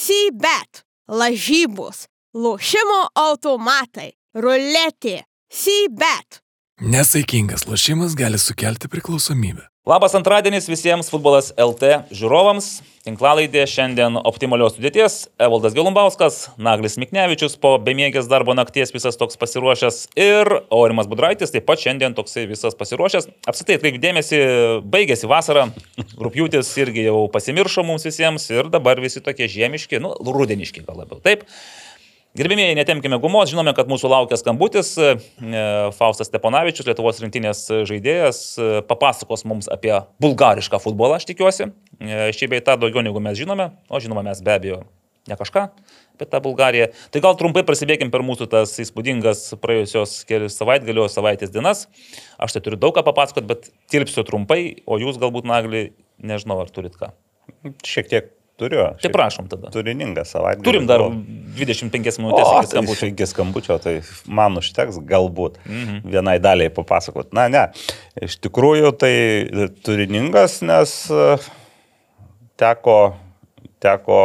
Sybet, lažybos, lošimo automatai, ruletė, Sybet. Nesaikingas lošimas gali sukelti priklausomybę. Labas antradienis visiems futbolas LT žiūrovams. Tinklalaidė šiandien optimalios sudėties. Evaldas Gelumbauskas, Naglis Miknevičius po bemiegės darbo nakties visas toks pasiruošęs ir Aurimas Budraitis taip pat šiandien toksai visas pasiruošęs. Apsitai atkreip dėmesį, baigėsi vasara, rūpjūtis irgi jau pasimiršo mums visiems ir dabar visi tokie žiemiški, nu, rudeniški gal labiau. Taip. Gerbimieji, netemkime gumos, žinome, kad mūsų laukia skambutis. E, Faustas Steponavičius, Lietuvos rinktinės žaidėjas, e, papasakos mums apie bulgarišką futbolą, aš tikiuosi. E, Šiaip bei tą daugiau negu mes žinome, o žinome mes be abejo ne kažką apie tą Bulgariją. Tai gal trumpai prasidėkim per mūsų tas įspūdingas praėjusios kelias savaitgalio savaitės dienas. Aš tai turiu daug ką papasakoti, bet tilpsiu trumpai, o jūs galbūt, Nagli, nežinau, ar turit ką. Šiek tiek Turiu. Tai prašom tada. Turiningą savaitę. Turim dar 25 minutės o, iki skambučio. Tai iki skambučio, tai man užteks galbūt Mhm. vienai daliai papasakot. Na, ne. Iš tikrųjų, tai turiningas, nes e, teko, teko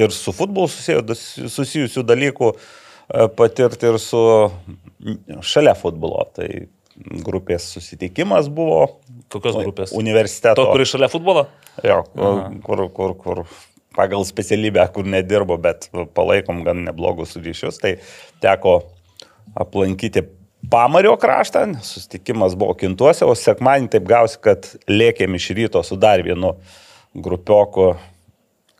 ir su futbolu susijusių, susijusių dalykų e, patirti ir su šalia futbolo. Tai grupės susitikimas buvo. Kokios grupės? Universiteto. To, kuri šalia futbolo? Jo, kur, kur, kur pagal specialybę, kur nedirbo, bet palaikom gan neblogus ryšius, tai teko aplankyti Pamario kraštą, susitikimas buvo kintuose, o sekmanį taip gausi, kad lėkėm iš ryto su dar vienu grupioku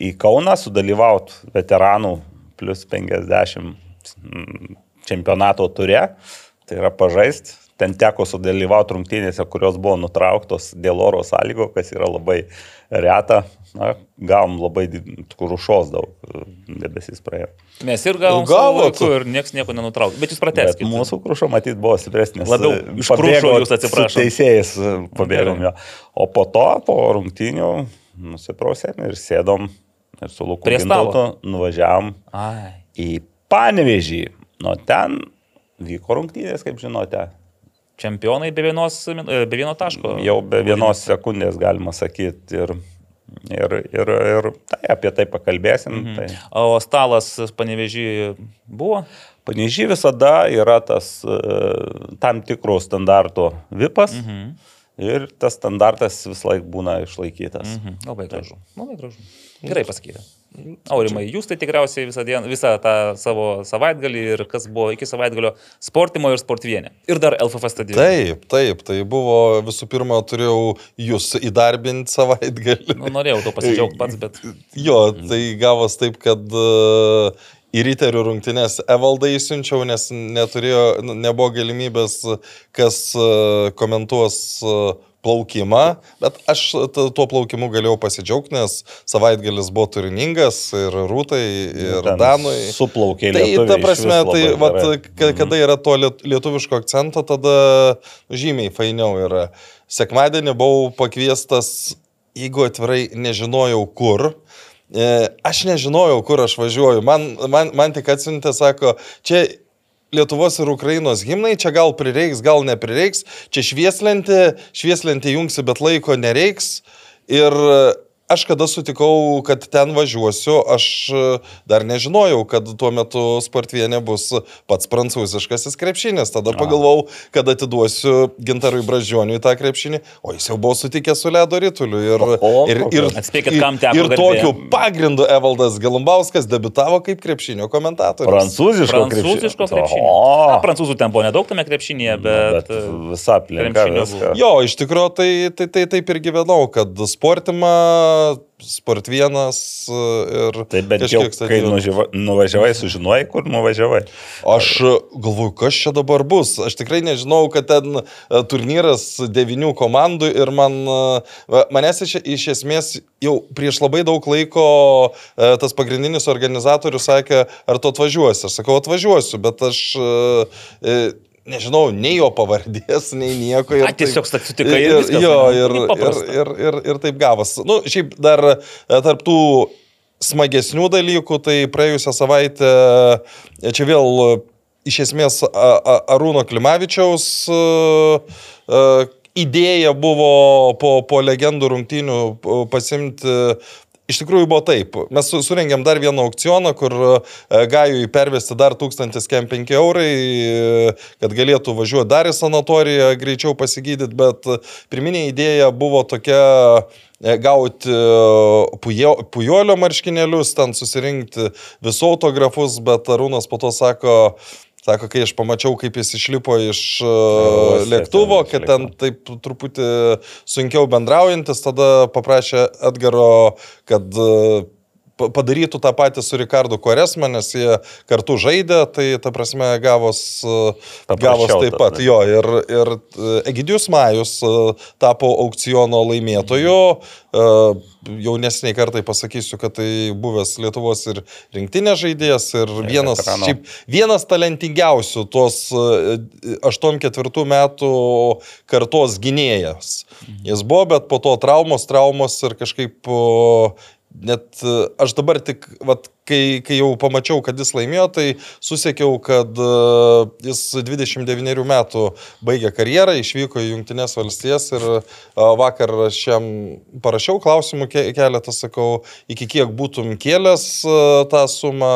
į Kauną, sudalyvauti veteranų plus 50 čempionato ture, tai yra pažaist. Ten teko sudalyvauti rungtynėse, kurios buvo nutrauktos dėl oro sąlygo, kas yra labai reta. Na, gavom labai krušos daug, debesis praėjo. Mes ir gavom Gavot. laiku ir niekas nieko nenutraukė. Bet jūs pratęskite. Mūsų krušo matyt buvo stipresnis. Labiau iš krušo jūs atsiprašom. su Teisėjais pabėgom jo. O po to, po rungtynių, nusiprausėm ir sėdom ir su Luku. Gintautu nuvažiavam Ai. į Panevežį. Nuo ten vyko rungtynės, kaip žinote. Čempionai be, vienos, be vieno taško. Jau be vienos sekundės galima sakyti. Ir, ir, ir, ir tai, apie tai pakalbėsim. Mhm. Tai. O stalas panevežį buvo? Panežiai visada yra tas e, tam tikrų standartų vipas mhm. ir tas standartas vis laik būna išlaikytas. Mhm. Mhm. Labai gražu. Labai gražu. Gerai pasakyti. Aurimai, jūs tai tikriausiai visą, dieną, visą tą savo savaitgalį ir kas buvo iki savaitgalio sportimo ir sportvienė. Ir dar LFF stadioną. Taip, taip, tai buvo visų pirma, turėjau jūs įdarbinti savaitgalį. Nu, norėjau to pasidžiaugti pats, bet Jo, tai gavos taip, kad uh, į ryterių rungtynės Evaldai įsiunčiau, nes neturėjo, nu, nebuvo galimybės, kas uh, komentuos uh, plaukimą, bet aš tuo plaukimu galėjau pasidžiaugti, nes savaitgalis buvo turiningas ir Rūtai, ir Ten Danui. Suplaukė Tai lietuviai ta išvis prasme, tai vat, ka- kada yra to liet- lietuviško akcento, tada žymiai fainiau yra. Sekmadienį buvau pakviestas, jeigu atvirai nežinojau kur. E, Aš nežinojau, kur aš važiuoju. Man, man, man tik atsiuntė, sako, čia Lietuvos ir Ukrainos gimnai, čia gal prireiks, gal neprireiks, čia švieslentė, švieslentė jungsi, bet laiko nereiks. Ir aš kada sutikau, kad ten važiuosiu, aš e, dar nežinojau, kad tuo metu sportvienė bus pats prancūziškasis krepšinis. Tada pagalvojau, kad atiduosiu gintarui Bražioniui tą krepšinį, o jis jau buvo sutikęs su ledo rituliu. Ir, O, ir, ir, Atspėkit, kam teko ir tokiu pagrindu Evaldas Galumbauskas debitavo kaip krepšinio komentatorius. Prancūziško prancūziško krepšinio. krepšinio. O, Na, prancūzų ten buvo nedaug tame krepšinėje, bet... bet e, visa aplinka. Jo, iš tikrųjų tai, tai, tai taip ir gyvenau, kad sportimą, sport vienas e, ir... Tai bent jau, kai nuživa, nuvažiavai, sužinojai, kur nuvažiavai. Aš galvoju, kas čia dabar bus. Aš tikrai nežinau, kad ten e, turnyras devinių komandų ir man, e, manęs iš, iš esmės jau prieš labai daug laiko tas pagrindinis organizatorius sakė, ar tu atvažiuosi. Aš sakau, atvažiuosiu, bet aš e, nežinau nei jo pavardės, nei nieko. ir A, tiesiog sutikai ir ir, viskas, jo, ir, ir, ir, ir, ir taip gavas. Na, nu, šiaip dar e, tarp tų smagesnių dalykų, tai praėjusią savaitę e, čia vėl e, iš esmės Arūno Klimavičiaus idėja buvo po, po legendų rungtynių pasimti iš tikrųjų buvo taip. Mes su- surengėm dar vieną aukcioną, kur e, Gajui pervesti dar 1005 eurai, kad galėtų važiuoti dar į sanatoriją, greičiau pasigydyti, bet pirminė idėja buvo tokia e, gauti e, pujolio marškinėlius, ten susirinkti visų autografus, bet Arūnas po to sako, Sako, kai aš pamačiau, kaip jis išlipo iš uh, lėktuvo, kad ten taip truputį sunkiau bendraujantis, tada paprašė Edgaro, kad pa- padarytų tą patį su Rikardu Koresma, nes jie kartu žaidė, tai ta prasme gavos, e, gavos taip pat. Jo, ir, ir e, Egidijus Majus e, tapo aukciono laimėtoju. E, Jaunesniai kartai pasakysiu, kad tai buvęs Lietuvos ir rinktinės žaidėjas ir vienas, veterano. šiaip, vienas talentingiausių tos e, 84 metų kartos gynėjas. Jis buvo, bet po to traumos, traumos ir kažkaip net e, aš dabar tik, vat, kai, kai jau pamačiau, kad jis laimėjo, tai susiekiau, kad e, jis 29 metų baigė karjerą, išvyko į Junktinės valstijas ir e, vakar aš jam parašiau klausimų ke- keletą, sakau, iki kiek būtum kėlęs tą sumą.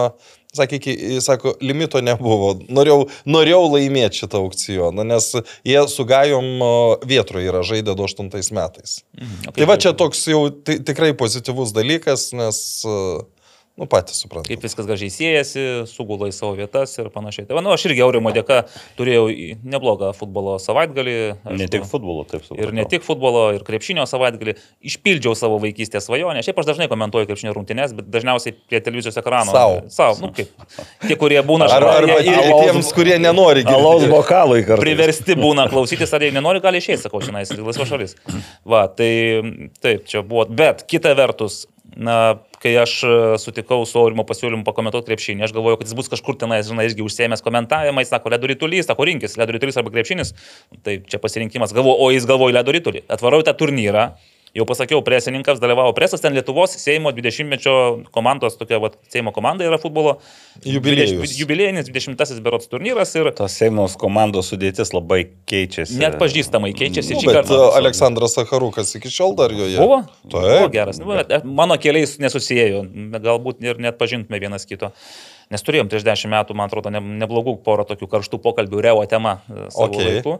Sakė, sako, limito nebuvo. Norėjau, norėjau laimėti šitą aukcioną, nes jie su Gajom o, Vietro yra žaidę 28 metais. Mhm, Tai va čia toks jau ti- tikrai pozityvus dalykas, nes, e, nu, patys suprantate. kaip viskas gražiai siejasi, sugula į savo vietas ir panašiai. Tai, nu, aš irgi Aurimo dėka turėjau neblogą futbolo savaitgalį. Ne aišku, tik futbolo, taip suprantu. Ir ne tik futbolo, ir krepšinio savaitgalį. Išpildžiau savo vaikystės svajonę. Šiaip aš dažnai komentuoju krepšinio rungtynes, bet dažniausiai prie televizijos ekrano. Sau. Savo. Nu, kaip. Tie, kurie būna Ar, šalia, arba jie- ir jie tiems, kurie nenori Alaus girdėti. bokalai kartu. priversti būna klausytis, ar jie nenori, gali išeiti, sakau, šiandien, laisva šalis. Va, tai taip, čia buvo. Bet kita vertus, na, kai aš e, sutikau su Aurimo pasiūlymu pakomentuoti krepšinį, aš galvojau, kad jis bus kažkur tenais, žinai, irgi užsiemęs komentavimais, sako, ledo rytulys, sako, rinkis, ledo rytulys arba krepšinis. Tai čia pasirinkimas, galvoju, o jis galvoja ledo rytulį. Atvarau į tą turnyrą. Jau pasakiau, presininkams dalyvavo presas, ten Lietuvos Seimo 20-mečio komandos, tokia va, Seimo komanda yra futbolo. Jubiliejus. 20 Jubiliejinis 20-asis berots turnyras ir Tos Seimos komandos sudėtis labai keičiasi. net pažįstamai keičiasi Nu, bet kartą. e, Aleksandras Sakarukas iki šiol dar joje. Buvo? Taip. Buvo geras. Nu, bet Mano keliais nesusijėjo, galbūt ir net pažintume vienas kito. Nes turėjom prieš dešimt metų, man atrodo, ne, neblogų porą tokių karštų pokalbių, reo tema e, savo Okei. laiku.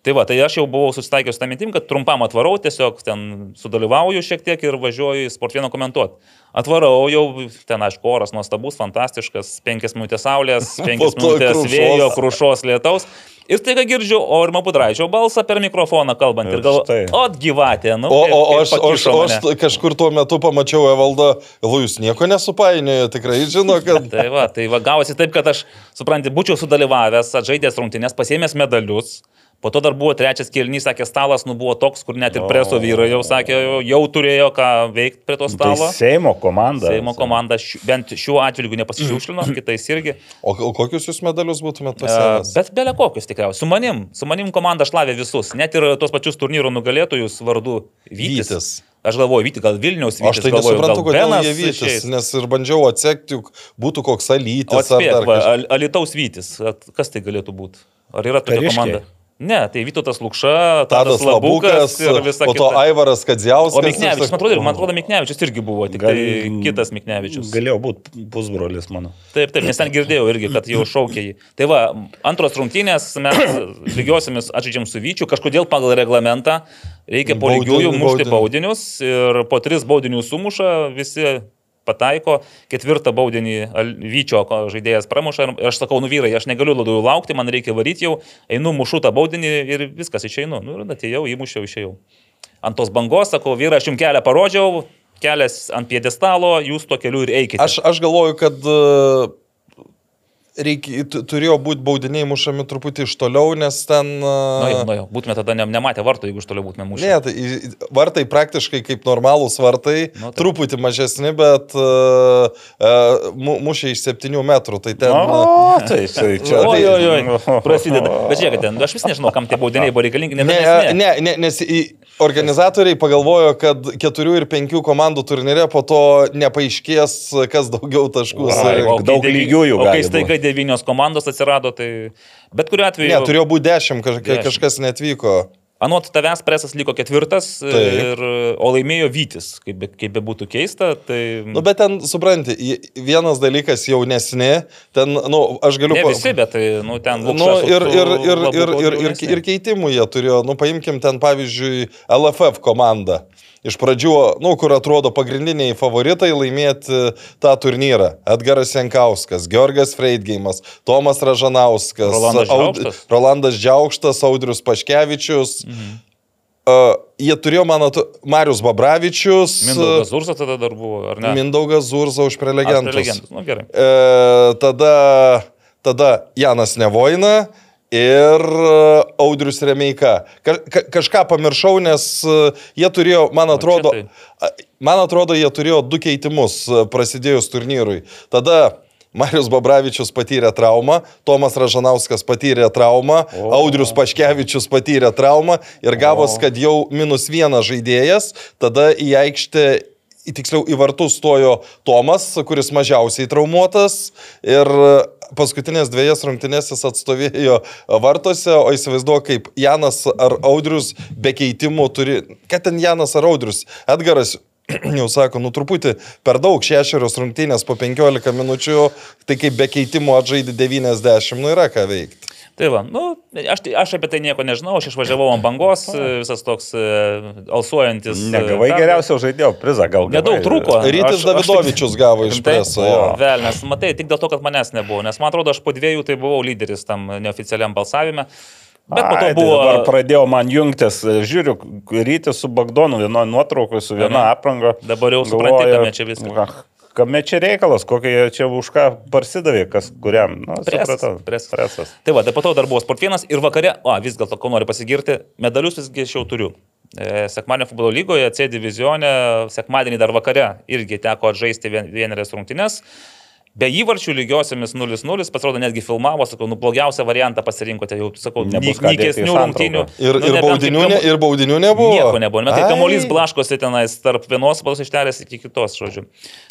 Tai va, tai aš jau buvau susitaikęs tą mintim, kad trumpam atvarau, tiesiog ten sudalyvauju šiek tiek ir važiuoju į sportvieną komentuoti. Atvarau jau, ten aišku, oras nuostabus, fantastiškas, penkias minutės saulės, penkias minutės krušos. vėjo, krušos lietaus. Ir staiga girdžiu Aurimo Budraičio balsą per mikrofoną kalbant ir Ir galvoju, štai. o gyvatė, nu. O, o, kaip aš, o, aš, o mane." aš kažkur tuo metu pamačiau Evaldą, galvoju, jūs nieko nesupainiojo, tikrai žino, kad... Tai va, tai va gavosi taip, kad aš, supranti, būčiau sudalyvavęs, atžaidęs rungtynės, pasėmęs medalius. Po to dar buvo trečias kėlinys, sakė, stalas, nu buvo toks, kur net ir preso vyrai jau sakė, jau- jau turėjo ką veikti prie to Tai stalo. Seimo komanda. Seimo komanda šiu- bent šiuo atžvilgiu nepasišiukšlino, kitais irgi. O, o kokius jūs medalius būtumėte E, pasiėmęs? Bet belia kokius tikriausiai. Su manim, su manim komanda šlavė visus, net ir tos pačius turnyro nugalėtojus vardu Vytis. Vytis. Aš galvoju, Vytis, gal Vilniaus Vytis. Aš tai galvoju, nesuprantu, gal kodėl jie vytis, nes ir bandžiau atsekti, juk būtų koks alytis ar atspėk, dar kažkas. Al- Alitaus Vytis, kas tai galėtų būti? Ar yra tokia Kariškiai. komanda? Ne, tai Vytautas Lukša, Tadas Labukas Labukas, po to kita. Aivaras Kadziauskas. O Miknevičius, man atrodo, man atrodo, Miknevičius irgi buvo, tik Gal- tai kitas Miknevičius. Galėjo būti pusbrolis mano. Taip, taip, nes ten girdėjau irgi, kad jau šaukė jį. Tai va, antros rungtynės mes lygiosiamis atžaidžiam su Vyčiu, kažkodėl pagal reglamentą reikia po lygiųjų mušti baudin- baudinius ir po tris baudinius sumuša, visi pataiko, ketvirtą baudinį Vyčio žaidėjas pramuša ir aš sakau, nu vyrai, aš negaliu labiau laukti, man reikia varyti jau, einu, mušu tą baudinį ir viskas išeinu. Nu ir atėjau, įmušiau, išėjau. Ant tos bangos, sakau, vyrai, aš jums kelią parodžiau, kelias ant piedestalo, jūs tuo keliu ir eikite. Aš, aš galvoju, kad reikia, tu- turėjo būti baudiniai mušami truputį iš toliau, nes ten... e, Nu, jau, nu, jau, būtume tada ne, nematę vartų, jeigu iš toliau būtume mušę. Ne, tai vartai praktiškai kaip normalūs vartai, Nu, taip. truputį mažesni, bet uh, uh, mušė iš 7 metrų. Tai ten... O, tai čia. čia Oi, oi, oi, prasideda. Bet žiūrėkite, aš vis nežinau, kam tie baudiniai buvo reikalingi. Ne, Ne, ne, ne, nes į- organizatoriai pagalvojo, kad 4 ir 5 komandų turnyre po to nepaaiškės, kas daugiau taškų surinko. o- daug lygiųjų O kai staiga devynios komandos atsirado, tai bet kuriu atveju... Ne, turėjo būti 10, kaž, Dešimt. kažkas netvyko. Anot tavęs presas liko ketvirtas, Taip. ir, o laimėjo Vytis, kaip, be- kaip be būtų keista. Tai... Nu, bet ten, supranti, vienas dalykas jaunesni, ten, nu, aš galiu... ne pa- visi, bet tai, nu, ten Nu, Lukša su- ir, ir, ir, ir, ir, ir, ir keitimų jie turėjo, nu, paimkim ten pavyzdžiui LFF komandą. Iš pradžių, nu, kur atrodo pagrindiniai favoritai laimėti tą turnyrą. Edgaras Jankauskas, Georgas Freidgeimas, Tomas Ražanauskas, Rolandas Džiaukštas. Rolandas Džiaukštas, Audrius Paškevičius. Mhm. Uh, jie turėjo, man atrodo, Marius Babravičius, Mindaugas Zursa tada dar buvo, ar ne? Mindaugas Zurza už prelegentus. prelegentus. Nu, gerai. E, tada, tada Janas Nevoina ir Audrius Remeika. Ka, ka, kažką pamiršau, nes jie turėjo, man atrodo, man atrodo, jie turėjo du keitimus prasidėjus turnyrui. Tada Marius Babravičius patyrė traumą, Tomas Ražanauskas patyrė traumą, o. Audrius Paškevičius patyrė traumą ir gavos, kad jau minus vienas žaidėjas, tada į aikštę tiksliau į vartus stojo Tomas, kuris mažiausiai traumuotas ir paskutinės dviejas rungtynės jis atstovėjo vartuose, o įsivaizduoju, kaip Janas ar Audrius be keitimų turi, kad ten Janas ar Audrius, Edgaras jau sako, nu truputį per daug šešerios rungtynės po 15 minučių, tai kaip be keitimo atžaidė 90, nu yra ką veikti. Tai va, nu, aš, tai- aš apie tai nieko nežinau, aš išvažiavau ant bangos, visas toks e, alsuojantis. e, Negavai perlas. geriausio žaidėjo prizą, gal Nedaug trūko. Rytis Aš- aš Davidovičius gavo iš preso. jo. Velnes, matai, tik dėl to, kad manęs nebuvo, nes man atrodo, aš po dviejų tai buvau lyderis tam neoficialiam balsavime. Bet po to Ai, tai buvo... Dabar pradėjo man jungtis, žiūriu, rytis su Bagdonu, vienoje nuotraukoje, su viena Aha. apranga. Dabar jau supranti, kame čia viskas. Kame čia reikalas, kokie čia už ką parsidavė, kas kuriam. Nu, Presas, supratau. presas. presas. Tai va, tai po to dar buvo sportienas ir vakare, o vis dėlto, ko noriu pasigirti, medalius visgi aš jau turiu. E, Sekmadienio futbolo lygoje, C divizione, sekmadienį dar vakare irgi teko žaisti vien, vienerias rungtynes. Be įvarčių lygiosiamis 0-0, pasirodo, netgi filmavo, sakau, nu blogiausią variantą pasirinkote, jau sakau, nykesnių rungtynių. Ir, Nu, ir, baudinių, kaip ne, ir baudinių nebuvo. Nieko nebuvo, bet tai Ai. kamuolys blaškosi tenais tarp vienos balos ištelės iki kitos, žodžiu.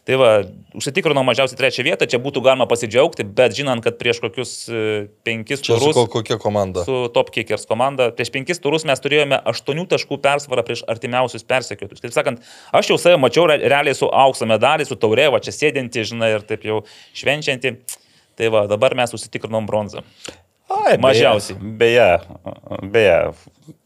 Tai va, užsitikrinau mažiausiai trečią vietą, čia būtų galima pasidžiaugti, bet žinant, kad prieš kokius e, penkis Čia su turus ko, kokia komanda? su Top Kickers komanda, prieš penkis turus mes turėjome aštuonių taškų persvarą prieš artimiausius persekiotus. Taip sakant, aš jau save mačiau re- realiai su aukso medaliai, su taurė, va čia sėdinti, žinai, ir taip jau švenčianti. Tai va, dabar mes užsitikrinom bronzą. Ai, Mažiausiai. Beje, beje,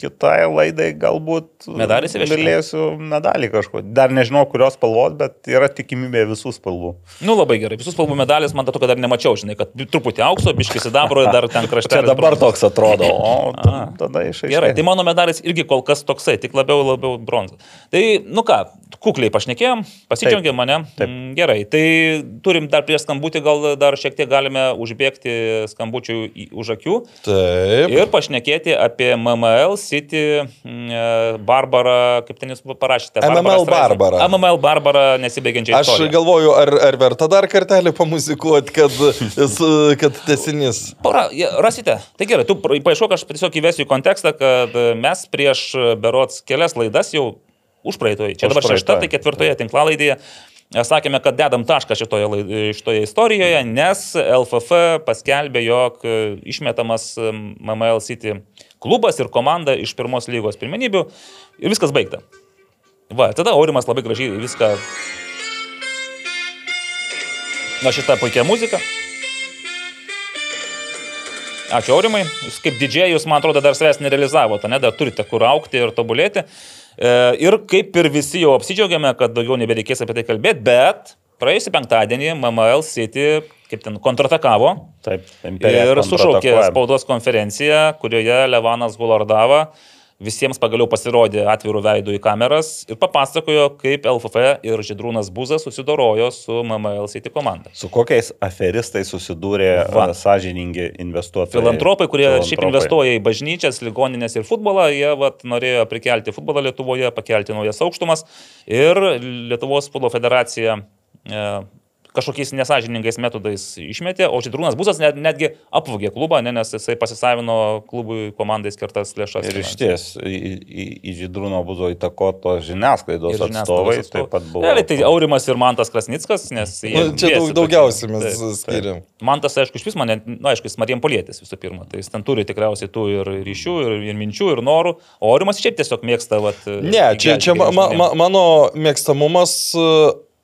kitai laidai galbūt Medalį įsivežti? galėsiu medalį kažko. Dar nežinau, kurios spalvos, bet yra tikimybė visų spalvų. Nu labai gerai, visus spalvų medalis, man to, kad dar nemačiau, žinai, kad truputį aukso, biškis įdabro ir dar ten krašte. Čia dabar toks atrodo, o tada išaiškėjo. Gerai, tai mano medalis irgi kol kas toksai, tik labiau, labiau bronza. Tai, nu ką, kukliai pašnekėjom, pasidžiaugiam mane. Taip. Mm, Gerai, tai turim dar prieš skambutį, gal dar šiek tiek galime užbėgti skambučių už akių Taip. ir pašnekėti apie MML City mm, e, Barbarą, kaip ten jūs parašėte. MML. Barbarą. MML Barbarą nesibaigiančią Aš istoriją. galvoju, ar, ar verta dar kartelį pamuzikuoti, kad, kad tesinys. Pora, je- rasite. Tai gerai, tu paieškok, aš tiesiog įvesiu į kontekstą, kad mes prieš berots kelias laidas jau užpraeitoje, čia dabar šešta, tai ketvirtoje tinklalaidėje. e, Sakėme, kad dedam tašką šitoje, šitoje istorijoje, nes LFF paskelbė, jog e, išmetamas MML City klubas ir komanda iš pirmos lygos pirmenybių ir viskas baigta. Va, tada Aurimas labai gražiai viską... Na šitą puikia muzika. Ačiū Aurimai. Jūs kaip didžėjus, man atrodo, dar savęs nerealizavote, ne? dar turite kur aukti ir tobulėti. E, ir kaip ir visi jau apsidžiaugiame, kad daugiau nebereikės apie tai kalbėti, bet praėjusį penktadienį MML City kaip ten kontratakavo. Taip, imperija ir sušaukė spaudos konferenciją, kurioje Levanas Gulardava visiems pagaliau pasirodė atvirų veidų į kameras ir papasakojo, kaip LFF ir Židrūnas Buzas susidorojo su MML City komanda. Su kokiais aferistais susidūrė Va. a, sąžiningi investuotojai? Filantropai, kurie šiaip Filantropai. investuoja į bažnyčias, ligoninės ir futbolą, jie vat, norėjo prikelti futbolą Lietuvoje, pakelti naujas aukštumas ir Lietuvos futbolo federacija e, kažkokiais nesažiningais metodais išmetė, o Žydrūnas Busas net, netgi apvogė klubą, ne, nes jisai pasisavino klubui komandai skirtas lėšas. Ir iš ties į, į, į Žydrūno buvo įtakoto žiniasklaidos Ir atstovai, žiniasklaidos taip pat buvo. Realiai tai Aurimas ir Mantas Krasnickas, nes jie... Nu, čia daug, daugiausiai mes Taip. skiriam. Mantas, aišku, iš vis mane, na, aišku, jis Marijam Polėtis visų pirma, tai jis ten turi tikriausiai tų ir ryšių, ir, ir minčių, ir norų, o Aurimas šiaip tiesiog mėgsta, vat, Ne, čia, čia ma, ma, ma, mano mėgstamumas, e,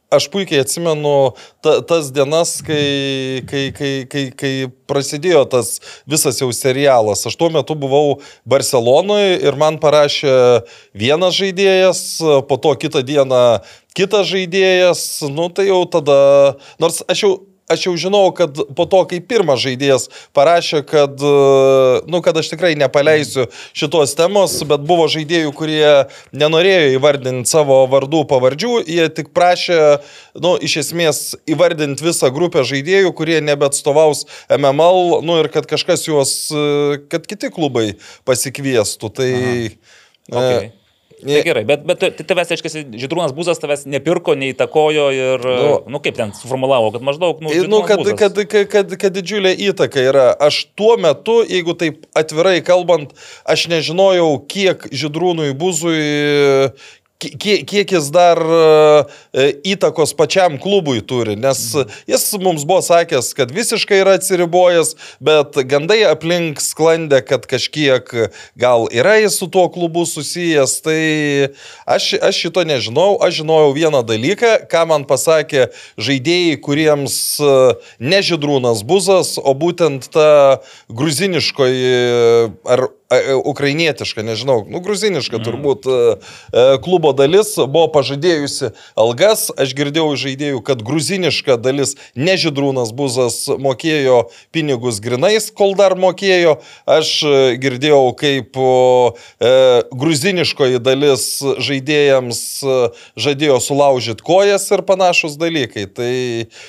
aš puikiai atsimenu ta, tas dienas, kai, kai, kai, kai, kai prasidėjo tas visas jau serialas. Aš tuo metu buvau Barcelonoje ir man parašė vienas žaidėjas, po to kitą dieną kitas žaidėjas, nu tai jau tada, nors aš jau aš jau žinau, kad po to, kai pirmas žaidėjas parašė, kad, e, nu, kad aš tikrai nepaleisiu šitos temos, bet buvo žaidėjų, kurie nenorėjo įvardinti savo vardų pavardžių, jie tik prašė, nu, iš esmės įvardinti visą grupę žaidėjų, kurie nebeatstovaus MML, nu, ir kad kažkas juos, e, kad kiti klubai pasikviestų. Tai... Okay. Tai gerai, bet, bet tavęs, aiškiai, Žydrūnas Būzas tavęs nepirko, neįtakojo ir, nu, Nu. nu kaip ten suformulavo, kad maždaug, nu, Nu, kad, Buzas. kad, kad, kad, kad didžiulė įtaka yra. Aš tuo metu, jeigu taip atvirai kalbant, aš nežinojau, kiek Židrūnui Buzui, kiek, kiek jis dar e, įtakos pačiam klubui turi, nes jis mums buvo sakęs, kad visiškai yra atsiribojęs, bet gandai aplink sklandė, kad kažkiek gal yra jis su tuo klubu susijęs, tai aš, aš šito nežinau, aš žinojau vieną dalyką, ką man pasakė žaidėjai, kuriems e, ne Židrūnas Buzas, o būtent ta gruziniškoji ar ukrainietiška, nežinau, nu, gruziniška turbūt e, e, klubo dalis buvo pažadėjusi algas. Aš girdėjau iš žaidėjų, kad gruziniška dalis, ne Židrūnas Buzas, mokėjo pinigus grinais, kol dar mokėjo. Aš e, girdėjau, kaip e, gruziniškoji dalis žaidėjams e, žadėjo sulaužyti kojas ir panašus dalykai. Tai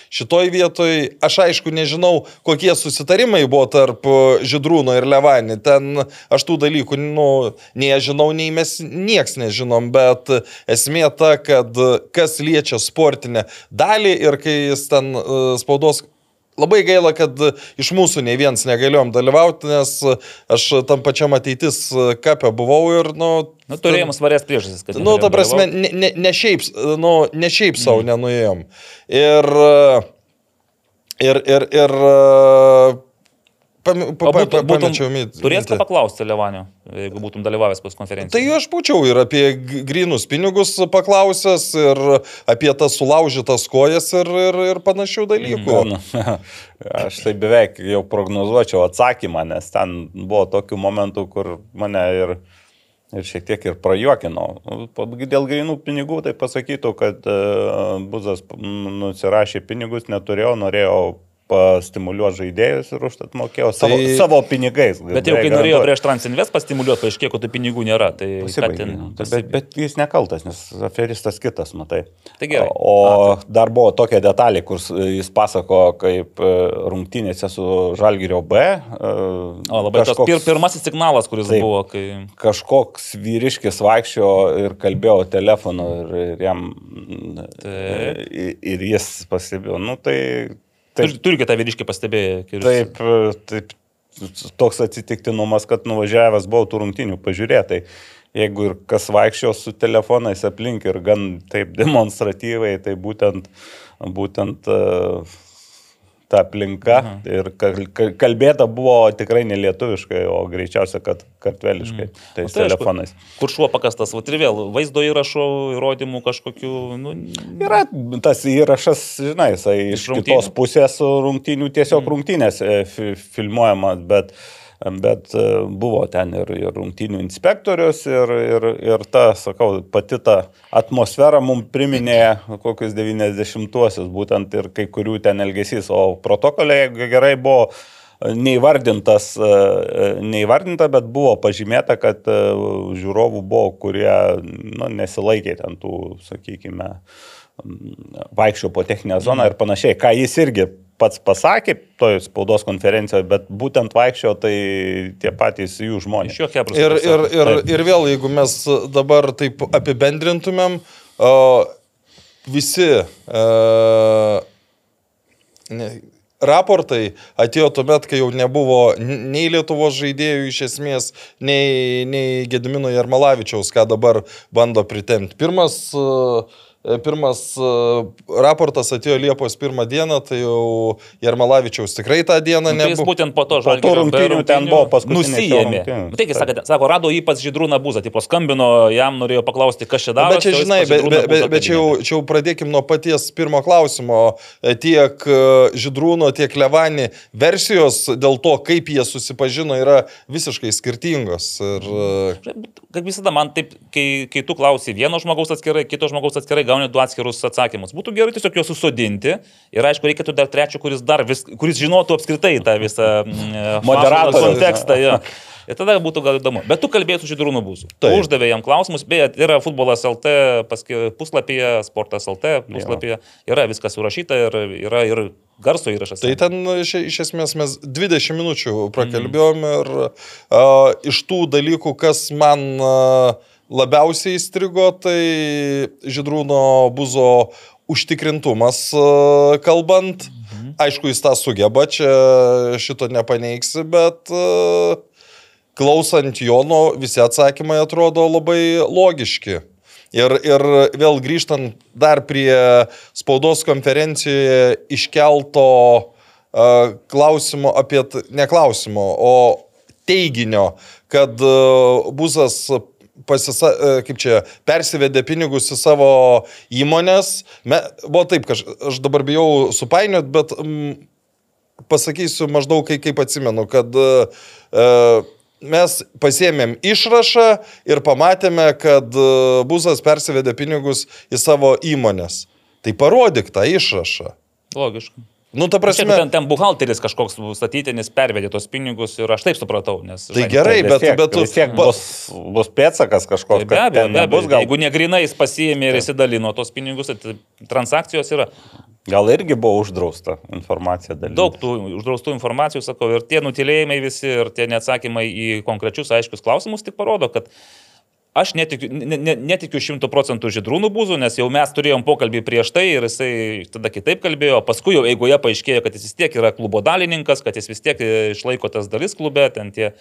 šitoj vietoj aš aišku nežinau, kokie susitarimai buvo tarp e, Židrūno ir Levanį. Ten aš tų dalykų, nu, nei aš žinau, nei mes nieks nežinom, bet esmė ta, kad kas liečia sportinę dalį ir kai jis ten e, spaudos Labai gaila, kad iš mūsų nei vienas negalėjom dalyvauti, nes aš tam pačiam ateitis kapė buvau ir, nu... Nu, turėjom svarės priežastis, kad... Nu, ta prasme, dalyvaut. ne, ne, ne šiaip, nu, ne šiaip savo Mhm. nenuėjom. Ir, ir, ir, ir ką paklausti Levanio, jeigu būtum dalyvavęs pas konferenciją. Tai aš būčiau ir apie grinus pinigus paklausęs, ir apie tas sulaužytas kojas ir, ir, ir panašių dalykų. Nu, Aš tai beveik jau prognozuočiau atsakymą, nes ten buvo tokių momentų, kur mane ir, ir šiek tiek ir prajuokino. Dėl grinų pinigų tai pasakytų, kad Buzas mm, nusirašė pinigus, neturėjo, norėjo pastimuliuoti žaidėjus ir užtat mokėjo savo, Tai- savo pinigais. Bet jau kai norėjo prieš Transinvest pastimuliuoti, paaiškėjo, kad tų pinigų nėra. Tai ką Pasibaigė. ten, Bet, bet, bet jis nekaltas, nes aferistas kitas, matai. Tai gerai. O, o dar buvo tokia detalė, kur jis pasako, kaip e, rungtynėse su Žalgirio B. e, O, labai tas kažkoks- pir, pirmasis signalas, kuris Taip. buvo, kai... kažkoks vyriškis vaikščio ir kalbėjo telefonu ir, ir jam. Taip. Ir, ir jis pastebėjo, nu tai. Taip, turi kitą vyriškį pastebėję. Kiris. taip, taip, toks atsitiktinumas, kad nuvažiavęs buvau tų rungtynių pažiūrėti. Tai jeigu ir kas vaikščiojo su telefonais aplink ir gan taip demonstratyviai, tai būtent, būtent uh, ta aplinka Aha. ir kal- kal- kalbėta buvo tikrai nelietuviškai, o greičiausia, kad kartveliškai, tai Nu, tai aišku, telefonais. Kur šuo pakastas, va ir vėl vaizdo įrašo įrodymų kažkokių, nu, Yra tas įrašas, žinai, jisai iš, Iš kitos pusės rungtynių tiesiog mm. rungtynės e, fi, filmuojamas, bet, bet e, buvo ten ir, ir rungtynių inspektorius ir, ir, ir ta, sakau, pati ta atmosfera mums priminė kokius 90-uosius, būtent ir kai kurių ten elgesys, o protokolė, gerai buvo neįvardintas, e, e, neįvardinta, bet buvo pažymėta, kad žiūrovų buvo, kurie nu, nesilaikė ten tų, sakykime, vaikščio po techninę zoną ir panašiai, ką jis irgi pats pasakė toj spaudos konferencijoje, bet būtent vaikščio tai tie patys jų žmonės. iš jo keprus. Ir, ir, ir, Taip. ir vėl, jeigu mes dabar taip apibendrintumėm, o, visi, e, raportai atėjo tuomet, kai jau nebuvo nei Lietuvos žaidėjų iš esmės, nei, nei Gedimino Jarmalavičiaus, ką dabar bando pritemti. Pirmas, e, pirmas e, raportas atėjo Liepos pirmą dieną, tai jau Jarmalavičiaus tikrai tą dieną Tai jis nebuvo. būtent po to Po žalgirio be rungtynių ten buvo paskutinės jo Nusijėmė. Taigi, sakė, sako, rado jį pats Židrūną Buzą, tipo skambino, jam norėjo paklausti, kas čia daro. Bet čia, žinai, bet, bet, bet, bet čia, jau, čia jau pradėkim nuo paties pirmo klausimo. E, Tiek e, Židrūno, tiek Levani versijos dėl to, kaip jie susipažino, yra visiškai skirtingos. Ir, e, Kaip visada, man taip, kai, kai tu klausi vieno žmogaus atskirai, kito žmogaus atskirai, gauni du atskirus atsakymus. Būtų gerai tiesiog juos susodinti ir aišku, reikėtų dar trečio, kuris dar vis, kuris žinotų apskritai tą visą mm, Moderatorius. fašo kontekstą. Jo. Ir tada būtų gal įdomu. Bet tu kalbėjai su Židrūnu Būsu. Taip. Uždavė jam klausimus, beje, yra futbolas LT paski, puslapyje, sportas LT puslapyje, yra viskas surašyta ir yra ir garso įrašas. tai ten iš, iš esmės mes 20 minučių prakalbėjom ir uh, iš tų dalykų, kas man uh, labiausiai įstrigo, tai Židrūno buzo užtikrintumas uh, kalbant. Aišku, jis tą sugeba, čia šito nepaneiksi, bet uh, klausant Jono, visi atsakymai atrodo labai logiški. Ir, ir vėl grįžtant dar prie spaudos konferencijoje iškelto uh, klausimo apie, ne klausimo, o teiginio, kad uh, Buzas pasisa, uh, kaip čia, persivedė pinigus į savo įmonės. Me, buvo taip, kad aš, dabar bijau supainiot, bet mm, pasakysiu maždaug, kai, kaip atsimenu, kad uh, mes pasėmėm išrašą ir pamatėme, kad uh, Buzas persivedė pinigus į savo įmonės. Tai parodyk tą išrašą. Logiška. Nu, ta Prasme, prasme, ten, ten buhalteris kažkoks statytinis pervedė tos pinigus ir aš taip supratau. Nes, tai žinai, gerai, vis bet, tiek, bet vis tiek bus, bus pėtsakas kažkoks, Tai be abejo, be abejo. gal. Jeigu negrinai jis pasiėmė ir įsidalino tos pinigus, tai transakcijos yra. Gal irgi buvo uždrausta informacija dalyvauti. Daug tų uždraustų informacijų, sakau, ir tie nutilėjimai visi, ir tie neatsakymai į konkrečius aiškius klausimus tik parodo, kad aš netikiu, ne, ne, netikiu šimtų procentų žydrūnų būzų, nes jau mes turėjom pokalbį prieš tai ir jisai tada kitaip kalbėjo, paskui jau eigoje paaiškėjo, kad jis vis tiek yra klubo dalininkas, kad jis vis tiek išlaiko tas dalis klube, ten tie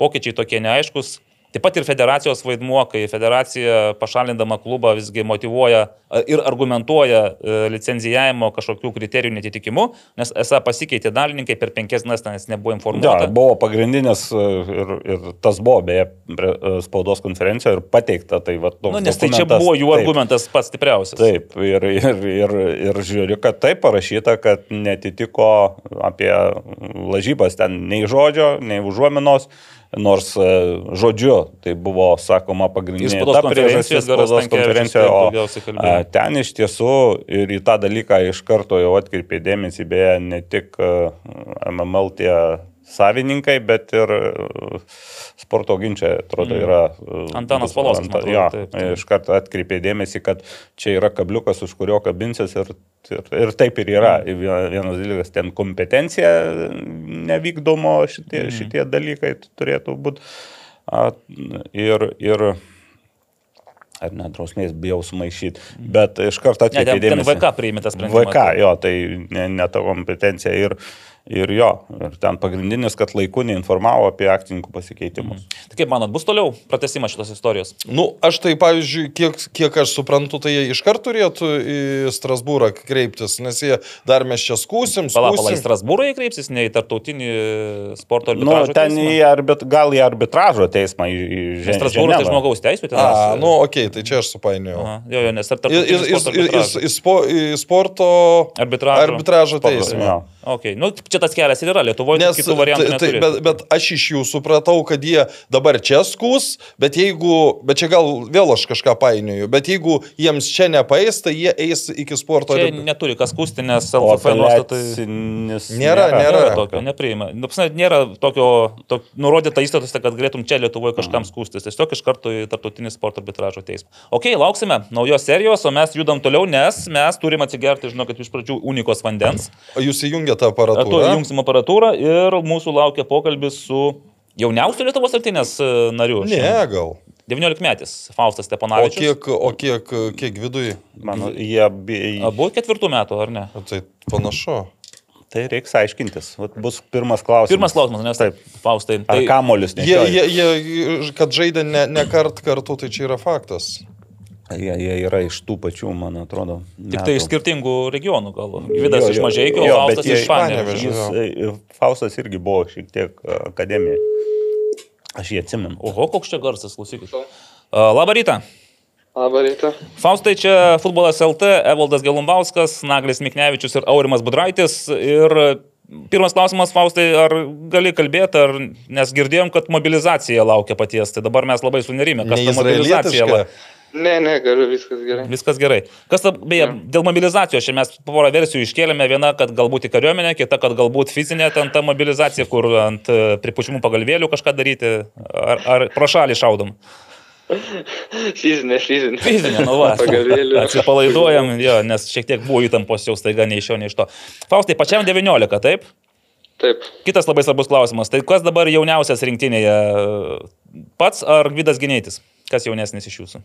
pokyčiai tokie neaiškus. Taip pat ir federacijos vaidmuo, kai federacija pašalindama klubą visgi motivuoja a, ir argumentuoja e, licenzijavimo kažkokių kriterijų netitikimu, nes esą pasikeitė dalininkai per penkias dienas, nes nebuvo Ja, informuota. buvo pagrindinis e, ir, ir tas buvo beje e, spaudos konferencijoje ir pateikta. Tai, va, nu, nes tai čia buvo jų Taip. argumentas pats stipriausias. Taip, ir, ir, ir, ir žiūriu, kad taip parašyta, kad netitiko apie lažybas ten nei žodžio, nei užuominos, nors e, žodžiu tai buvo sakoma pagrindinė ta priežastis spaudos konferencijoje, o a, ten iš tiesų ir į tą dalyką iš karto jau atkreipė dėmesį, beje, ne tik e, MML tie savininkai, bet ir e, sporto ginčiai, atrodo, Mm. yra. e, Antanas Anta- atrodo, jo, taip, taip. iš karto atkreipė dėmesį, kad čia yra kabliukas, už kurio kabinsis ir, ir, ir taip ir yra. Mm. Vienas dalykas, ten kompetencija nevykdomo šitie, Mm. šitie dalykai turėtų būti. Ir, ir ar net drausmės bijau sumaišyti, bet iš karto Ne, atkreipė ten, ten dėmesį. VK priėmė tą sprendimą. VK, jo, tai ne, ne ta kompetencija ir, ir jo, ir ten pagrindinis, kad laiku neinformavo apie akcininkų pasikeitimus. Tai kaip manot, bus toliau pratesimas šitos istorijos? Nu, aš tai, pavyzdžiui, kiek, kiek aš suprantu, tai jie iškart turėtų į Strasbūrą kreiptis, nes jie dar mes čia skūsim, Pala, pala, į skūsim. Strasbūrą įkreipsis, ne į tarptautinį sporto Nu, arbitražo ten į teismą? arbit, gal į arbitražo teismą, į, į Žen- Strasbūras tai žmogaus teisų ten. A, nu, okei, okay, tai čia aš supainiojau. Aha, jo, jo, nes ar Į, į, tarptautinis į, sporto į, į, į, į sporto Arbitražo. arbitražo teismą. jo. Okay. Nu, čia tas kelias ir yra, Lietuvoje Nes, kitų variantų tai, tai, bet, bet aš iš jų supratau, kad jie dabar čia skūs, bet jeigu, bet čia gal vėl aš kažką painioju, bet jeigu jiems čia nepaės, tai jie eis iki sporto Čia arbi- neturi kas kusti, nes O LFF nuostatai... apeliacinis Nėra, nėra. Nėra tokio, nepriima. Nu, nėra tokio, to, nurodyta įstatose, kad galėtum čia Lietuvoje kažkam skūstis. Tiesiog iš karto į tarptautinį sporto arbitražo teismą. Ok, lauksime naujos serijos, o mes judam toliau, nes mes turim atsigerti, žinokit, iš pradžių unikos vandens. O Jūs įjungėte Tu aparatūrą. įjungsim aparatūrą ir mūsų laukia pokalbis su jauniausiu Lietuvos artinės nariu. Ne, gal. 19 metis Faustas O Steponavičius. kiek, o kiek, kiek viduje? Mano, jie, Abu ketvirtų metų, ar ne? Tai panašu. Tai reiks aiškintis. Vat bus pirmas klausimas. Pirmas klausimas, nes taip, Faustai. Ar Tai, kamolius Jie, nešioja? jie, jie, kad žaidė ne, ne kart kartu, tai čia yra faktas. Jie, jie yra iš tų pačių, man atrodo. tik tai iš metų. skirtingų regionų gal. Gvidas Jo, iš jo, Mažeikio, jo, Faustas iš iš. Panevėžio. Jis, e, Faustas irgi buvo šiek tiek e, akademija. Aš jį atsimenu. Oho, koks čia garsas, klausykit. A, Labą rytą. Labą rytą. Faustai čia futbolas LT, Evaldas Gelumbauskas, Naglis Miknevičius ir Aurimas Budraitis. Ir pirmas klausimas, Faustai, ar gali kalbėti, ar nes girdėjom, kad mobilizacija laukia paties, tai dabar mes labai sunerime, kas ta mobilizacija. Laukia. Ne, ne, galiu, viskas gerai. Viskas gerai. Kas, beje, dėl mobilizacijos, čia mes porą versijų iškėlėme, viena, kad galbūt į kariuomenę, kita, kad galbūt fizinė ten ta mobilizacija, kur ant e, pripučiamų pagalvėlių kažką daryti, ar, ar pro šalį šaudom. Fizinė, fizinė. Fizinė, nu va. Atsipalaiduojam, jo, nes šiek tiek buvo įtampos jau staiga nei iš šio, nei iš to. Faustai, pačiam 19, taip? Taip. Kitas labai svarbus klausimas. Tai kas dabar jauniausias rinktinėje? Pats ar Gvidas Ginėtis? Kas jaunesnis iš jūsų?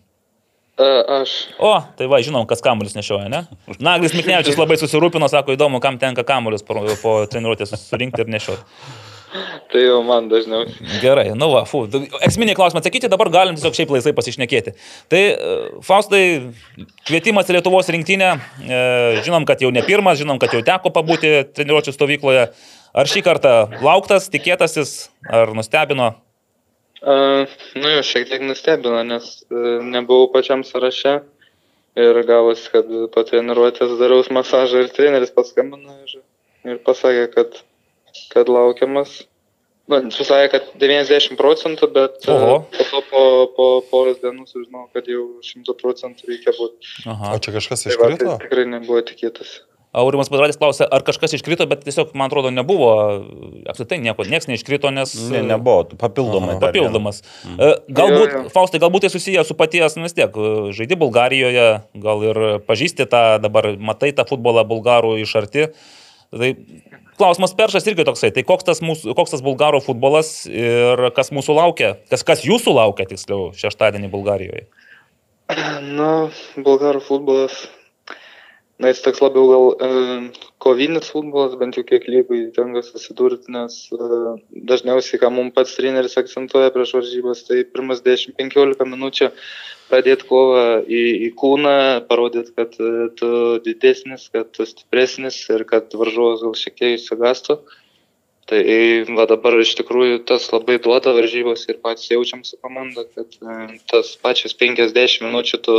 A, aš. O, tai va, žinom, kas kamuolius nešioja, ne? Naglis Miknevičius labai susirūpino, sako, įdomu, kam tenka kamuolius po, po treniruotės surinkti ir nešioti. Tai jau man dažniausiai. Gerai, nu va, fu. Esminiai klausimai atsakyti, dabar galim tiesiog šiaip laisvai pasišnekėti. Tai, e, Faustai, kvietimas į Lietuvos rinktinę, e, žinom, kad jau ne pirmas, žinom, kad jau teko pabūti treniruočio stovykloje. Ar šį kartą lauktas, tikėtasis, ar nustebino? A, nu jau šiek tiek nustebino, nes a, nebuvau pačiam sąraše. Ir gavosi, kad po treniruotės dariaus masažą ir treneris paskambino ir, ir pasakė, kad, kad laukiamas. Na, susakė, kad 90 procentų, bet a, Oho. po to po, po poros dienų sužinojau, kad jau 100 procentų reikia būti. Aha. O čia kažkas Tai, va, tai iškrito? tikrai nebuvo tikėtas. Aurimas Padratis klausė, ar kažkas iškrito, bet tiesiog, man atrodo, nebuvo, apskritai nieko, niekas neiškrito, nes... Ne, nebuvo, papildomai. Aha. Papildomas. E, Galbūt, Jo, jo. Faustai, galbūt tai susiję su paties, nu vis tiek, e, žaidži Bulgarijoje, gal ir pažįsti tą, dabar matai tą futbolą bulgarų iš arti. Tai klausimas peršas irgi toksai, tai koks tas, mūsų, koks tas bulgarų futbolas ir kas mūsų laukia, kas, kas jūsų laukia tiksliau šeštadienį Bulgarijoje. Na, bulgarų futbolas. Na, jis toks labiau gal e, kovinis futbolas, bent jau kiek lygai tenka susidurti, nes e, dažniausiai, ką mums pats treneris akcentuoja prieš varžybas, tai pirmas 10-15 minučių pradėti kovą į, į kūną, parodyti, kad e, tu didesnis, kad tu stipresnis ir kad varžovas gal šiek tiek išsigastų. Tai va dabar iš tikrųjų tas labai duoda varžybos ir patys jaučiam su komanda, kad e, tas pačias 50 minučių tu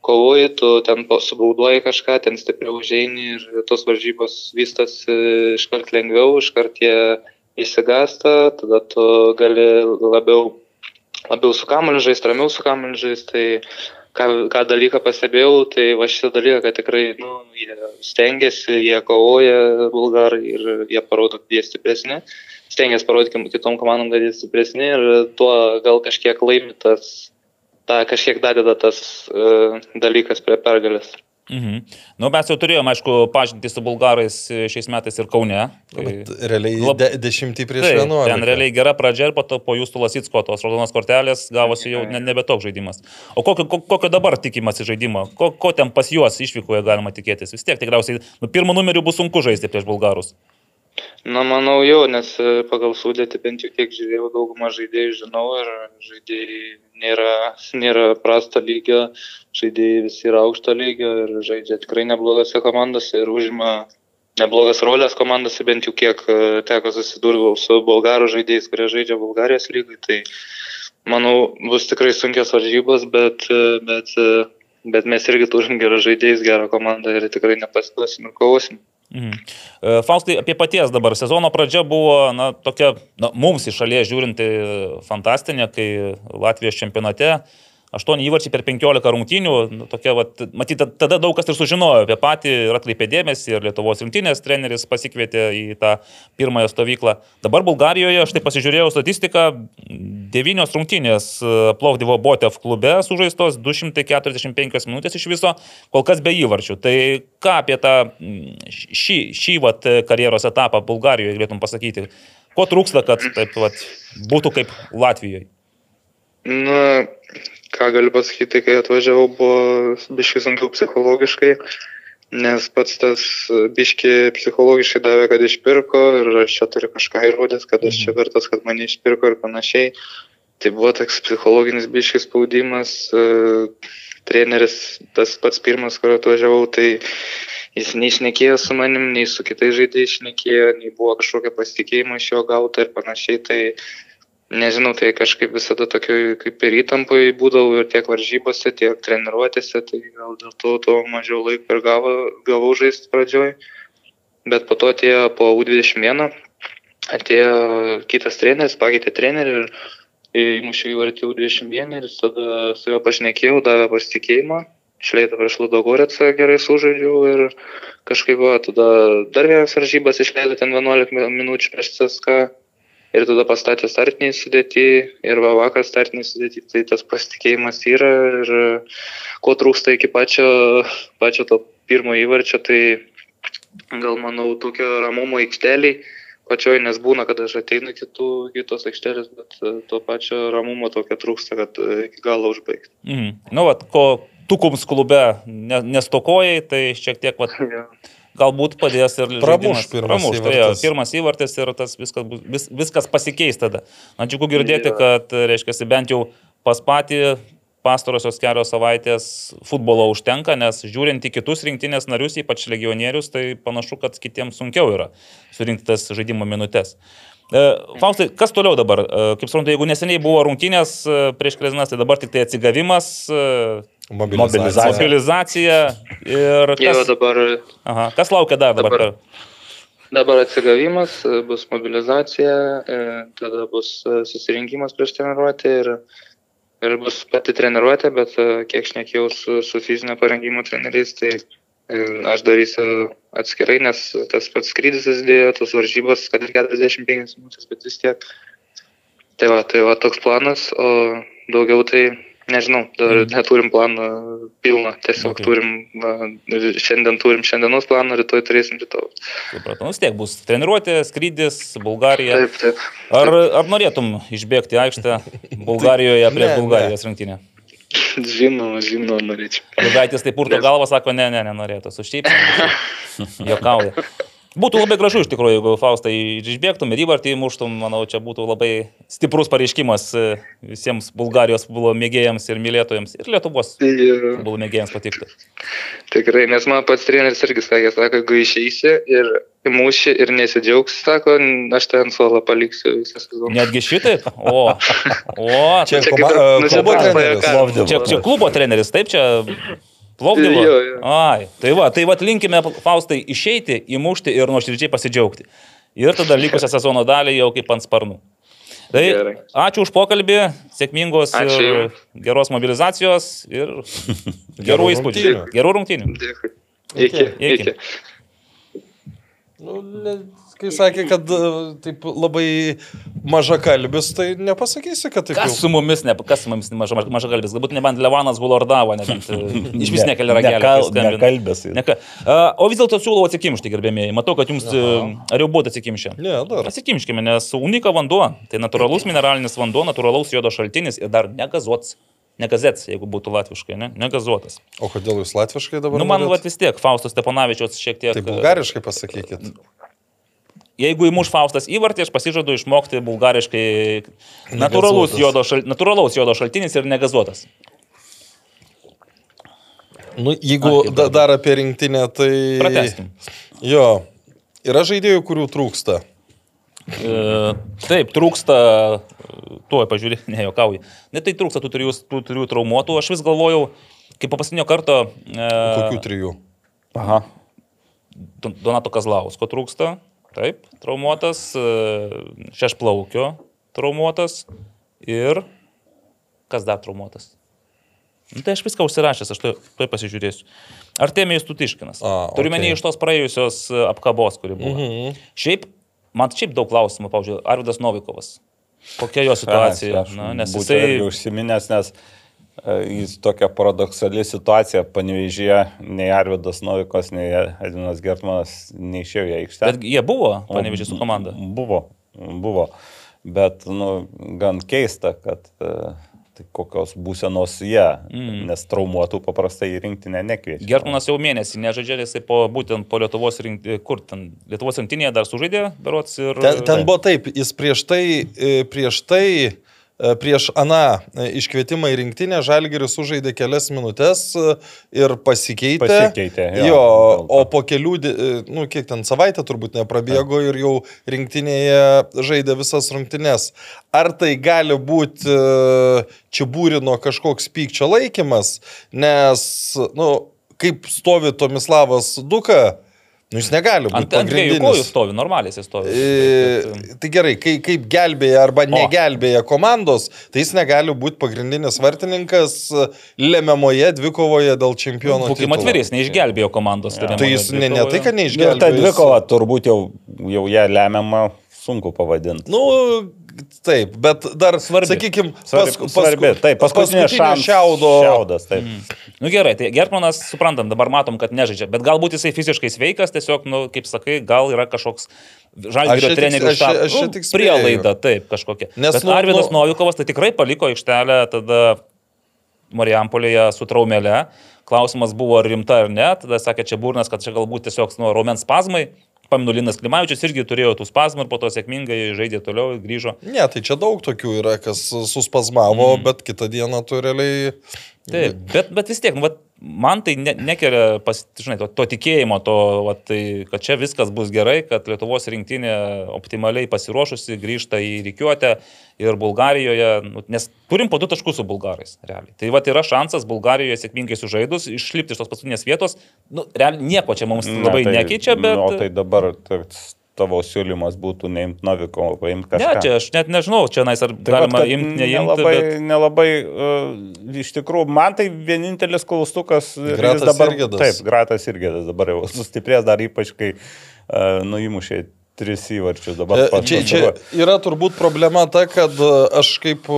kovoji, tu ten subauduoji kažką, ten stipriau užeini ir tos varžybos vystosi iškart lengviau, iškart jie įsigasta, tada tu gali labiau, labiau su kamoliu žaisti, ramiau su kamoliu žaisti. Tai ką, ką dalyką pastebėjau, tai va šitą dalyką, kad tikrai nu, jie stengiasi, jie kovoja bulgarai ir jie parodo, kad jie stipresni. Stengiasi parodyti kitom komandom, kad jie stipresni ir tuo gal kažkiek laimi tas, tą kažkiek dadeda tas uh, dalykas prie pergalės. Mhm. Nu, mes jau turėjome, aišku, pažinti su bulgarais e, šiais metais ir Kaune. Tai... Bet realiai Lab- de, dešimtį prieš Taip, vienuolika. ten realiai gera pradžia ir po to po jūsų Lasitsko tos raudonos kortelės gavosi jau ne, nebe toks žaidimas. O kokio, ko- kokio dabar tikimasi žaidimo? Ko, ko ten pas juos išvykoje galima tikėtis? Vis tiek tikriausiai, nu, pirmų numerių bus sunku žaisti prieš bulgarus. Na, manau jau, nes e, pagal sudėti bent jau kiek žiūrėjau, daugumą žaidėjų žinau ir žaidėjai nėra, nėra prasto lygio, žaidėjai visi yra aukšto lygio ir žaidžia tikrai neblogose komandose ir užima neblogas rolės komandose, bent jau kiek e, teko susidurti su bulgarų žaidėjais, kurie žaidžia Bulgarijos lygai. Tai manau, bus tikrai sunkios varžybos, bet, e, bet, bet mes irgi turim gerą žaidėjus, gerą komandą ir tikrai nepasiduosim ir kovosim. Mhm. E, Faustai, apie paties dabar sezono pradžia buvo, na, tokia, na, mums iš šalies žiūrinti fantastinė, kai Latvijos čempionate 8 įvarčiai per 15 rungtynių, nu, tokia, vat, matyt, tada daug kas ir sužinojo apie patį ir atkreipė dėmesį ir Lietuvos rinktinės treneris pasikvietė į tą pirmąją stovyklą. Dabar Bulgarijoje, aš tai pasižiūrėjau statistiką, 9 rungtynės e, Plovdivo Botev klube sužaistos, 245 minutės iš viso, kol kas be įvarčių. Tai ką apie tą mm, šį, šį vat, karjeros etapą Bulgarijoje galėtum pasakyti? Ko trūksta, kad taip vat, būtų kaip Latvijoje? Na, ką galiu pasakyti, kai atvažiavau, buvo biškai sunkiau psichologiškai, nes pats tas biški psichologiškai davė, kad išpirko ir aš čia turiu kažką įrodęs, kad aš čia vertas, kad mane išpirko ir panašiai. Tai buvo toks psichologinis biškis spaudimas. e, Treneris, tas pats pirmas, kur atvažiavau, tai jis nei šnekėjo su manim, nei su kitais žaidėjais šnekėjo, nei buvo kažkokio pasitikėjimo iš jo gauta ir panašiai. Tai nežinau, tai kažkaip visada tokioj kaip ir įtampai būdavau ir tiek varžybose, tiek treniruotėse, tai gal dėl to, to mažiau laiko ir gavo, gavau žaisti pradžioj. Bet po to atėjo po U21, atėjo kitas treneris, pakeitė trenerį ir įmušiau įvartį U21 ir tada su juo pašnekėjau, davė pasitikėjimą. Išleidau prieš Ludogoretsą gerai sužaidžiau ir kažkaip buvo, tada dar vienas varžybas išleido ten 11 min- minučių prieš CSK ir tada pastatė startinį sudėtį ir va vakar startinį sudėtį, tai tas pasitikėjimas yra ir ko trūksta iki pačio, pačio to pirmo įvarčio, tai gal manau tokio ramumo aikšteliai pačioj, nes būna, kad aš ateinu kitų, kitos aikštelės, bet e, to pačio ramumo tokio trūksta, kad e, iki galo užbaigti. Mhm. Nu, vat, ko Tukums klube ne, nestokojai, tai šiek tiek, vat, Ja. Galbūt padės ir Pramuš pirmas Pramuš, tai įvartis. pirmas įvartis ir tas viskas, bus- vis, viskas pasikeis tada. Na, džiugu girdėti, kad, reiškia, bent jau pas patį pastarosios kelios savaitės futbolo užtenka, nes žiūrint į kitus rinktinės narius, ypač legionierius, tai panašu, kad kitiems sunkiau yra surinkti tas žaidimo minutės. E, Faustai, kas toliau dabar? E, Kaip suprantu, jeigu neseniai buvo rungtynės e, prieš kelias dienas, tai dabar tik tai atsigavimas, e, Mobilizacija. mobilizacija ir Jau kas, dabar, aha, kas laukia dar dabar? Dabar- dabar atsigavimas, bus mobilizacija, e, tada bus e, susirinkimas prieš treniruotę ir, ir bus pati treniruotė, bet e, kiek šnekėjau su, su fizinio parengimo treneriais, tai aš darysiu atskirai, nes tas pats skrydis įsidėjo, tos varžybos, kad ir 45 minutės, bet vis tiek. Tai va, tai va toks planas, o daugiau tai nežinau, dar neturim planą pilną, tiesiog Okay. turim, šiandien turim šiandienos planą, rytoj turėsim rytoj. Supratau, nu, vis tiek bus treniruotė, skrydis, Bulgarija. Taip, taip. Ar, ar norėtum išbėgti aikštę Bulgarijoje prieš. Bulgarijos rinktinę? Žinoma, žinoma, norėčiau. Lugaitis tai purto galvą, sako, ne, ne, nenorėtų, su šypsena. Jokauja. Būtų labai gražu iš tikrųjų, jeigu Faustai išbėgtum ir įvartį įmuštum, manau, čia būtų labai stiprus pareiškimas e, visiems Bulgarijos futbolo mėgėjams ir mylėtojams ir Lietuvos Tai, e, futbolo mėgėjams patiktų. tikrai, nes man pats treneris irgi sakė, sako, jeigu išeisi ir mūšį ir nesidžiaugs, sako, aš ten suolą paliksiu visą sezoną. Netgi šitaip? O, o, Čia Čia ir- e, nu, čia klubo treneris. Čia, čia klubo treneris, taip čia Plovdivo. Jo, jo. Ai, tai va, tai va linkime Faustai išeiti, įmušti ir nuoširdžiai pasidžiaugti. Ir tada likusią sezono dalį jau kaip ant sparnų. Tai Gerai. ačiū už pokalbį, sėkmingos Ačiū ir geros mobilizacijos ir gerų Gerų įspūdžių. Gerų rungtynių. Dėkui. Iki. Iki. Iki. Nu, ne, kai sakė, kad e, taip labai maža kalbis, tai nepasakysi, kad taip Kas su mumis, ne, kas su mumis maža, maža, galvis, galbūt nebent Levanas Gulordavo, nebent e, iš vis nekelia ragelio. Nekal, nekalbės. Ne, ką. A, o vis dėlto siūlau atsikimšti, gerbėmėjai. Matau, kad jums, e, ar jau buvote atsikimšę? Ne, dar. Atsikimškime, nes unika vanduo, tai natūralus mineralinis vanduo, natūralaus jodo šaltinis ir dar negazuotas. Negazets, jeigu būtų latviškai, ne? Negazuotas. O kodėl jūs latviškai dabar? Nu, man vat vis tiek, Faustas Steponavičius šiek tiek. Tai bulgariškai pasakykit. Jeigu įmuš Faustas įvartį, aš pasižadu išmokti bulgariškai natūralus jodo, šal, natūralaus jodo šaltinis ir negazuotas. Nu, jeigu kaip da, dar apie rinktinę, tai... Pratęskim. Jo. Yra žaidėjų, kurių trūksta. E, taip, trūksta, tuoj pažiūrė, ne jokauju. Net tai trūksta tų trijų, tų trijų traumuotų. Aš vis galvojau, kaip paskutinio karto. E, Kokių trijų? Aha. Don- Donato Kazlausko trūksta, taip, traumuotas, e, Šešplaukio traumuotas ir kas dar traumuotas. Nu, tai aš viską užsirašęs, aš tai, tai pasižiūrėsiu. Artemijus Tutiškinas. A, Turime okei. okay. iš tos praėjusios e, apkabos, kuri buvo. Mhm. Šiaip, man šiaip daug klausimų, pavyzdžiui, Arvidas Novikovas. Kokia jo situacija? Aš Na, nes jisai... užsiminęs, nes jis tokia paradoksali situacija, panevežėje, nei Arvidas Novikas, nei Edinas Gertmanas neišėjo į aikštę. Bet jie buvo, panevežė su komanda. Buvo, buvo. Bet, nu, gan keista, kad e, tai kokios būsenos jie, mm. nes traumuotų paprastai į rinktinę nekviečia. Gertmanas jau mėnesį nežaidžia, jisai po, būtent po Lietuvos rinktinėje, kur ten, Lietuvos rinktinėje dar sužaidė, berots ir... Ten, ten buvo taip, jis prieš tai, e, prieš tai e, prieš Aną e, iškvietimą į rinktinę Žalgeris sužaidė kelias minutės ir pasikeitė. Pasikeitė, jo, jo. O po kelių, nu, kiek ten savaitę turbūt neprabėgo ir jau rinktinėje žaidė visas rungtynes. Ar tai gali būti e, Čiabūrino kažkoks pykčio laikymas, nes, nu, kaip stovi Tomislavas Duka, nu, jis negali būti Ant, ant dviejų kojų stovi, normaliai jis stovi. E, Tai gerai, kai, kaip gelbėja arba negelbėja komandos, tai jis negali būti pagrindinis vartininkas e, lemiamoje dvikovoje dėl čempionų. Būkime titulo. atviri, jis neišgelbėjo komandos. Tai jis ne, ne tai, kad Ir neišgelbėjo. ta jis- dvikova turbūt jau, jau ją lemiamą sunku pavadinti. Nu, taip, bet dar, Svarbi. sakykime, Svarbi, svarbi. Taip, paskutinė šiaudo. Šiaudas, taip. Mm. Nu gerai, tai Gertmanas, suprantam, dabar matom, kad nežaidžia, bet galbūt jisai fiziškai sveikas, tiesiog, nu, kaip sakai, gal yra kažkoks Aš žalgerio trenerių aš štabas. aš čia tik spėju. prielaida, taip, kažkokia. Nes, bet nu, Arvidas nu- Novikovas tai tikrai paliko aikštelę tada Marijampolėje su traumelė. Klausimas buvo, ar rimta ar ne. Tada sakė čia burnas, kad čia galbūt tiesiog nu, raumens spazmai. Paminu, Linas Klimavičius irgi turėjo tų spazmų ir po to sėkmingai žaidė toliau, grįžo. Ne, tai čia daug tokių yra, kas suspazmavo, mm. bet kitą dieną tu realiai... Taip, bet, bet vis tiek, nu, vat, man tai ne, nekelia, pas, žinai, to, to tikėjimo, to, vat, tai, kad čia viskas bus gerai, kad Lietuvos rinktinė optimaliai pasiruošusi grįžta į rykiuotę ir Bulgarijoje, nu, nes turim po du taškus su bulgarais, realiai. Tai va yra šansas Bulgarijoje sėkmingai sužaidus, išlipti iš tos paskutinės vietos, nu, realiai nieko čia mums labai tai- nekeičia, bet... Nu, o tai dabar toks tavo siūlymas būtų neimti Noviko, o paimti kažką. Ne, čia aš net nežinau, čia nais ar Tai galima vat, imti, neimti. Nelabai, Bet... nelabai uh, iš tikrųjų, man tai vienintelis klaustukas. Gratas dabar, Irgėdas. Taip, Gratas irgi dabar jau sustiprės dar ypač, kai uh, nuimušė tris įvarčius dabar. E, Čia, čia yra turbūt problema ta, kad e, aš kaip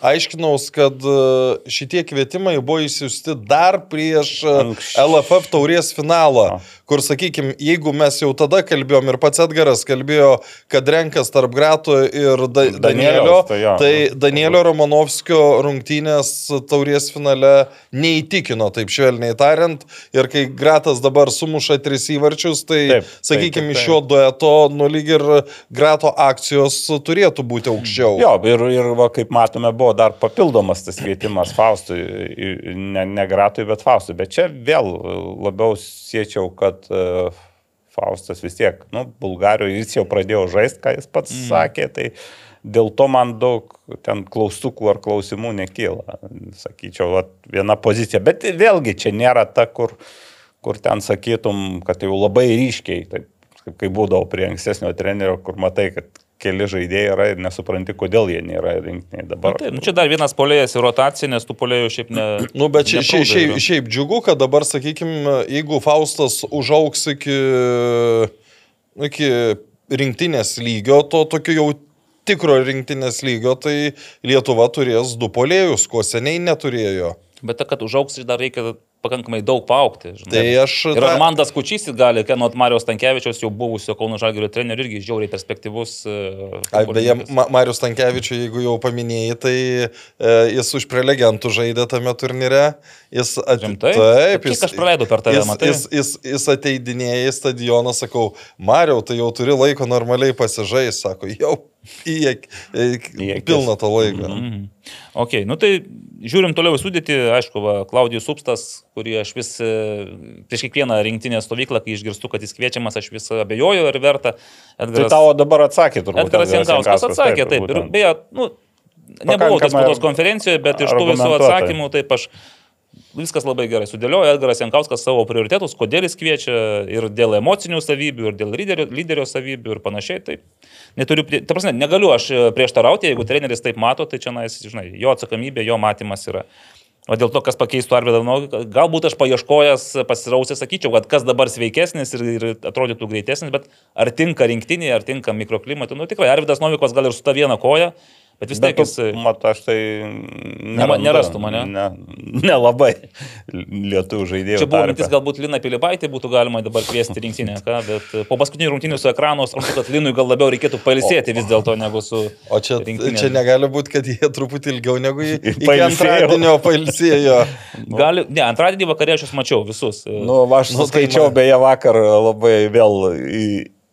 aiškinaus, kad e, šitie kvietimai buvo įsiusti dar prieš LFF taurės finalą, A. kur, sakykime, jeigu mes jau tada kalbėjom ir pats Edgaras kalbėjo, kad renkas tarp Grato ir da Danielio, tai jo. tai Danielio Romanovskio rungtynės taurės finale neįtikino, taip švelniai tariant, ir kai Gratas dabar sumuša tris įvarčius, tai, Taip, sakykime, iš šio dueto, nu lyg ir Grato akcijos turėtų būti aukščiau. Jo, ir, ir va, kaip matome, buvo dar papildomas tas kvietimas Faustui, ne, ne Gratui, bet Faustui. Bet čia vėl labiau siečiau, kad uh, Faustas vis tiek, nu, Bulgarijoje jis jau pradėjo žaisti, ką jis pats mm. sakė, tai dėl to man daug ten klaustukų ar klausimų nekyla. Sakyčiau, va, viena pozicija. Bet vėlgi čia nėra ta, kur, kur ten sakytum, kad jau labai ryškiai, taip, kaip, kaip būdavo prie ankstesnio trenerio, kur matai, kad keli žaidėjai yra ir nesupranti, kodėl jie nėra rinktiniai dabar. Taip, nu, čia dar vienas polėjas į rotaciją, nes tų polėjų šiaip ne. Nu, bet šiaip, šiaip, šiaip, šiaip džiugu, kad dabar, sakykime, jeigu Faustas užauks iki, iki rinktinės lygio, to tokio jau tikro rinktinės lygio, tai Lietuva turės du polėjus, ko seniai neturėjo. Bet ta, kad užauks, dar reikia pakankamai daug paaukti. Žinai. Tai aš Ir Armandas Kučys gali, kad nuo Marijos Tankievičiaus jau buvusio Kauno Žalgirio trenerių irgi žiauriai perspektyvus. e, Ai, beje. Ma Marius Tankievičius, jeigu jau paminėjai, tai e, jis už prelegentų žaidė tame turnyre. Jis at... Rimtai? Taip, Kiek aš praleidau per tave, jis, matai? jis, jis, jis ateidinėja į stadioną, sakau, Mariau, tai jau turi laiko normaliai pasižaisti, sako, jau į ek- Į į- akis. pilną tą laiką. Mhm. Ok, nu tai žiūrim toliau į sudėtį, aišku, va, Klaudijus Upstas, kurį aš vis e, prieš kiekvieną rinktinę stovyklą, kai išgirstu, kad jis kviečiamas, aš vis abejoju, ar verta. Tai Edgaras, tavo dabar atsakė turbūt. Edgaras Jankauskas atsakė, taip. Ir būtent. beje, nu, nebuvau Pakankamai spaudos konferencijoje, bet iš tų visų atsakymų, taip aš viskas labai gerai sudėliojo. Edgaras Jankauskas savo prioritetus, kodėl jis kviečia ir dėl emocinių savybių, ir dėl lyderio, lyderio savybių ir panašiai. Tai neturiu, ta prasme, negaliu aš e, prieštarauti, jeigu treneris taip mato, tai čia, na, žinai, jo atsakomybė, jo matymas yra. O dėl to, kas pakeistų Arvidą Noviką, galbūt aš paieškojęs, pasirausęs, sakyčiau, kad kas dabar sveikesnis ir, ir atrodytų greitesnis, bet ar tinka rinktinė, ar tinka mikroklimatui, nu tikrai Arvidas Novikas gal ir su ta viena koja, Bet vis tiek jis... tu, mat, aš tai nerandu. nerastų mane? Ne, nelabai lietuvių žaidėjų. Čia buvo tarpe. mintis, galbūt Lina Pilipaitė būtų galima dabar kviesti rinktinę, ką, bet e, po paskutinių rungtynių su ekranu, aš suprantu, kad Linui gal labiau reikėtų pailsėti vis dėlto negu su... O čia, rinktinė. čia negali būti, kad jie truputį ilgiau negu į- iki antradienio pailsėjo. Gali, ne, antradienį vakarė aš jūs mačiau visus. e, Nu, aš Nu, nu, tai skaičiau man- beje vakar labai vėl į,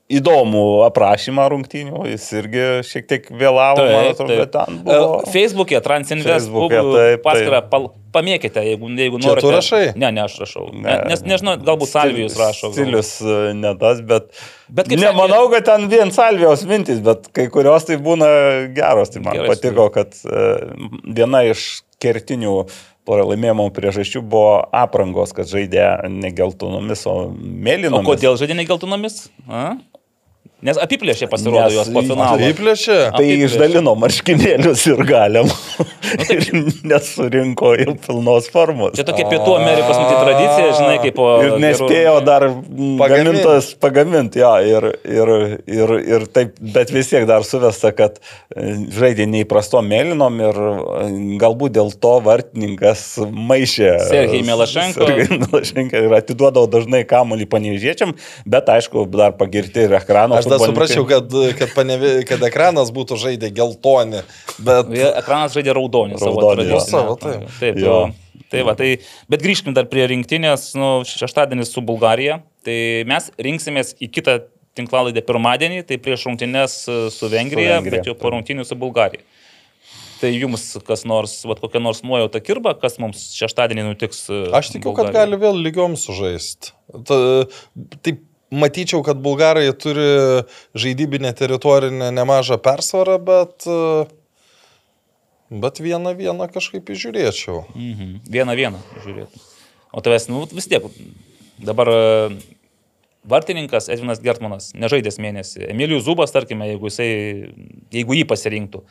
įdomų aprašymą rungtynių, jis irgi šiek tiek vėlavo, man atrodo, bet ten buvo. Facebook'e Transinvest Facebook'e, taip, paskirą, taip. pal, pamėkite, jeigu, jeigu norite. tu rašai? Ne, ne, aš rašau. Ne, Ne. nes nežinau, galbūt Salvijus rašo. gal. Stilius e, ne tas, bet... Bet Nemanau, kad ten vien Salvijos mintis, bet kai kurios tai būna geros. Tai man Gerai, patiko, kad e, viena iš kertinių pralaimėjimo priežasčių buvo aprangos, kad žaidė ne geltonomis, o O mėlynomis. kodėl žaidė negeltonomis? A? Nes apiplėšė pasirodo Nes jos po finalo. Įplėšė. Tai Apiplėšė. išdalino marškinėlius ir galiam. ir nesurinko jau pilnos formos. Čia tokia Pietų Amerikos matyt tradicija, žinai, kaip po... Ir nespėjo dar gamintojas pagaminti, jo, ir, ir, ir, ir taip, bet vis tiek dar suvesta, kad e, žaidė neįprastom mėlynom ir e, galbūt dėl to vartininkas maišė. Sergej Milašenko. Sergej Milašenko ir atiduodavo dažnai kamuolį panevežėčiam, bet aišku, dar pagirti ir ekrano. Aš futbolininkai. suprasčiau, kad, kad, panevė, kad ekranas būtų žaidę geltoni, bet Ekranas žaidė raudonį savo Raudonį, tradicinę. Savo, taip. Taip, Jo. Tai va, tai, bet grįžkim dar prie rinktinės, nu, šeštadienis su Bulgarija. Tai mes rinksimės į kitą tinklalaidę pirmadienį, tai prieš rungtynės e, su Vengrija, Vengrija, bet jau po rungtynių su Bulgarija. Tai jums kas nors, va, kokia nors nuojauta kirba, kas mums šeštadienį nutiks. e, aš tikiu, kad Bulgarijai? gali vėl lygiom sužaisti. Taip, matyčiau, kad bulgarai turi žaidybinę teritorinę nemažą persvarą, bet, bet vieną vieną kažkaip įžiūrėčiau. Mhm. Vieną vieną žiūrėtų. O tavęs, nu, vis tiek, dabar e, vartininkas Edvinas Gertmanas, nežaidęs mėnesį. Emilijus Zubas, tarkime, jeigu, jisai, jeigu jį pasirinktų.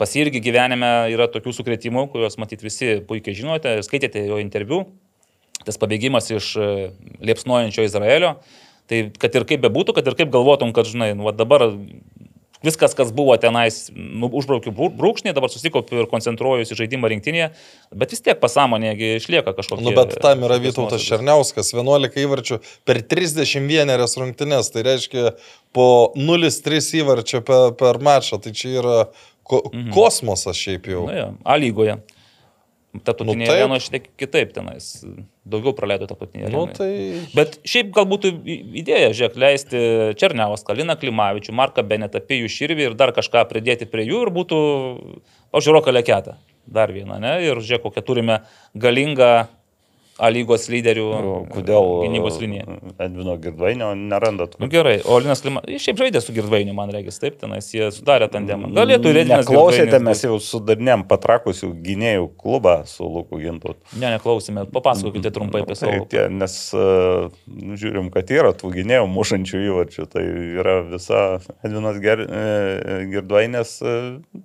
Pas jį irgi gyvenime yra tokių sukretimų, kuriuos matyt visi puikiai žinote skaitėte jo interviu. Tas pabėgimas iš e, liepsnojančio Izraelio. Tai kad ir kaip bebūtų, kad ir kaip galvotum, kad, žinai, nu, dabar viskas, kas buvo tenais, nu, užbraukiu brū- brūkšnį, dabar susikaupiu ir koncentruojuosi į žaidimą rinktinėje, bet vis tiek pasąmonėgi išlieka kažkokia. Nu, bet tam yra Vytautas Černiauskas, 11 įvarčių per 31 rungtynes, tai reiškia po 0-3 įvarčio per, per mačą, tai čia yra ko, mhm. kosmosas šiaip jau. Na, jo, A lygoje. Tarptautinėje Nu, nu, arenoje šiek tiek kitaip tenais. Daugiau praleido tarptautinėje Nu, arenoje. tai Bet šiaip gal būtų idėja, žiūrėk, leisti Černiavos, Kaliną Klimavičių, Marką Benetą, Pijų Širvį ir dar kažką pridėti prie jų ir būtų, pažiūrėk, leketą. Dar vieną, ne? Ir žiūrėk, kokią turime galingą A lygos lyderių Kodėl gynybos liniją. Edvino Girdvainio nerandat? Nu, gerai, o Linas Klimavičius, jis šiaip žaidė su Girdvainiu, man regis, taip, tenais jie sudarė tandemą. Galėtų ir Neklausėte, Girdvainis mes jau sudarinėm patrakusių gynėjų klubą su Luku Gintu. Ne, neklausime, papasakokite trumpai apie Tai savo. tie, nes uh, žiūrim, kad yra tų gynėjų mušančių įvarčių, tai yra visa Edvinas Ger, e, Girdvainės, e,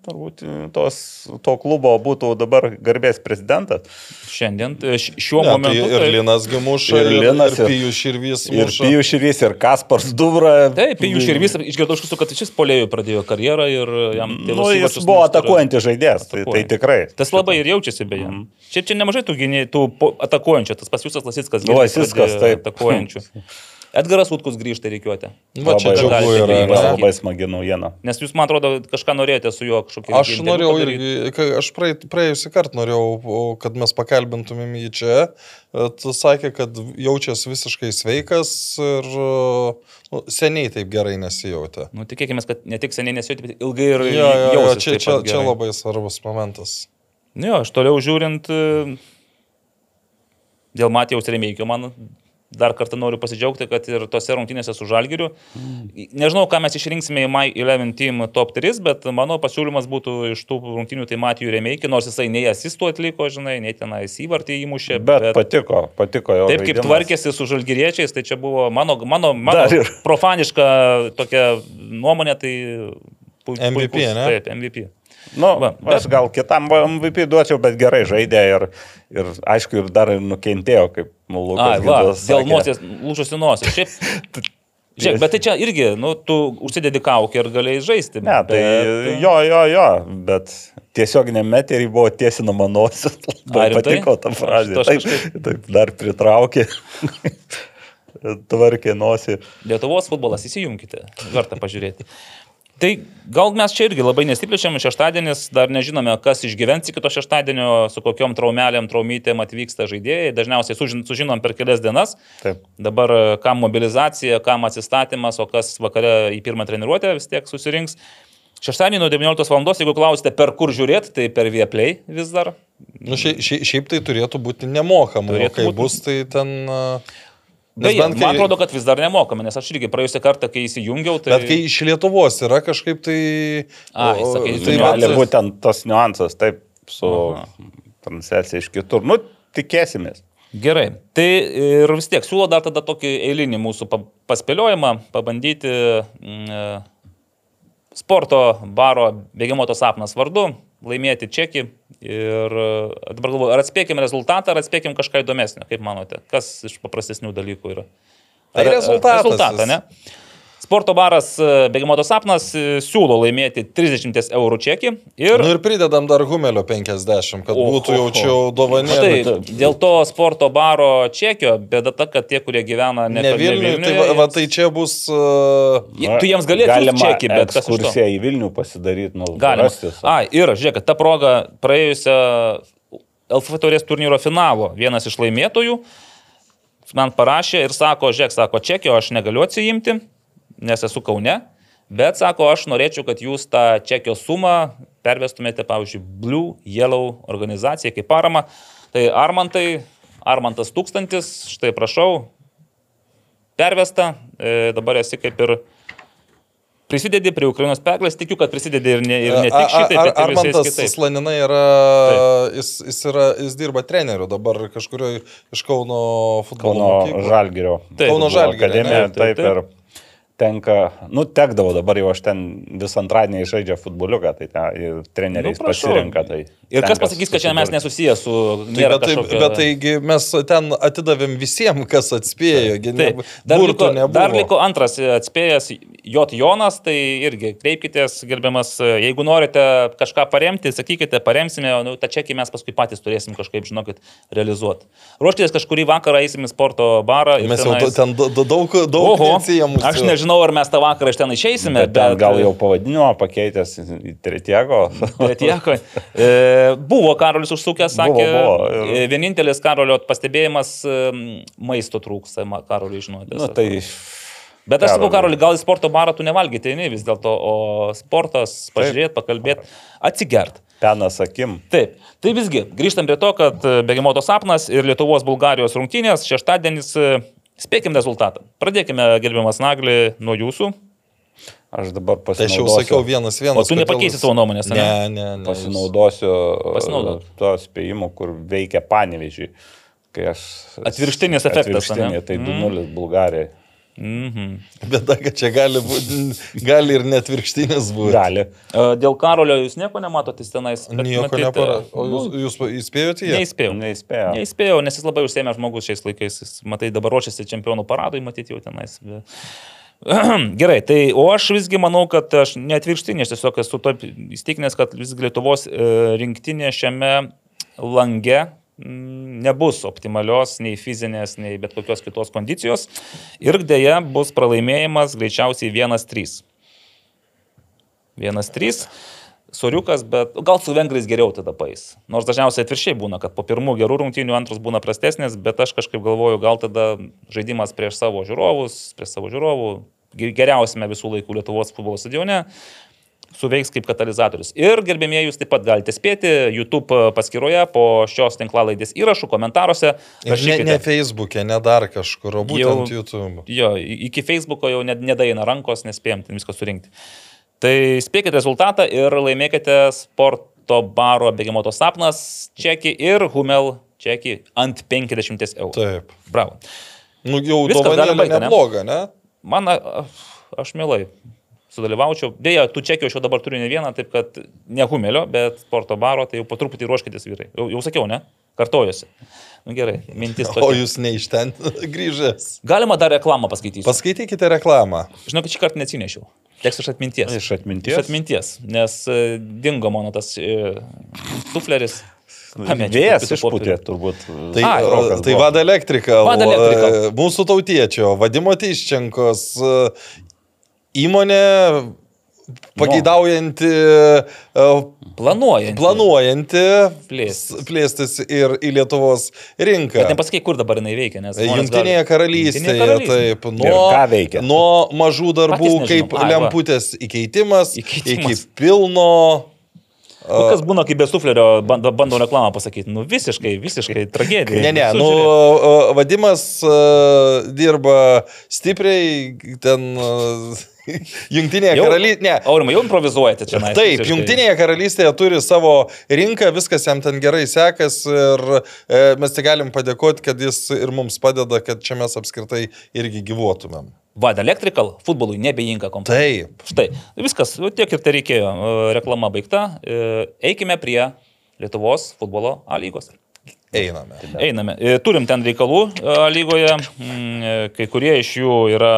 turbūt e, tos, to klubo būtų dabar garbės prezidentas. Šiandien, e, šiuo ne, momentu. tai ir taip. Linas Gimuša, Ir ir, Linas, ir ir- Pijus Širvys. Ir. Pijus Širys, ir Kaspars Dubra. Taip, ir vis išgirdau iš jūsų, kad šis polėjų pradėjo karjerą ir jam Nu, tėvas jis buvo atakuojantis žaidėjas, tai, tai tikrai. Tas labai ir jaučiasi beje. Mm. Šiaip čia nemažai tų, gynėjų, tų atakuojančių, tas pas jūsas Lasickas. Nu, Lasickas, taip. Atakuojančių. Edgaras Utkus grįžta reikiuoti. Va čia džiugu ne? Labai smagi naujiena. Nes jūs, man atrodo, kažką norėjote su juo kažkokį Aš norėjau irgi, aš praėjusį kartą norėjau, kad mes pakalbintumėm jį čia. Tu sakė, kad jaučiasi visiškai sveikas ir nu, seniai taip gerai nesijautė. Nu, tikėkime, kad ne tik seniai nesijauti, bet ilgai ir Jo, jo, jo, jausis čia, čia, čia labai svarbus momentas. Nu Jo, aš toliau žiūrint, e, dėl Matijaus Remeikio man dar kartą noriu pasidžiaugti, kad ir tose rungtynėse su Žalgiriu. Nežinau, ką mes išrinksime į My 11 Team top 3, bet mano pasiūlymas būtų iš tų rungtynių tai Matijų Remeikį, nors jisai nei asistų atliko, žinai, nei tenai įvartį įmušė. Bet, bet patiko, patiko jo. Taip kaip žaidimas. tvarkėsi su žalgyriečiais, tai čia buvo mano, mano, mano profaniška tokia nuomonė, tai puikus. MVP, ne? Taip, MVP. Nu, Va, Va, aš gal kitam MVP duočiau, bet gerai žaidė ir, ir aišku, ir dar nukentėjo, kaip Ai, Lukas. va, dėl nosies, lūžusi nosis. Šiaip Žiūrėk, bet tai čia irgi, nu, tu užsidedi kaukę ir galėjai žaisti. Ne, tai bet, jo, jo, jo, bet tiesioginiam meterį buvo tiesinama nosis. Labai patiko ta frazė. Taip, taip, dar pritraukė. Tvarkė nosį. Lietuvos futbolas, įsijunkite, verta pažiūrėti. Tai gal mes čia irgi labai nesiplečiam, šeštadienis, dar nežinome, kas išgyvens iki to šeštadienio, su kokiom traumelėm, traumytėm atvyksta žaidėjai. Dažniausiai sužin, sužinom per kelias dienas. Taip. Dabar e, kam mobilizacija, kam atsistatymas, o kas vakare į pirmą treniruotę vis tiek susirinks. Šeštadienį nuo 19 val. jeigu klausite, per kur žiūrėti, tai per Vieplay vis dar. Nu, šiaip, šiaip, tai turėtų būti nemokama, Turėtų o kai būti. bus, tai ten... a, nes Beje, bent man atrodo, kad vis dar nemokame, nes aš irgi praėjusią kartą, kai įsijungiau, tai... Bet kai iš Lietuvos yra kažkaip tai... Ai, o- sakai, tai gali vat- būti ten tas niuansas, taip, su transliacija iš kitur. Nu, tikėsimės. Gerai. Tai ir vis tiek siūlo dar tada tokį eilinį mūsų pa- paspėliojimą, pabandyti mm, e, sporto baro bėgimoto sapnas vardu, laimėti čekį ir e, dabar galvoju, ar atspėkim rezultatą, ar atspėkim kažką įdomesnio, kaip manote, kas iš paprastesnių dalykų yra. Tai Ar- rezultatas Rezultatą, ne? Sporto baras e, Bėgimoto sapnas e, siūlo laimėti 30 eurų čekį ir... Nu ir pridedam dar Humelio 50, kad Oho. būtų jaučiau dovanėlė. Tai dėl to sporto baro čekio, bėda ta, kad tie, kurie gyvena ne, Ne Vilniuje, tai, va, va, tai čia bus... Uh, Jie- Tu jiems galėtum čekį, bet kas iš to? į Vilnių pasidaryti, nu, Galima. rasti. A, ir žiūrėk, ta proga praėjusią LFF taurės turnyro finalo vienas iš laimėtojų man parašė ir sako, žiūrėk, sako, čekio aš negaliu atsijimti, nes esu Kaune, bet sako, aš norėčiau, kad jūs tą čekio sumą pervestumėte, pavyzdžiui, Blue Yellow organizacijai kaip parama. Tai Armantai, Armantas tūkstantis, štai prašau, pervesta, e, dabar esi kaip ir prisidedi prie Ukrainos pergalės, tikiu, kad prisidedi ir ne, ir ne tik šitai, bet ir visais Armantas kitais. Slaninai yra, jis, jis, yra, jis dirba treneriu dabar kažkurio iš Kauno futbolo Kauno. Žalgirio. Taip. Kauno Žalgirio, Akademija, ne? Taip, taip, taip. Ir tenka, nu, tekdavo dabar jau aš ten vis antradienį žaidžia futboliuką, tai ten treneriais Nu, prašau. pasirenka. Tai Ir kas pasakys, kad čia mes nesusiję su... Tai, bet, tai, kažkokio- bet taigi mes ten atidavėm visiems, kas atspėjo. gi ne- dar liko, nebuvo. dar liko antras atspėjęs J. Jonas, tai irgi kreipkitės, gerbiamas, jeigu norite kažką paremti, sakykite, paremsime, nu, tą čekį mes paskui patys turėsim kažkaip, žinokit, realizuoti. Ruoškitės kažkurį vakarą, eisim į sporto barą. ir Mes jau tenais- ten da- da- daug, daug Oho, neatsijėmusių. aš nežinau, ar mes tą vakarą iš ten išeisime, Bet ten gal jau pavadinimą pakeitęs į Tretiego. Tretieko. E, buvo Karolis užsukęs, sakė, Buvo, buvo, ir- e, vienintelis Karolio pastebėjimas e, maisto trūksta, Karoliui žinote. nu, sako. tai Bet aš sakau, Karoli. Gal į sporto barą tu nevalgyti, ne vis dėlto, o sportas, pažiūrėti, pakalbėti, atsigert. penas akim. Taip, tai visgi, grįžtam prie to, kad e, Bėgimoto sapnas ir Lietuvos-Bulgarijos rungtynės šeštadienis, e, spėkim rezultatą. Pradėkime, gerbiamas Nagli, nuo jūsų. Aš dabar Tai aš jau pasinaudosiu. sakiau vienas vienas. O tu nepakeisi savo nuomonės, ane? Ne, ne, ne. Pasinaudosiu Pasinaudok. e, to spėjimu, kur veikia panevežiai. Kai aš... Atvirkštinis efektas? Atvirkštinė, tai 2-0 Bulgarijai. Mhm. Bėda, kad čia gali, būti, gali ir net virkštinis būti. Gali. E, Dėl Karolio jūs nieko nematote tenais? Bet Nieko matyt, nepara. e, O jūs, jūs įspėjote jį? Neįspėjau. Neįspėjo. Neįspėjau, nes jis labai užsėmė žmogus šiais laikais. Jis, matai, dabar ruošiasi čempionų paradui, matyti jau tenais. be- Gerai, tai o aš visgi manau, kad aš neatvirkštinė, aš tiesiog esu taip įstikinęs, kad visgi Lietuvos e, rinktinė šiame lange nebus optimalios nei fizinės, nei bet kokios kitos kondicijos. Ir dėja bus pralaimėjimas greičiausiai 1-3. 1-3. Soriukas, bet gal su vengrais geriau tada pais. Nors dažniausiai atviršiai būna, kad po pirmų gerų rungtynių antros būna prastesnės, bet aš kažkaip galvoju, gal tada žaidimas prieš savo žiūrovus, prieš savo žiūrovų, ge- geriausiame visų laikų Lietuvos futbolo stadione, suveiks kaip katalizatorius. Ir gerbėmėjai, jūs taip pat galite spėti YouTube paskyroje po šios tinklalaidės įrašų, komentaruose. Ir ne, rašykite. ne Facebook'e, ne dar kažkur, o būtent Jau-. YouTube. Jo, iki Facebook'o jau nedaina rankos, nespėjom viską surinkti. Tai spėkite rezultatą ir laimėkite sporto baro bėgimoto sapnas čekį ir Humel čekį ant 50 eurų. Taip. Bravo. Nu, jau dovanėlė nebloga, ne? Man, a- aš mielai sudalyvaučiau. Dėja, tų čekių aš jau dabar turiu ne vieną, taip kad ne Humelio, bet sporto baro, tai jau po truputį ruoškitės vyrai. Jau, jau sakiau, ne? Kartojuosi. Nu, gerai, mintis O tokia. jūs ne iš ten grįžęs. Galima dar reklamą paskaityti. Paskaitykite reklamą. Žinau, kad šį kartą neatsinešiau. Teks iš atminties. Iš atminties? Iš atminties, nes e, dingo mano tas e, tufleris. Pamečiau Vėjas išputė turbūt. Tai, Ai, Ai, rokas tai. Vada Elektrika, Vada Electrical. e, mūsų tautiečio, Vadimo Tyščenkos įmonė pageidaujanti, e, Planuojant. planuojanti Plėstis. plėstis ir į Lietuvos rinką. Bet nepasakai, kur dabar jinai veikia, nes... gali- karalystėje, Jungtinėje karalystėje. taip, nuo, ką veikia? nuo mažų darbų kaip Ai, va. lemputės įkeitimas, Įkeitimas. iki pilno Nu, kas būna, kai be suflerio bando, bando reklamą pasakyti? Nu, visiškai, visiškai tragedija. Ne, ne, nu, o, Vadimas uh, dirba stipriai ten uh, Jungtinėje karalystėje. Ne. Aurimai, jau improvizuojate čia. Taip, visiškai. Jungtinėje karalystėje turi savo rinką, viskas jam ten gerai sekas ir e, mes tik galim padėkoti, kad jis ir mums padeda, kad čia mes apskritai irgi gyvuotumėm. Vada Electrical futbolui nebejinka kompanija. Taip. Štai, viskas, tiek ir tai reikėjo. E, Reklama baigta. E, Eikime prie Lietuvos futbolo A lygos. Einame. Einame. E, Turim ten reikalų e, lygoje. Mm, e, Kai kurie iš jų yra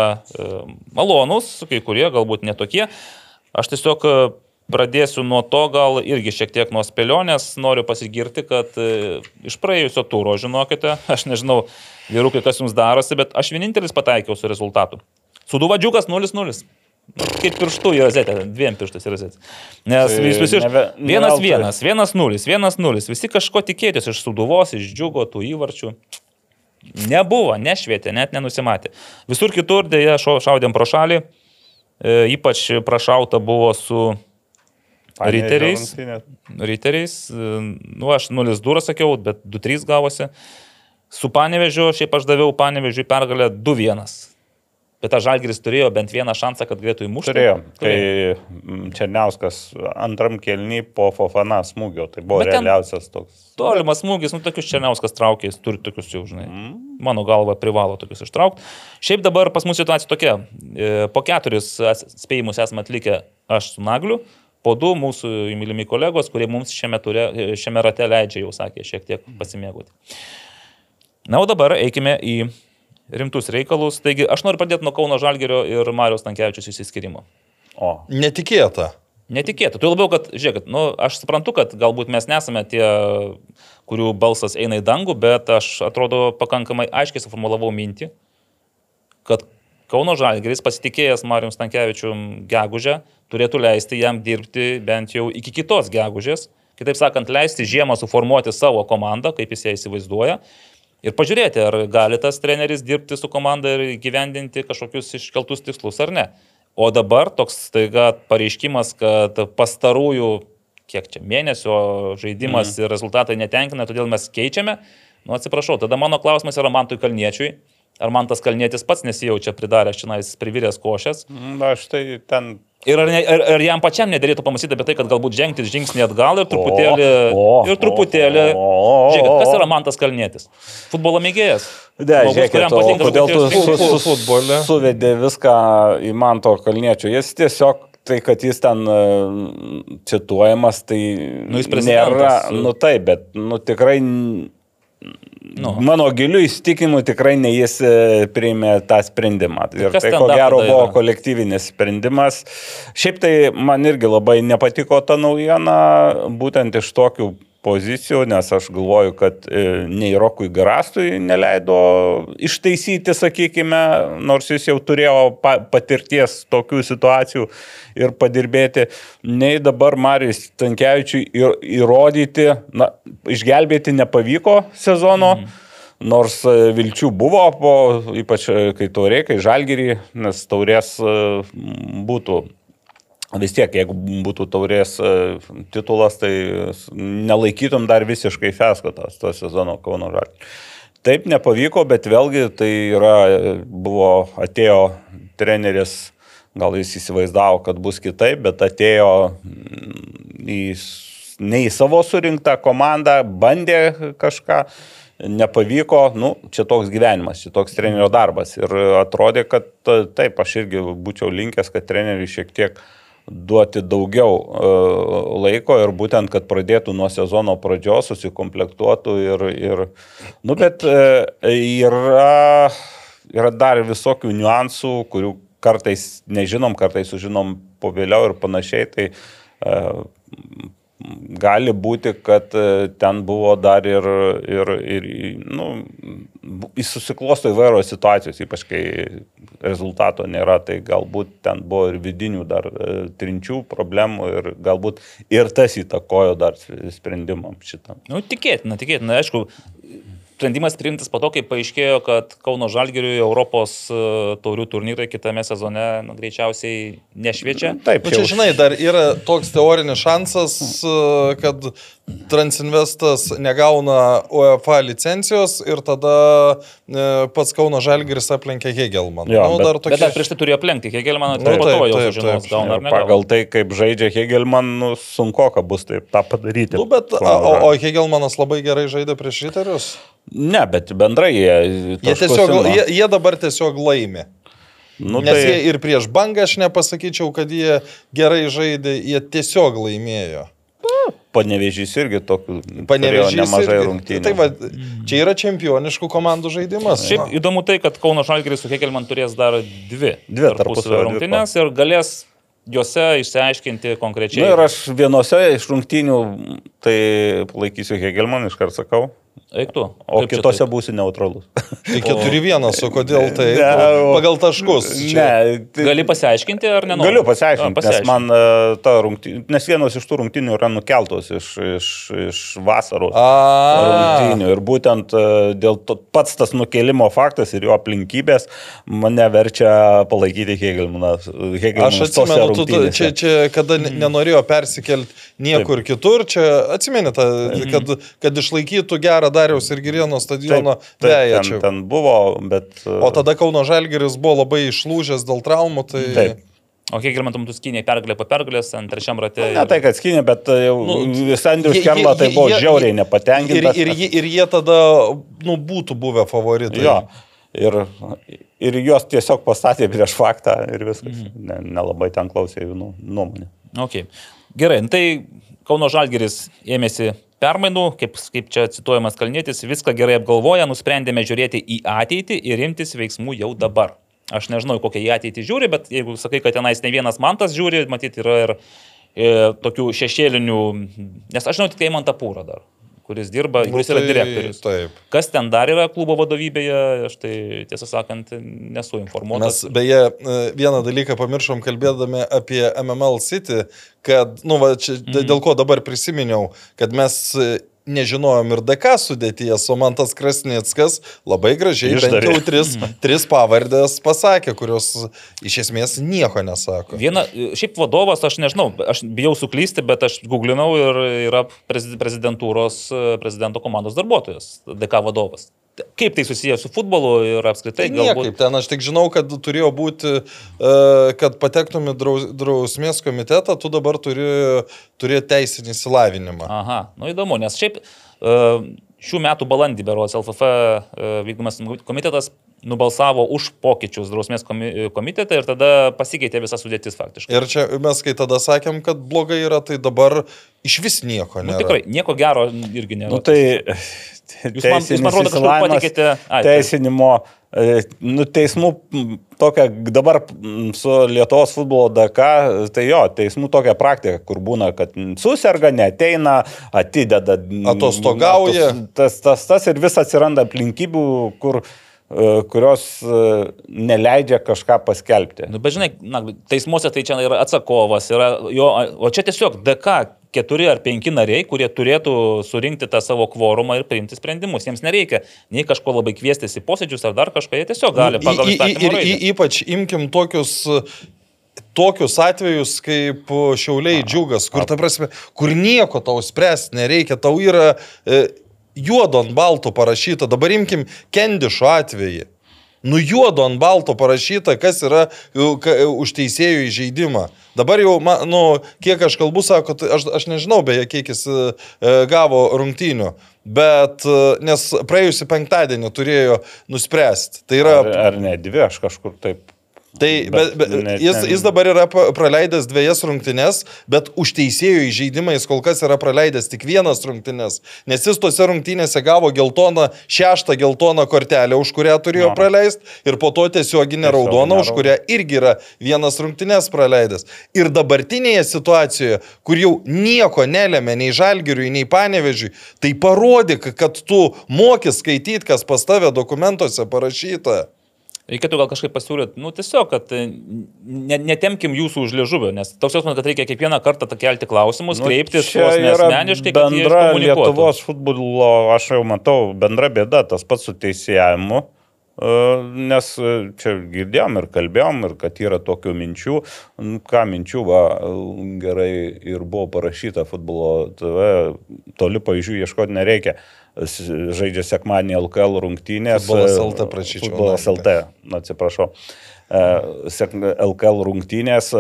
malonūs, kai kurie galbūt netokie. Aš tiesiog pradėsiu nuo to, gal irgi šiek tiek nuo spėlionės. Noriu pasigirti, kad iš praėjusio turo, žinokite, aš nežinau, vyrukai, kas jums darosi, bet aš vienintelis pataikiau su rezultatu. Suduvadžiukas 0-0. Kaip pirštų į rozetę, dviem pirštais į rozetę. Nes Tai vis visi... neve- ne Vienas vienas, vienas nulis, vienas nulis. Visi kažko tikėtis iš suduvos, iš džiugo, tų įvarčių. Nebuvo, nešvietė, net nenusimatė. Visur kitur dėja šau- šaudėm pro šalį. E, ypač prašauta buvo su riteriais. riteriais. E, Nu, aš 0-2 sakiau, bet 2-3 gavosi. Su Panevežiu, šiaip aš daviau Panevežiui pergalę 2-1. Bet tas Žalgiris turėjo bent vieną šansą, kad galėtų įmušti. Turėjo, kai mm, Černiauskas antram kelniui po Fofana smūgio, tai buvo realiausias toks. Tolimas smūgis, nu tokius Černiauskas traukė, jis turi tokius jau, žinai. Mm. Mano galva privalo tokius ištraukti. Šiaip dabar pas mus situacija tokia. e, Po keturis spėjimus esame atlikę aš su Nagliu, po du mūsų mylimi kolegos, kurie mums šiame, ture, šiame rate leidžia, jau sakė, šiek tiek pasimėgauti. Na, o dabar eikime į rimtus reikalus. Taigi, aš noriu pradėti nuo Kauno Žalgerio ir Marijos Tankievičius įsiskirimo. O, Netikėta. Netikėta. Tu labiau, kad, žiūrėkit, nu, aš suprantu, kad galbūt mes nesame tie, kurių balsas eina į dangų, bet aš atrodo pakankamai aiškiai suformulavau mintį, kad Kauno Žalgeris pasitikėjęs Marijus Tankievičium gegužę turėtų leisti jam dirbti bent jau iki kitos gegužės. Kitaip sakant, leisti žiemą suformuoti savo komandą, kaip jis ją įsivaizduoja. Ir pažiūrėti, ar gali tas treneris dirbti su komanda ir gyvendinti kažkokius iškeltus tikslus ar ne. O dabar toks staiga pareiškimas, kad pastarųjų, kiek čia mėnesio žaidimas mm. ir rezultatai netenkina, todėl mes keičiame. Nu, atsiprašau, tada mano klausimas yra Mantui Kalniečiui. Ar man tas Kalnietis pats nesijaučia pridaręs čionais priviręs košės? mm, aš tai ten. Ir ar, ne, ar, ar jam pačiam nedėlėtų pamastyti apie tai, kad galbūt žengti žingsnį atgal ir truputėlį... O, o, ir truputėlį... o, o, o, Žiūrėkit, kas yra man tas kalnėtis? Futbolo mėgėjas. Ne, žiūrėkit, kuriam o patinka kodėl tu su, futbolas. su, futbole. suvedė viską į man to kalniečio. Jis tiesiog tai, kad jis ten e, cituojamas, tai Nu, jis prezidentas. nėra, nu taip, bet nu, tikrai Nu. Mano giliu įstikinimu tikrai ne jis e, priėmė tą sprendimą. Ir kas tai ko gero buvo yra? kolektyvinis sprendimas. Šiaip tai man irgi labai nepatiko ta naujiena, būtent iš tokių pozicijų, nes aš galvoju, kad e, nei Rokui Garastui neleido ištaisyti, sakykime, nors jis jau turėjo pa patirties tokių situacijų ir padirbėti, nei dabar Marijus Tankievičiui įrodyti, na, išgelbėti nepavyko sezono. Mm. Nors e, vilčių buvo, po, ypač e, kai taurė, kai žalgerį, nes taurės būtų vis tiek, jeigu būtų taurės e, titulas, tai nelaikytum dar visiškai feskotas to sezono Kauno Žalgiris. Taip nepavyko, bet vėlgi tai yra, e, buvo, atėjo treneris, gal jis įsivaizdavo, kad bus kitaip, bet atėjo mm, į, ne į savo surinktą komandą, bandė kažką, nepavyko, nu, čia toks gyvenimas, čia toks trenerio darbas. Ir atrodė, kad ta- taip, aš irgi būčiau linkęs, kad treneriui šiek tiek duoti daugiau e, laiko ir būtent, kad pradėtų nuo sezono pradžios, susikomplektuotų ir, ir nu, bet e, yra, yra dar visokių niuansų, kurių kartais nežinom, kartais sužinom po vėliau ir panašiai. Tai, gali būti, kad e, ten buvo dar ir, ir, ir nu, susiklosto įvairios situacijos, ypač kai rezultato nėra, tai galbūt ten buvo ir vidinių dar e, trinčių problemų ir galbūt ir tas įtakojo dar sprendimam šitą. Nu, tikėtina, tikėtina, aišku, sprendimas priimtas po to, kai paaiškėjo, kad Kauno Žalgiriui Europos e, taurių turnyrai kitame sezone nu, greičiausiai nešviečia. Taip, nu, čia žinai, dar yra toks teorinis šansas, e, kad Transinvestas negauna UEFA licencijos ir tada e, pats Kauno Žalgiris aplenkė Hegelmaną. Ja, nu, bet, dar tokie... bet dar prieš tai turėjo aplenkti Hegelmaną, tai po to jau žinos, gauna ar ne. Pagal tai, kaip žaidžia Hegelman, nu, sunku, ką bus taip tą padaryti. Nu, bet, o, o Hegelmanas labai gerai žaidė prieš Riterius? Ne, bet bendrai jie. Jie, tiesiog, jie, jie dabar tiesiog laimi. Nu, Nes tai... jie ir prieš bangą aš nepasakyčiau, kad jie gerai žaidė, jie tiesiog laimėjo. Panevežys irgi tokių Panevežys nemažai irgi. rungtynių. Tai va, čia yra čempioniškų komandų žaidimas. Šiaip na. įdomu tai, kad Kauno Žalgiris su Hekelman turės dar dvi, dvi tarpusavio rungtynės ir galės juose išsiaiškinti konkrečiai. Na ir aš vienose iš rungtynių tai laikysiu Hegelman, iškart sakau. Eiktų. O Kaip kitose būsi neutralus. Tai 4-1, o kodėl tai? Ne, pagal taškus. Čia. Ne, tai... Gali pasiaiškinti ar ne? Galiu pasiaiškinti, A, nes man uh, ta rungtynė, nes vienos iš tų rungtynių yra nukeltos iš, iš, iš vasaros A. rungtynių. Ir būtent uh, dėl to pats tas nukelimo faktas ir jo aplinkybės mane verčia palaikyti Hegelmaną. Aš atsimenu, tu, čia, čia kada mm. nenorėjo persikelti niekur Taip. kitur, čia atsimeni, ta, kad, kad išlaikytų gerą darbą Dariaus ir Girieno stadiono veja. Ten, ten buvo, bet... O tada Kauno Žalgeris buvo labai išlūžęs dėl traumų, tai... Taip. O kiek ir matom, tu skynė pergalę po pergalės ant trečiam rate. Ne, tai kad skynė, bet e, jau nu, Sandrius Kerla tai buvo jie, žiauriai nepatenkintas. Ir, ir, ir jie tada nu, būtų buvę favoritai. Jo. Ir, ir juos tiesiog pastatė prieš faktą ir viskas. Mm. Nelabai ne ten klausė jų nu, nuomonė. Okay. Gerai, nu tai Kauno Žalgeris ėmėsi permainų, kaip, kaip čia cituojamas Kalnėtis, viską gerai apgalvoja, nusprendėme žiūrėti į ateitį ir imtis veiksmų jau dabar. Aš nežinau, kokią į ateitį žiūri, bet jeigu sakai, kad tenais ne vienas mantas žiūri, matyti yra ir e, tokių šešėlinių, nes aš žinau tik tai man tą pūrą dar kuris dirba, nu, kuris tai, yra direktorius. Taip. Kas ten dar yra klubo vadovybėje, aš tai tiesą sakant nesu informuotas. Mes beje e, vieną dalyką pamiršom kalbėdami apie MML City, kad, nu, va, čia, mm. dėl ko dabar prisiminiau, kad mes nežinojom ir DK sudėties, o man tas Krasnickas labai gražiai Išdarė. bent jau tris, tris pavardės pasakė, kurios iš esmės nieko nesako. Viena, šiaip vadovas, aš nežinau, aš bijau suklysti, bet aš googlinau ir yra prezidentūros, prezidento komandos darbuotojas, DK vadovas. Kaip tai susijęs su futbolu ir apskritai? Tai galbūt... Niekaip, ten aš tik žinau, kad turėjo būti, e, kad patektum į drausmės komitetą, tu dabar turi turėti teisinį įsilavinimą. Aha, nu įdomu, nes šiaip e, šių metų balandį beros LFF e, vykdomas komitetas nubalsavo už pokyčius drausmės komitete ir tada pasikeitė visa sudėtis faktiškai. Ir čia mes kai tada sakėm, kad blogai yra, tai dabar iš vis nieko nėra. Nu, tikrai, nieko gero irgi nėra. Nu, tai Jūs man, jūs man rodo, kad patikėte. Ai, teisinimo, e, nu, teismų tokia, dabar su Lietuvos futbolo DK, tai jo, teismų tokia praktika, kur būna, kad susirga, neteina, atideda. Atostogauja. Tas, tas, tas ir vis atsiranda aplinkybių, kur e, kurios e, neleidžia kažką paskelbti. Nu, bet žinai, na, teismuose tai čia yra atsakovas, yra jo, o čia tiesiog DK keturi ar penki nariai, kurie turėtų surinkti tą savo kvorumą ir priimti sprendimus. Jiems nereikia nei kažko labai kviestis į posėdžius ar dar kažką, jie tiesiog gali pagal įstatymą. Ir ypač imkim tokius tokius atvejus kaip Šiauliai džiugas, kur, ta prasme, kur nieko tau spręsti nereikia, tau yra e, juodo ant balto parašyta, dabar imkim Kendišo atvejį. Nu juodo ant balto parašyta, kas yra ka, už teisėjų įžeidimą. Dabar jau, nu, kiek aš kalbu, sako, tai aš, aš nežinau beje, kiek jis e, gavo rungtynių. Bet, e, nes praėjusią penktadienį turėjo nuspręsti. Tai yra... Ar, ar ne, dvi aš kažkur taip Tai bet, bet, net jis, jis dabar yra praleidęs dviejas rungtynes, bet už teisėjų įžeidimą jis kol kas yra praleidęs tik vienas rungtynes, nes jis tose rungtynėse gavo geltoną, šeštą geltoną kortelę, už kurią turėjo No. praleisti, ir po to tiesioginę Tiesioginę raudoną, už kurią irgi yra vienas rungtynes praleidęs. Ir dabartinėje situacijoje, kur jau nieko nelėmė nei žalgiriui, nei panevežiui, tai parodyk, kad tu moki skaityti, kas pas tave dokumentuose parašyta. Reikėtų gal kažkaip pasiūlyti, nu tiesiog, kad e, ne, netemkim jūsų už liežuvio, nes toks jausmas, kad reikia kiekvieną kartą tą kelti klausimus, nu, kreiptis asmeniškai, bendra. Lietuvos futbolo, aš jau matau, bendra bėda, tas pats su teisėjimu. E, Nes e, čia girdėjom ir kalbėjom, ir kad yra tokių minčių, Nu, ką minčių, va, gerai ir buvo parašyta futbolo TV, toli pavyzdžių ieškoti nereikia. Žaidžia sekmanį LKL rungtynės. Futbolas e, LT prašyčiau, Futbolas LT, atsiprašau. LKL rungtynės,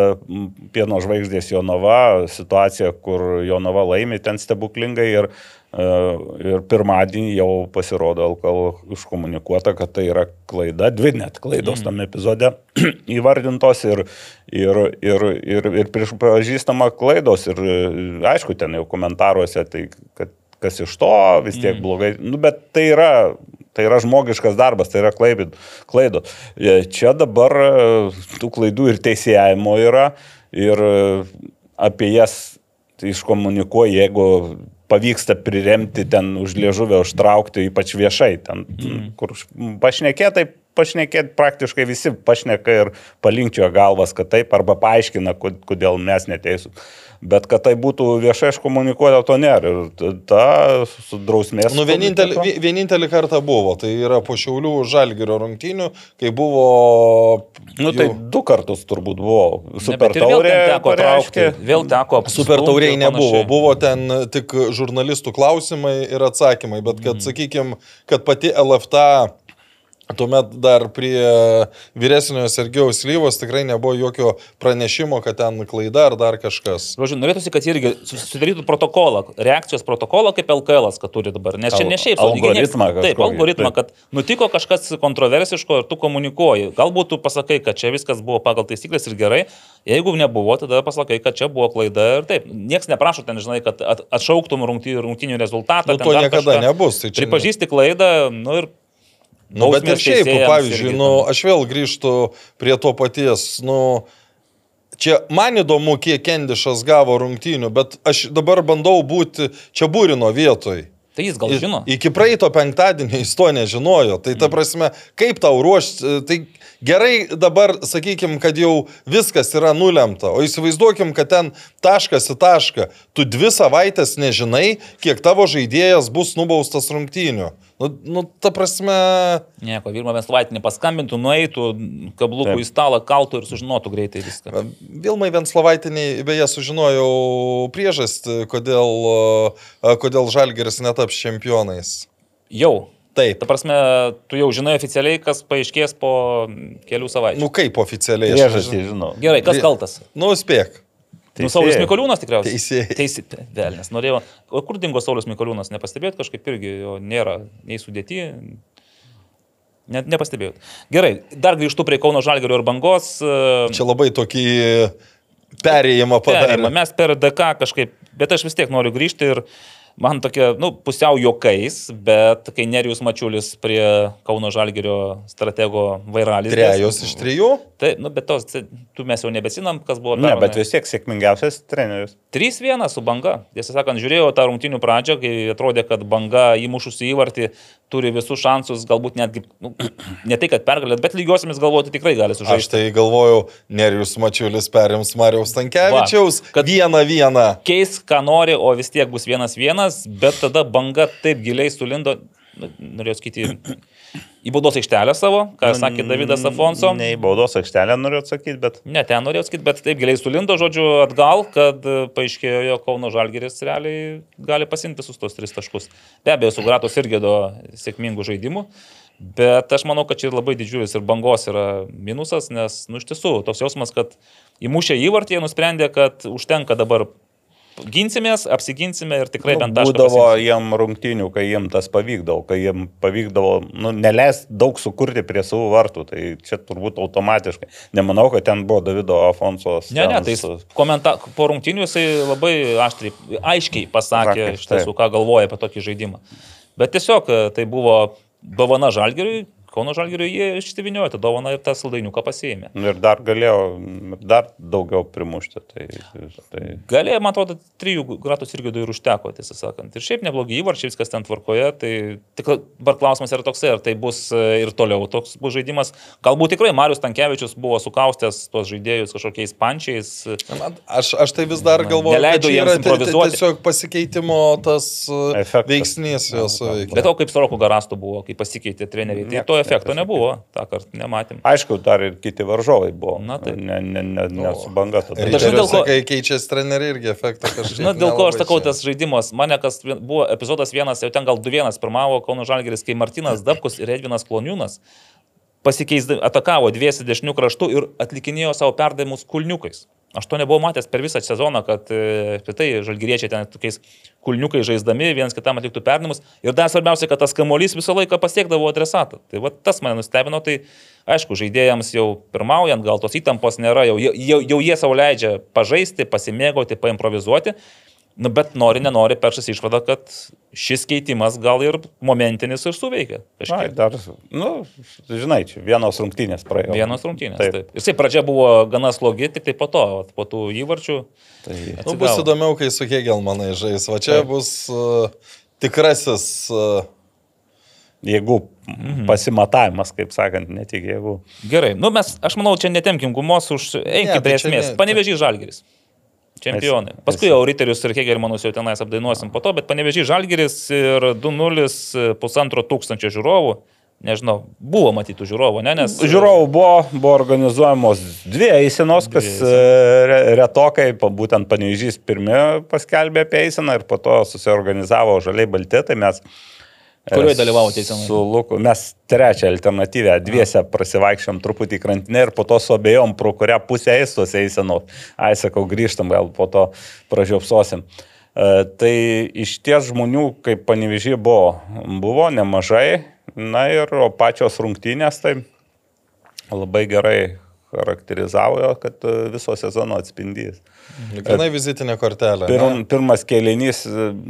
Pieno žvaigždės Jonava, situacija, kur Jonava laimi ten stebuklingai ir, e, ir pirmadienį jau pasirodo LKL iškomunikuota, kad tai yra klaida, dvi net klaidos tam epizode įvardintos ir, ir, ir, ir, ir pripažįstama klaidos ir e, aišku, ten jau komentaruose tai, kad kas iš to, vis tiek mm. blogai. Nu, bet tai yra, tai yra žmogiškas darbas, tai yra klaidų. E, Čia dabar e, tų klaidų ir teisėjimo yra ir e, apie jas iškomunikuoja, jeigu pavyksta priremti ten už liežuvę, užtraukti, ypač viešai, ten, mm. kur pašnekėtai, pašnekėti praktiškai visi pašneka ir palinkčioja galvas, kad taip, arba paaiškina, kod- kodėl mes neteisūs. Bet kad tai būtų viešai iškomunikuota, to nėra. Ir ta su drausmės. Nu, vienintelį, vienintelį kartą buvo, tai yra po Šiaulių žalgerio rungtynių, kai buvo... Nu, tai jau- du kartus turbūt buvo. Ne, Super vėl taurė teko traukti, vėl teko. Super apsistumti tauriai ir nebuvo, buvo ten tik žurnalistų klausimai ir atsakymai, bet kad, mm. sakykime, kad pati LFTA tuomet dar prie vyresniojo Sergijaus Lyvos tikrai nebuvo jokio pranešimo, kad ten klaida ar dar kažkas. Žodžiu, norėtųsi, kad irgi susidarytų protokolą, reakcijos protokolą kaip LKL, kad turi dabar. Nes čia ne šiaip sau, gi nieks- algoritmą Taip, algoritmą, taip. kad nutiko kažkas kontroversiško ir tu komunikuoji. Galbūt tu pasakai, kad čia viskas buvo pagal taisyklės ir gerai. Jeigu nebuvo, tada pasakai, kad čia buvo klaida ir taip. Niekas neprašo ten, žinai, kad at- atšauktum rungtynių, rezultatą. Nu, to niekada kažką. nebus. Tai čia Pripažįsti klaidą, nu ir Nu, bet ir šiaip, pavyzdžiui, nu, aš vėl grįžtu prie to paties. Nu, čia man įdomu, kiek Kendišas gavo rungtynių, bet aš dabar bandau būti čia būrino vietoj. Tai jis gal I- žino. Iki praeito penktadienio jis to nežinojo. Tai ta prasme, kaip tau ruošti, tai gerai dabar sakykim, kad jau viskas yra nulemta, o įsivaizduokim, kad ten taškas į tašką, tu dvi savaitės nežinai, kiek tavo žaidėjas bus nubaustas rungtynių. Nu, nu ta prasme, Nieko, Vilma Venslovaitinė paskambintų, nueitų, kablukų Taip. į stalą kaltų ir sužinotų greitai viską. Vilmai Venslovaitiniai, beje, sužinojau priežastį, kodėl, e, kodėl Žalgeris netaps čempionais. Jau. Taip. Ta prasme, tu jau žinai oficialiai, kas paaiškės po kelių savaičių. Nu kaip oficialiai? Priežastį žinau. Gerai, kas kaltas? Nu, spėk. Nu, Saulis Teisėjai. Mikoliūnas tikriausiai. Teisėjai. Teisė. Velnes, norėjau. O kur dingo Saulis Mikoliūnas? Nepastebėjot kažkaip irgi, jo nėra nei sudėti. Net nepastebėjot. Gerai, dar grįžtu prie Kauno Žalgerio ir Bangos. e, Čia labai tokį perėjimą padarė. perėjimą. Mes per DK kažkaip, bet aš vis tiek noriu grįžti ir man tokia, nu, pusiau juokais, bet kai Nerijus Mačiulis prie Kauno Žalgerio stratego vairalis. Trejos iš trijų. Tai, nu, bet tos, tu mes jau nebesinam, kas buvo. Ne, bet vis tiek sėkmingiausias treneris. 3-1 su banga. Tiesą sakant, žiūrėjau tą rungtinių pradžią, kai atrodė, kad banga įmušusi įvartį turi visus šansus, galbūt netgi, nu, ne tai, kad pergalėt, bet lygiosiamis galvoti tikrai gali Aš sužaisti. tai galvojau, Nerijus Mačiulis perims Mariaus Tankievičiaus. Kad- Vieną vieną. Keis, ką nori, o vis tiek bus 1-1, bet tada banga taip giliai sulindo, nu, norėjau sakyti, į baudos aikštelę savo, ką sakė Davidas Afonso. Ne į baudos aikštelę noriu atsakyti, bet Ne, ten norėjau sakyti, bet taip giliai sulindo, žodžiu, atgal, kad e, paaiškėjo, jog Kauno Žalgeris realiai gali pasimti visus tos tris taškus. Be abejo, su Gratos irgi do sėkmingų žaidimų, bet aš manau, kad čia labai didžiulis ir bangos yra minusas, nes, nu, iš tiesų, toks jausmas, kad įmušę įvartį jie nusprendė, kad užtenka dabar ginsimės, apsiginsime ir tikrai Nu, bent tašką būdavo pasiimsim. jiem rungtinių, kai jiem tas pavykdavo, kai jiem pavykdavo nu, neleis daug sukurti prie savo vartų, tai čia turbūt automatiškai. Nemanau, kad ten buvo Davido Afonsos. Ne, ne, tai komenta, po rungtinių jisai labai aštriai, aiškiai pasakė Sakė, iš tiesų, ką galvoja apie tokį žaidimą. Bet tiesiog e, tai buvo dovana Žalgiriui, Kauno Žalgiriui jie išsiviniojo tą dovaną ir tą saldainiuką pasiėmė. Ir dar galėjo dar daugiau primušti. Tai, tai... Galėjo, man atrodo, trijų gratus irgi ir užteko, tiesą sakant. Ir šiaip neblogi įvarčiai, viskas ten tvarkoje. Tai tik dabar klausimas yra toksai, ar tai bus e, ir toliau toks bus žaidimas. Galbūt tikrai Marius Tankievičius buvo sukaustęs tuos žaidėjus kažkokiais pančiais. Man- Aš, aš tai vis dar galvoju, kad jiems yra ti- improvizuoti. tiesiog pasikeitimo tas uh, Efektas. veiksnys jos suveikia. Bet to kaip Soroko Garasto buvo, kai pasikeitė treneriai. Tai to efekto nebuvo, tą kartą nematėm. Aišku, dar ir kiti varžovai buvo. Na, taip. Ne, ne, ne, ne su banga tada. Bet žinai, dėl ko- Kai keičiasi treneriai irgi efektą kažkaip. Žinot, dėl ko aš sakau, tas žaidimas, mane kas buvo epizodas vienas, jau ten gal du vienas pirmavo Kauno Žalgeris, kai Martinas Dabkus ir Edvinas Kloniūnas pasikeisdami, atakavo dviesi dešinių kraštų ir atlikinėjo savo perdavimus kulniukais. Aš to nebuvau matęs per visą sezoną, kad e, apskritai žalgyriečiai ten tokiais kulniukais žaisdami vienas kitam atliktų perdavimus. Ir dar svarbiausia, kad tas kamuolys visą laiką pasiekdavo adresatą. Tai va, tas mane nustebino, tai aišku, žaidėjams jau pirmaujant, gal tos įtampos nėra, jau, jau, jau jie savo leidžia pažaisti, pasimėgauti, paimprovizuoti. Nu, bet nori, nenori, peršas išvada, kad šis keitimas gal ir momentinis ir suveikia. Kažkiek. dar, nu, žinai, čia vienos rungtynės praėjo. Vienos rungtynės. Taip. Taip. Jisai pradžia buvo gana slogi, tik tai po to, po tų įvarčių. Tai, Nu, bus įdomiau, kai su Hegelmanai žais. Va čia bus uh, tikrasis. Uh, jėgų Mhm. pasimatavimas, kaip sakant, ne tik jėgų. Gerai, nu mes, aš manau, čia netemkim gumos už... Eikit tai prie čia esmės. ne- Panevežys Žalgeris. Čempionai. Paskui jau Riterius ir Hegelmanus jau tenais apdainuosim po to, bet panevežys Žalgeris ir 2-0 pusantro tūkstančio žiūrovų. Nežinau, buvo matytų žiūrovų, ne? Nes... Žiūrovų buvo, buvo organizuojamos dvi eisenos, kas e, re- retokai, būtent panežys pirmi paskelbė apie eiseną ir po to susiorganizavo žaliai balti, tai mes... e, Kurioje dalyvavote eisenoj? Su Luku. Mes trečią alternatyvę, dviese prasivaikščiom truputį krantinę ir po to suabėjom, pro kurią pusę eis tos eisenos. Ai, sakau, grįžtam, gal po to pražiopsosim. E, Tai iš ties žmonių, kaip panevežį buvo, buvo nemažai. Na ir o pačios rungtynės tai labai gerai charakterizavo, kad e, viso sezono atspindys. Gana vizitinė kortelė. Pirm, ne? pirmas kėlinys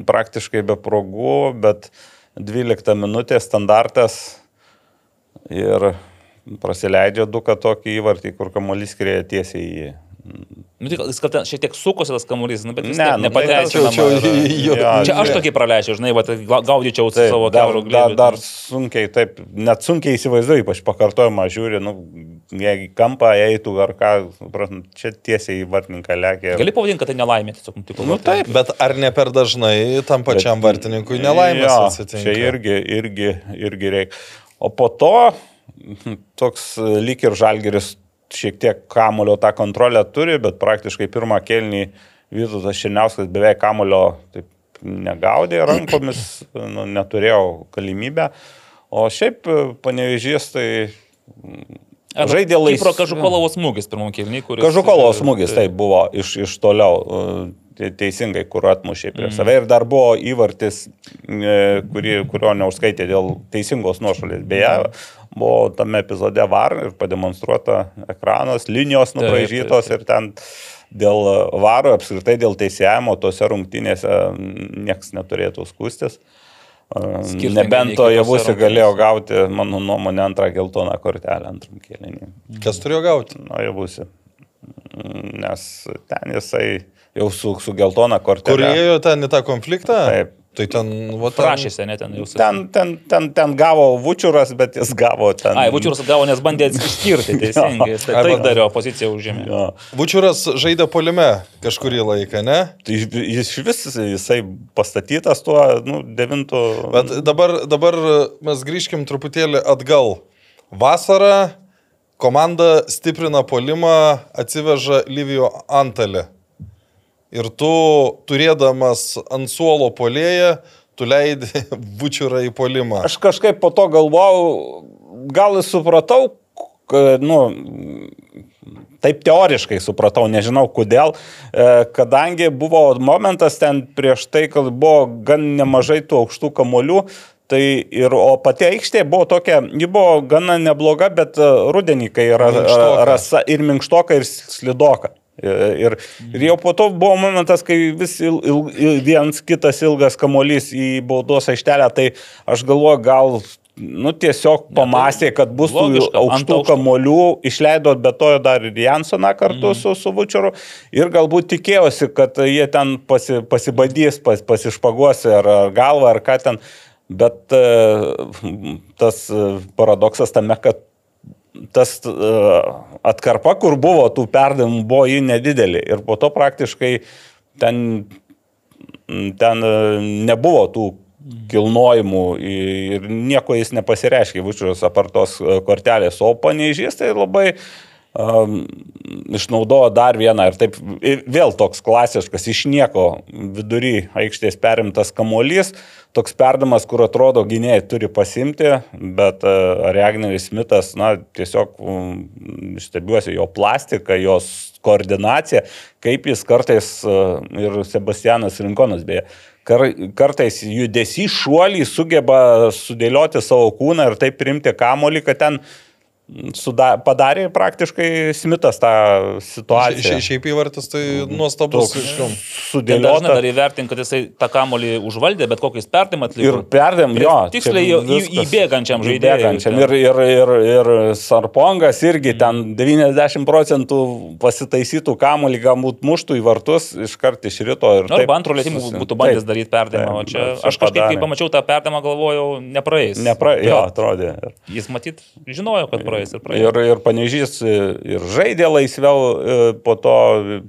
praktiškai be progų, bet 12 minutė standartas ir prasileidžia du, kad tokį įvartį, kur kamuolys skrieja tiesiai į jį. Nu, tik, jis ten šiek tiek sukosi tas kamuolys, nu, bet vis Ne, nu, nepateisinama. čia jau- yra. jo- Jo, Čia aš tokį praleičiau, žinai, va, tai ga- gaudyčiau Taip, savo dar, dar, dar sunkiai, taip, net sunkiai įsivaizduoju, ypač pakartojimą žiūri, nu, jeigu į kampą eitų ar ką, suprantu, čia tiesiai į vartininką lėkia. Gali pavadinti, kad tai nelaimė, tiesiog nutiko. Nu, vartai. taip. Bet ar ne per dažnai tam pačiam vartininkui nelaimės Jo, atsitinka? Čia irgi, irgi, irgi reikia. O po to toks e, lyg ir žalgeris šiek tiek kamulio tą kontrolę turi, bet praktiškai pirmą kelnį Vytautas Šiniauskas beveik kamulio taip negaudė rankomis, nu, neturėjo galimybę. O šiaip panevežys tai Ar žaidė laisvai. Kažukolovo smūgis pirmam kilniui, kuris... Kažukolos smūgis tai buvo iš, iš toliau, e, te- teisingai, kur atmušė prieš save. Ir dar buvo įvartis, e, kurį, kurio neužskaitė dėl teisingos nuošalės. Beje, buvo tame epizode var ir pademonstruota ekranas, linijos Taip, nubraižytos taip, ir ten dėl varo, apskritai dėl teisėjimo, tose rungtynėse niekas neturėtų skustis. E, Skirtingai Nebent to javusi galėjo gauti, mano nuomonė, antrą geltoną kortelę antram kėlinį. Kas turėjo gauti? Nu, jau būsi. Nes ten jisai jau su, su geltona Kur kortelė. ėjo ten į tą konfliktą? Taip. Tai ten, va, ten... Prašėsi, ne ten jau. Ten, ten, ten, ten gavo Vučiuras, bet jis gavo ten. Ai, Vučiūras gavo, nes bandė išskirti teisingai. Jis Tai dario poziciją užėmė. Jo. Vučiūras žaidė polime kažkurį laiką, ne? Tai jis vis jisai pastatytas tuo, nu, devintu. Bet dabar, dabar mes grįžkim truputėlį atgal. Vasarą komanda stiprina polimą, atsiveža Lyvijo Antalį. Ir tu, turėdamas ant suolo polėje, tu leidi bučiurą į polimą. Aš kažkaip po to galvojau, gal supratau, kad, nu, taip teoriškai supratau, nežinau kodėl, e, kadangi buvo momentas ten prieš tai, kad buvo gan nemažai tų aukštų kamolių, Tai ir, o pati aikštė buvo tokia, ji buvo gana nebloga, bet e, rudenį, kai yra Minkštoka. rasa ir minkštoka, ir slidoka. Ir, ir jau po to buvo momentas, kai vis il, il, il, vienas kitas ilgas kamolys į baudos aikštelę, tai aš galvoju, gal nu, tiesiog pamastė, kad bus tų tai logiška, ant aukštų kamolių, išleido be to dar ir Jansoną kartu mm. su, su Vučeru ir galbūt tikėjosi, kad jie ten pasi, pasibadys, pas, pasišpaguos ar, ar galvą, ar ką ten. Bet e, tas e, paradoksas tame, kad tas e, atkarpa, kur buvo tų perdavimų, buvo jį nedidelė. Ir po to praktiškai ten, ten e, nebuvo tų kilnojimų ir nieko jis nepasireiškė, Vučius apartos kortelės, o panežys tai labai um, išnaudojo dar vieną ir taip ir vėl toks klasiškas iš nieko vidury aikštės perimtas kamuolys, toks perdamas, kur atrodo gynėjai turi pasimti, bet uh, Regneris Smithas, na, tiesiog um, stebiuosi jo plastiką, jos koordinaciją, kaip jis kartais uh, ir Sebastianas Rinkonas beje. Kar, kartais judesi šuolį sugeba sudėlioti savo kūną ir taip priimti kamolį, kad ten suda, padarė praktiškai Smithas tą situaciją. Šia, šiaip įvartis tai nuostabus. Toks aišku. Tai dažnai Sudėliota. dar įvertint, kad jisai tą kamolį užvaldė, bet kokį jis perdimą atliko. Ir perdėm, jo. tiksliai viskas. įbėgančiam žaidėjui. Įbėgančiam. Ir, ir, ir, ir Sarpongas irgi ten 90 procentų pasitaisytų kamolį, galbūt muštų į vartus, iškart iš ryto. Ir Nu, taip arba antro lėtimų būtų bandęs taip, daryti taip, čia aš kažkaip, kai pamačiau tą perdavimą, galvojau, nepraeis. Nepra... Jo, atrodė. Ir- Jis matyt žinojo, kad praeis ir praeis. Ir, ir panežys ir žaidė laisviau e, po to,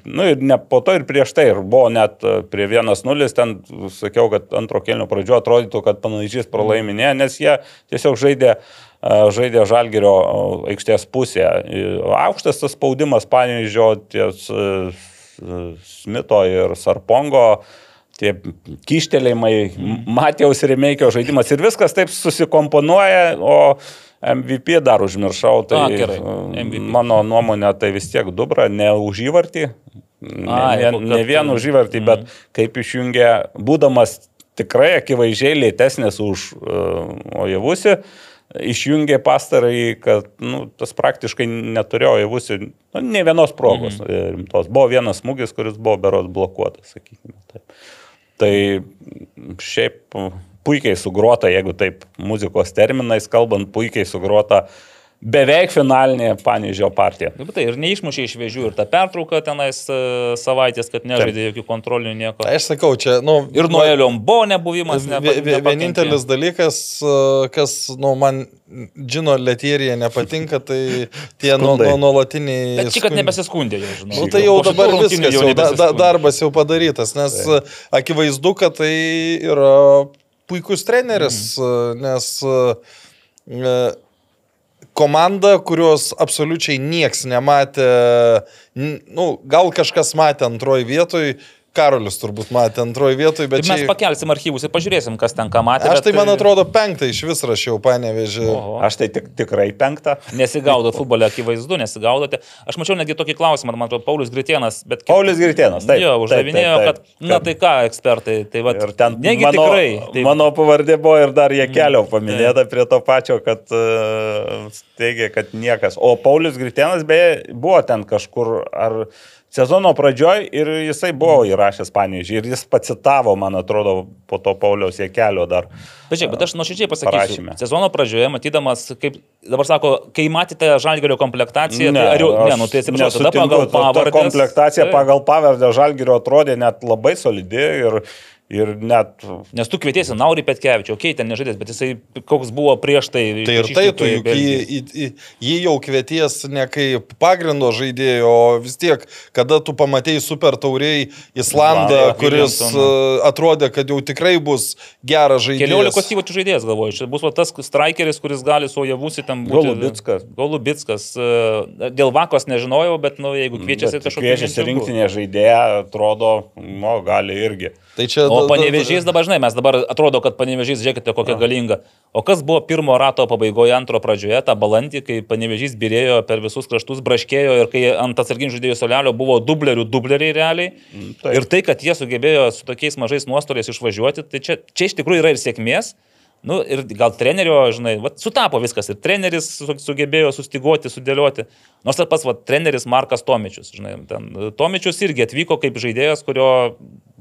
nu ir ne po to ir prieš tai, ir buvo net e, prie 1-0, ten sakiau, kad antro kelnio pradžio atrodytų, kad panežys pralaiminė, nes jie tiesiog žaidė e, žaidė Žalgirio e, aikštės pusėje. E, Aukštas tas spaudimas panežio ties e, Smito ir Sarpongo, tie kištelėjimai, Matėjaus Remeikio žaidimas ir viskas taip susikomponuoja, o MVP dar užmiršau, tai A, gerai, MVP. mano nuomonė tai vis tiek Dubra, ne už įvartį, ne, A, ne, ne vien už įvartį, Mhm. bet kaip išjungia, būdamas tikrai akivaizdžiai lėtesnis už uh, Ojevusi, išjungė pastarai, kad nu, tas praktiškai neturėjo Ojevusi nu, ne vienos progos mhm. rimtos. Buvo vienas smūgis, kuris buvo beros blokuotas, sakykime. Taip. Tai šiaip puikiai sugrota, jeigu taip muzikos terminais kalbant, puikiai sugrota beveik finalinė Panežio partija. Nu, bet Tai ir neišmušė iš vėžių ir ta pertrauka tenais e, savaitės, kad nežaidė jokių kontrolinių nieko. Aš sakau, čia, nu, Ir nuo Eliombo nebuvimas. Nepa-. Vienintelis dalykas, uh, kas, nu, man žino, Letierija nepatinka, tai tie nu, nu, nuolatiniai... Bet čia, kad nebesiskundė jau, žinau. Nu, tai jau dabar viskas, jau da, da, darbas jau padarytas, nes uh, akivaizdu, kad tai yra puikus treneris, uh, nes uh, komanda, kurios absoliučiai nieks nematė, nu, gal kažkas matė antroji vietoj, Karolis turbūt matė antroji vietoj, bet Tai mes čia... pakelsim archyvus ir pažiūrėsim, kas ten ką matė. Aš bet tai, man atrodo, penktą iš vis rašiau, panevežė. Aš tai tik, tikrai penktą. Nesigaudo futbole, akivaizdu, nesigaudote. Aš mačiau netgi tokį klausimą, man atrodo, Paulius Gritienas, bet... Paulius Gritėnas, taip. Jo, taip, uždavinėjo, taip, kad, taip. na tai ką, ekspertai, tai va, Ir ten negi mano, tikrai. Tai, mano pavardė buvo ir dar jie Mm, kelio paminėta prie to pačio, kad uh, teigia, kad niekas. O Paulius Gritėnas beje buvo ten kažkur ar sezono pradžioj ir jisai buvo įrašęs panežį ir jis pacitavo, man atrodo, po to Pauliaus Jekelio dar. bet, žiūrėk, bet aš nuoširdžiai pasakysiu, Parašyme. sezono pradžioje, matydamas, kaip dabar sako, kai matėte Žalgerio komplektaciją, tai ar jau, ne, nu tai atsiprašau, tada pagal pavardę. komplektacija pagal pavardę Žalgirio atrodė net labai solidi ir, ir net Nes tu kvietėsi Naurį Petkevičių, okei, okay, ten nežaidės, bet jisai koks buvo prieš tai. Tai ir prieš tai, tu juk jį, jį, jį- jau kvieties ne kaip pagrindo žaidėjo, o vis tiek, kada tu pamatėjai super tauriai Islandą, Islandą, kuris Williamsoną. uh, atrodė, kad jau tikrai bus geras žaidėjas. 15 įvačių žaidėjas, galvoju. Čia bus va, tas strikeris, kuris gali su Javusi ten būti. Golubickas. Golubickas. E, Dėl Vakos nežinojau, bet nu, jeigu kviečiasi bet kažkokį... kviečiasi rinktinė žaidėja, atrodo, nu, gali irgi. Tai čia O panevežys dabar, žinai, mes dabar atrodo, kad panevežys, žiūrėkite, kokia galinga. O kas buvo pirmo rato pabaigoje, antro pradžioje, tą balandį, kai panevežys birėjo per visus kraštus, braškėjo ir kai ant atsarginių žaidėjų solelio buvo dublerių dubleriai realiai. taip. Ir tai, kad jie sugebėjo su tokiais mažais nuostoliais išvažiuoti, tai čia, čia iš tikrųjų yra ir sėkmės. Nu, ir gal trenerio, žinai, vat, sutapo viskas. Ir treneris su- sugebėjo sustiguoti, sudėlioti. Nors tas pats vat, treneris Markas Tomičius. Žinai, ten, Tomičius irgi atvyko kaip žaidėjas, kurio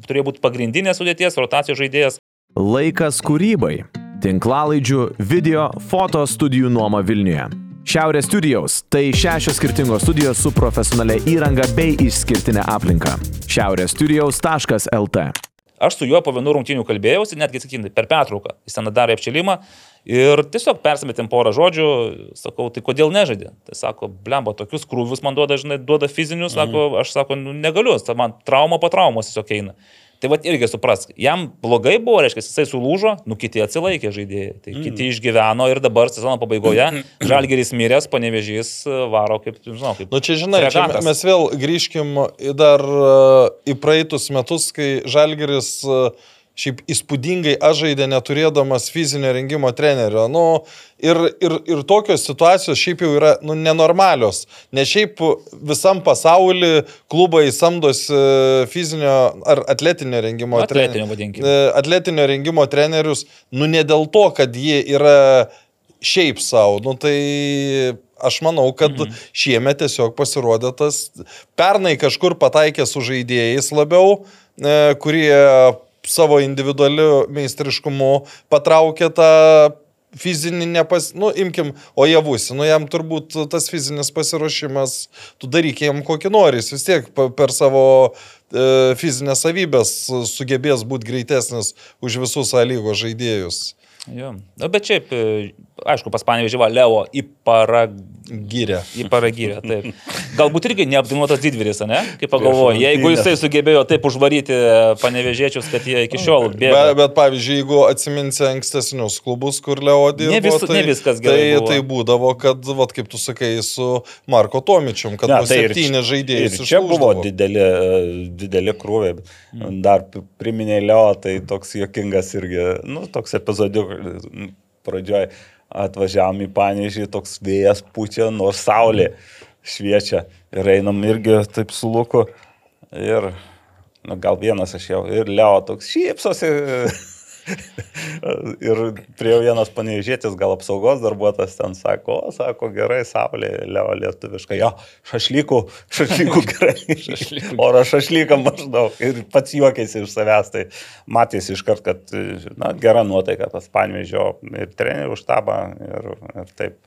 turėjo būti pagrindinės sudėties, rotacijos žaidėjas. Laikas kūrybai. Tinklalaidžių, video, foto studijų nuoma Vilniuje. Šiaurės studijos - tai šešios skirtingos studijos su profesionalia įranga bei išskirtinė aplinka. Šiaurės studijos.lt Aš su juo po vienų rungtynių kalbėjausi, netgi sakykim, per pertrauką. Jis ten darė apšilimą ir tiesiog persimetėm porą žodžių, sakau, tai kodėl nežaidė? Tai sako, blemba, tokius krūvius man duoda, žinai, duoda fizinius, sako, aš sako, nu, negaliu, man trauma po traumos tiesiog eina. Tai vad irgi supras, jam blogai buvo, reiškia, jisai sulūžo, nu kiti atsilaikė žaidėjai, tai kiti išgyveno ir dabar sezono pabaigoje Žalgeris miręs, panevežys varo kaip, žinau, kaip... Nu čia žinai, čia fregatas. mes vėl grįžkim dar e, į praeitus metus, kai Žalgeris e, šiaip įspūdingai žaidė neturėdamas fizinio rengimo trenerio. Nu, ir, ir, ir tokios situacijos šiaip jau yra nu, nenormalios. Ne šiaip visam pasauliu klubai samdosi fizinio ar atletinio rengimo Nu, atletinio, vadinkime. e, atletinio rengimo trenerius, nu ne dėl to, kad jie yra šiaip savo, nu tai aš manau, kad mhm. šiemet tiesiog pasirodė tas, pernai kažkur pataikė su žaidėjais labiau, e, kurie savo individualiu meistriškumu patraukė tą fizinį nepas... Nu, imkim, o javusi, nu jam turbūt tas fizinis pasiruošimas, tu daryk jam kokį nori, jis vis tiek per savo e, fizinės savybės sugebės būti greitesnis už visus A lygos žaidėjus. Jo. Nu, bet šiaip, e, aišku, pas panevežį va Leo į parag... Gyrė. Į paragyrę, taip. Galbūt irgi neapdainuotas didvyris, ne? Kaip pagalvoju, jeigu jisai sugebėjo taip užvaryti panevežėčius, kad jie iki šiol Bet, bėga. bet pavyzdžiui, jeigu atsiminsi ankstesnius klubus, kur Leo dirbo, vis- tai, ne viskas gerai tai, tai būdavo, kad, vat, kaip tu sakai, su Marko Tomičium, kad Ne, buvo tai septyni žaidėjai. Ir čia buvo dideli, e, dideli krūviai. Dar priminė Leo, tai toks jokingas irgi, nu, toks epizodiukas pradžioj atvažiavam į Panežį, toks vėjas pučia, nors saulė šviečia ir einam irgi taip su luku. Ir, nu, gal vienas aš jau, ir Leo toks šypsosi. Ir prie vienas panežėtis, gal apsaugos darbuotojas ten sako, o, sako, gerai, saulė, leo lietuviškai, jo, šašlykų, šašlykų gerai. Oro šašlyką maždaug. Ir pats juokėsi iš savęs, tai matėsi iš kart, kad, na, gera nuotaika pas panvežio ir trenerių štabą ir, ir taip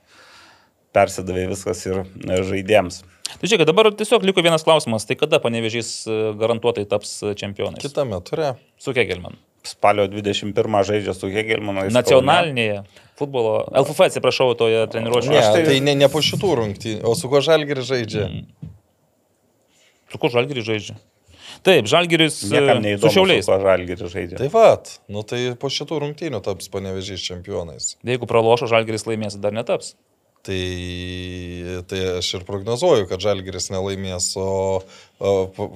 persidavė viskas ir žaidėjams. Tai žiūrėk, dabar tiesiog liko vienas klausimas. Tai kada panevežys e, garantuotai taps čempionais? Kitame turė. Su Kegelman. Spalio 21 žaidžia su Hegelmanu. Nacionalinėje futbolo. LFF, atsiprašau, toje treniruočio. Ne, Aš tai, tai- ne, ne po šitų rungtynių, o su kuo Žalgiris žaidžia. Mm. Su kuo Žalgiris žaidžia? Taip, Žalgiris e, su Šiauliais. su Žalgiris žaidžia. Tai vad, nu tai po šitų rungtynių taps panevežys čempionais. Jeigu pralošo Žalgiris laimės, dar netaps. Tai, tai aš ir prognozuoju, kad Žalgiris nelaimės, o, o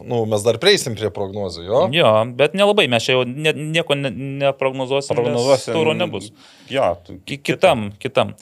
nu, mes dar prieisim prie prognozių, jo? Jo, bet nelabai, mes čia jau ne, nieko ne, neprognozuosim. Prognozuosim. Tauro nebus. Jo, tu- Ki- Kitam, kitam.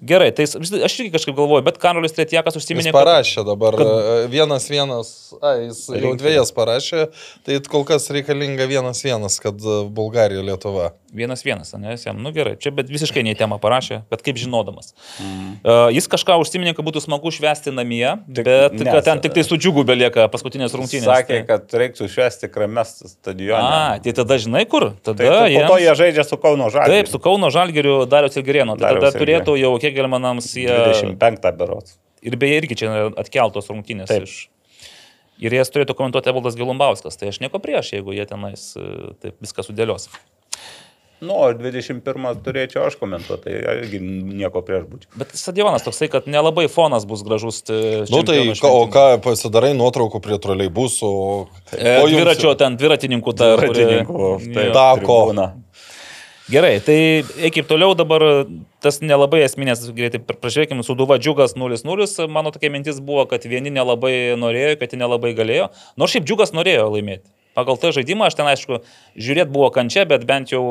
Gerai, tai aš irgi kažkaip galvoju, bet Karolis Tretjakas Jis užsiminė, parašė dabar kad- kad... vienas vienas, a, jis jau Rinktinė. dviejas parašė, tai kol kas reikalinga vienas vienas, kad e, Bulgarija Lietuva. Vienas vienas, ne, jis jam, nu gerai, čia bet visiškai ne į temą parašė, bet kaip žinodamas. Mm. Uh, jis kažką užsiminė, kad būtų smagu švęsti namie, Tik- bet ne, kad ten tik tai su džiugu belieka paskutinės rungtynės. Sakė, tai... kad reiktų švesti krames stadione. A, tai tada žinai kur? Tada Tai, tai po to jiems- jie žaidžia su Kauno Žalgiriu. Taip, su Kauno Žalgiriu Darius Ilgerienu. Tai tada Dariaus Ilgerėno. Turėtų jau Kegelmanams jie... 25 berots. Ir beje, irgi čia atkeltos rungtynės. Taip. Iš... Ir jas turėtų komentuoti Evaldas Gelumbauskas. Tai aš nieko prieš, jeigu jie tenais e, taip viską sudėlios. Nu, o 21 turėčiau aš komentuoti, tai irgi nieko prieš būčiau. Bet stadionas toksai, kad nelabai fonas bus gražus. e, Nu tai, ka, o ką pasidarai nuotraukų prie troleibusų, o... E, o jums- dviračio ten dviratininkų ta. kuri- Ratininkų, tai Jo. Tako. Gerai, tai eikim toliau dabar, tas nelabai esminės, greitai pražiūrėkime, Suduva džiugas 0-0, mano tokia mintis buvo, kad vieni nelabai norėjo, kad nelabai galėjo, nors šiaip džiugas norėjo laimėti. Pagal tą žaidimą, aš ten aišku, žiūrėt buvo kančia, bet bent jau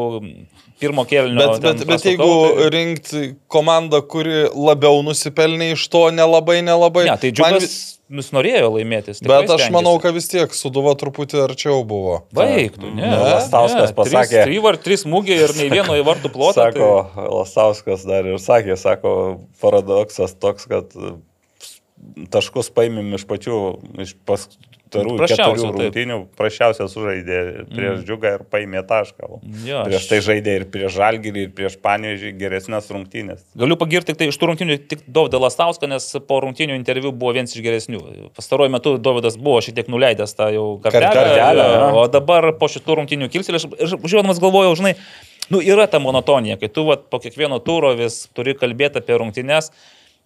pirmo kėlinio. Bet, bet, bet jeigu tai- rinkti komandą, kuri labiau nusipelnė iš to, nelabai, nelabai. Ne, tai džiugas vis... norėjo laimėti. jis tikrai Bet aš manau, kad vis tiek suduva truputį arčiau buvo. Baigtų, ne. Lastauskas pasakė- Trys var, trys smūgiai ir nei vieno į vartų plotą. Sako, Lasauskas dar ir sakė, sako, paradoksas toks, kad taškus paimėm iš pačių, iš pastarųjų Prasčiausių, keturių rungtynių, prašiausia sužaidė prieš mm. džiugą ir paėmė tašką. Jo, prieš tai žaidė ir prieš žalgyrį, ir prieš panėžį geresnės rungtynės. Galiu pagirti tik tai iš tų rungtynių tik Dovydą Lastauską, nes po rungtynių interviu buvo vienas iš geresnių. Pastaruoju metu Dovydas buvo šiek tiek nuleidęs tą jau kartelę, o dabar po šitų rungtynių kilstelė, aš žiūrėdamas galvojau, žinai, nu yra ta monotonija, kai tu vat, po kiekvieno turo vis turi kalbėti apie rungtynės.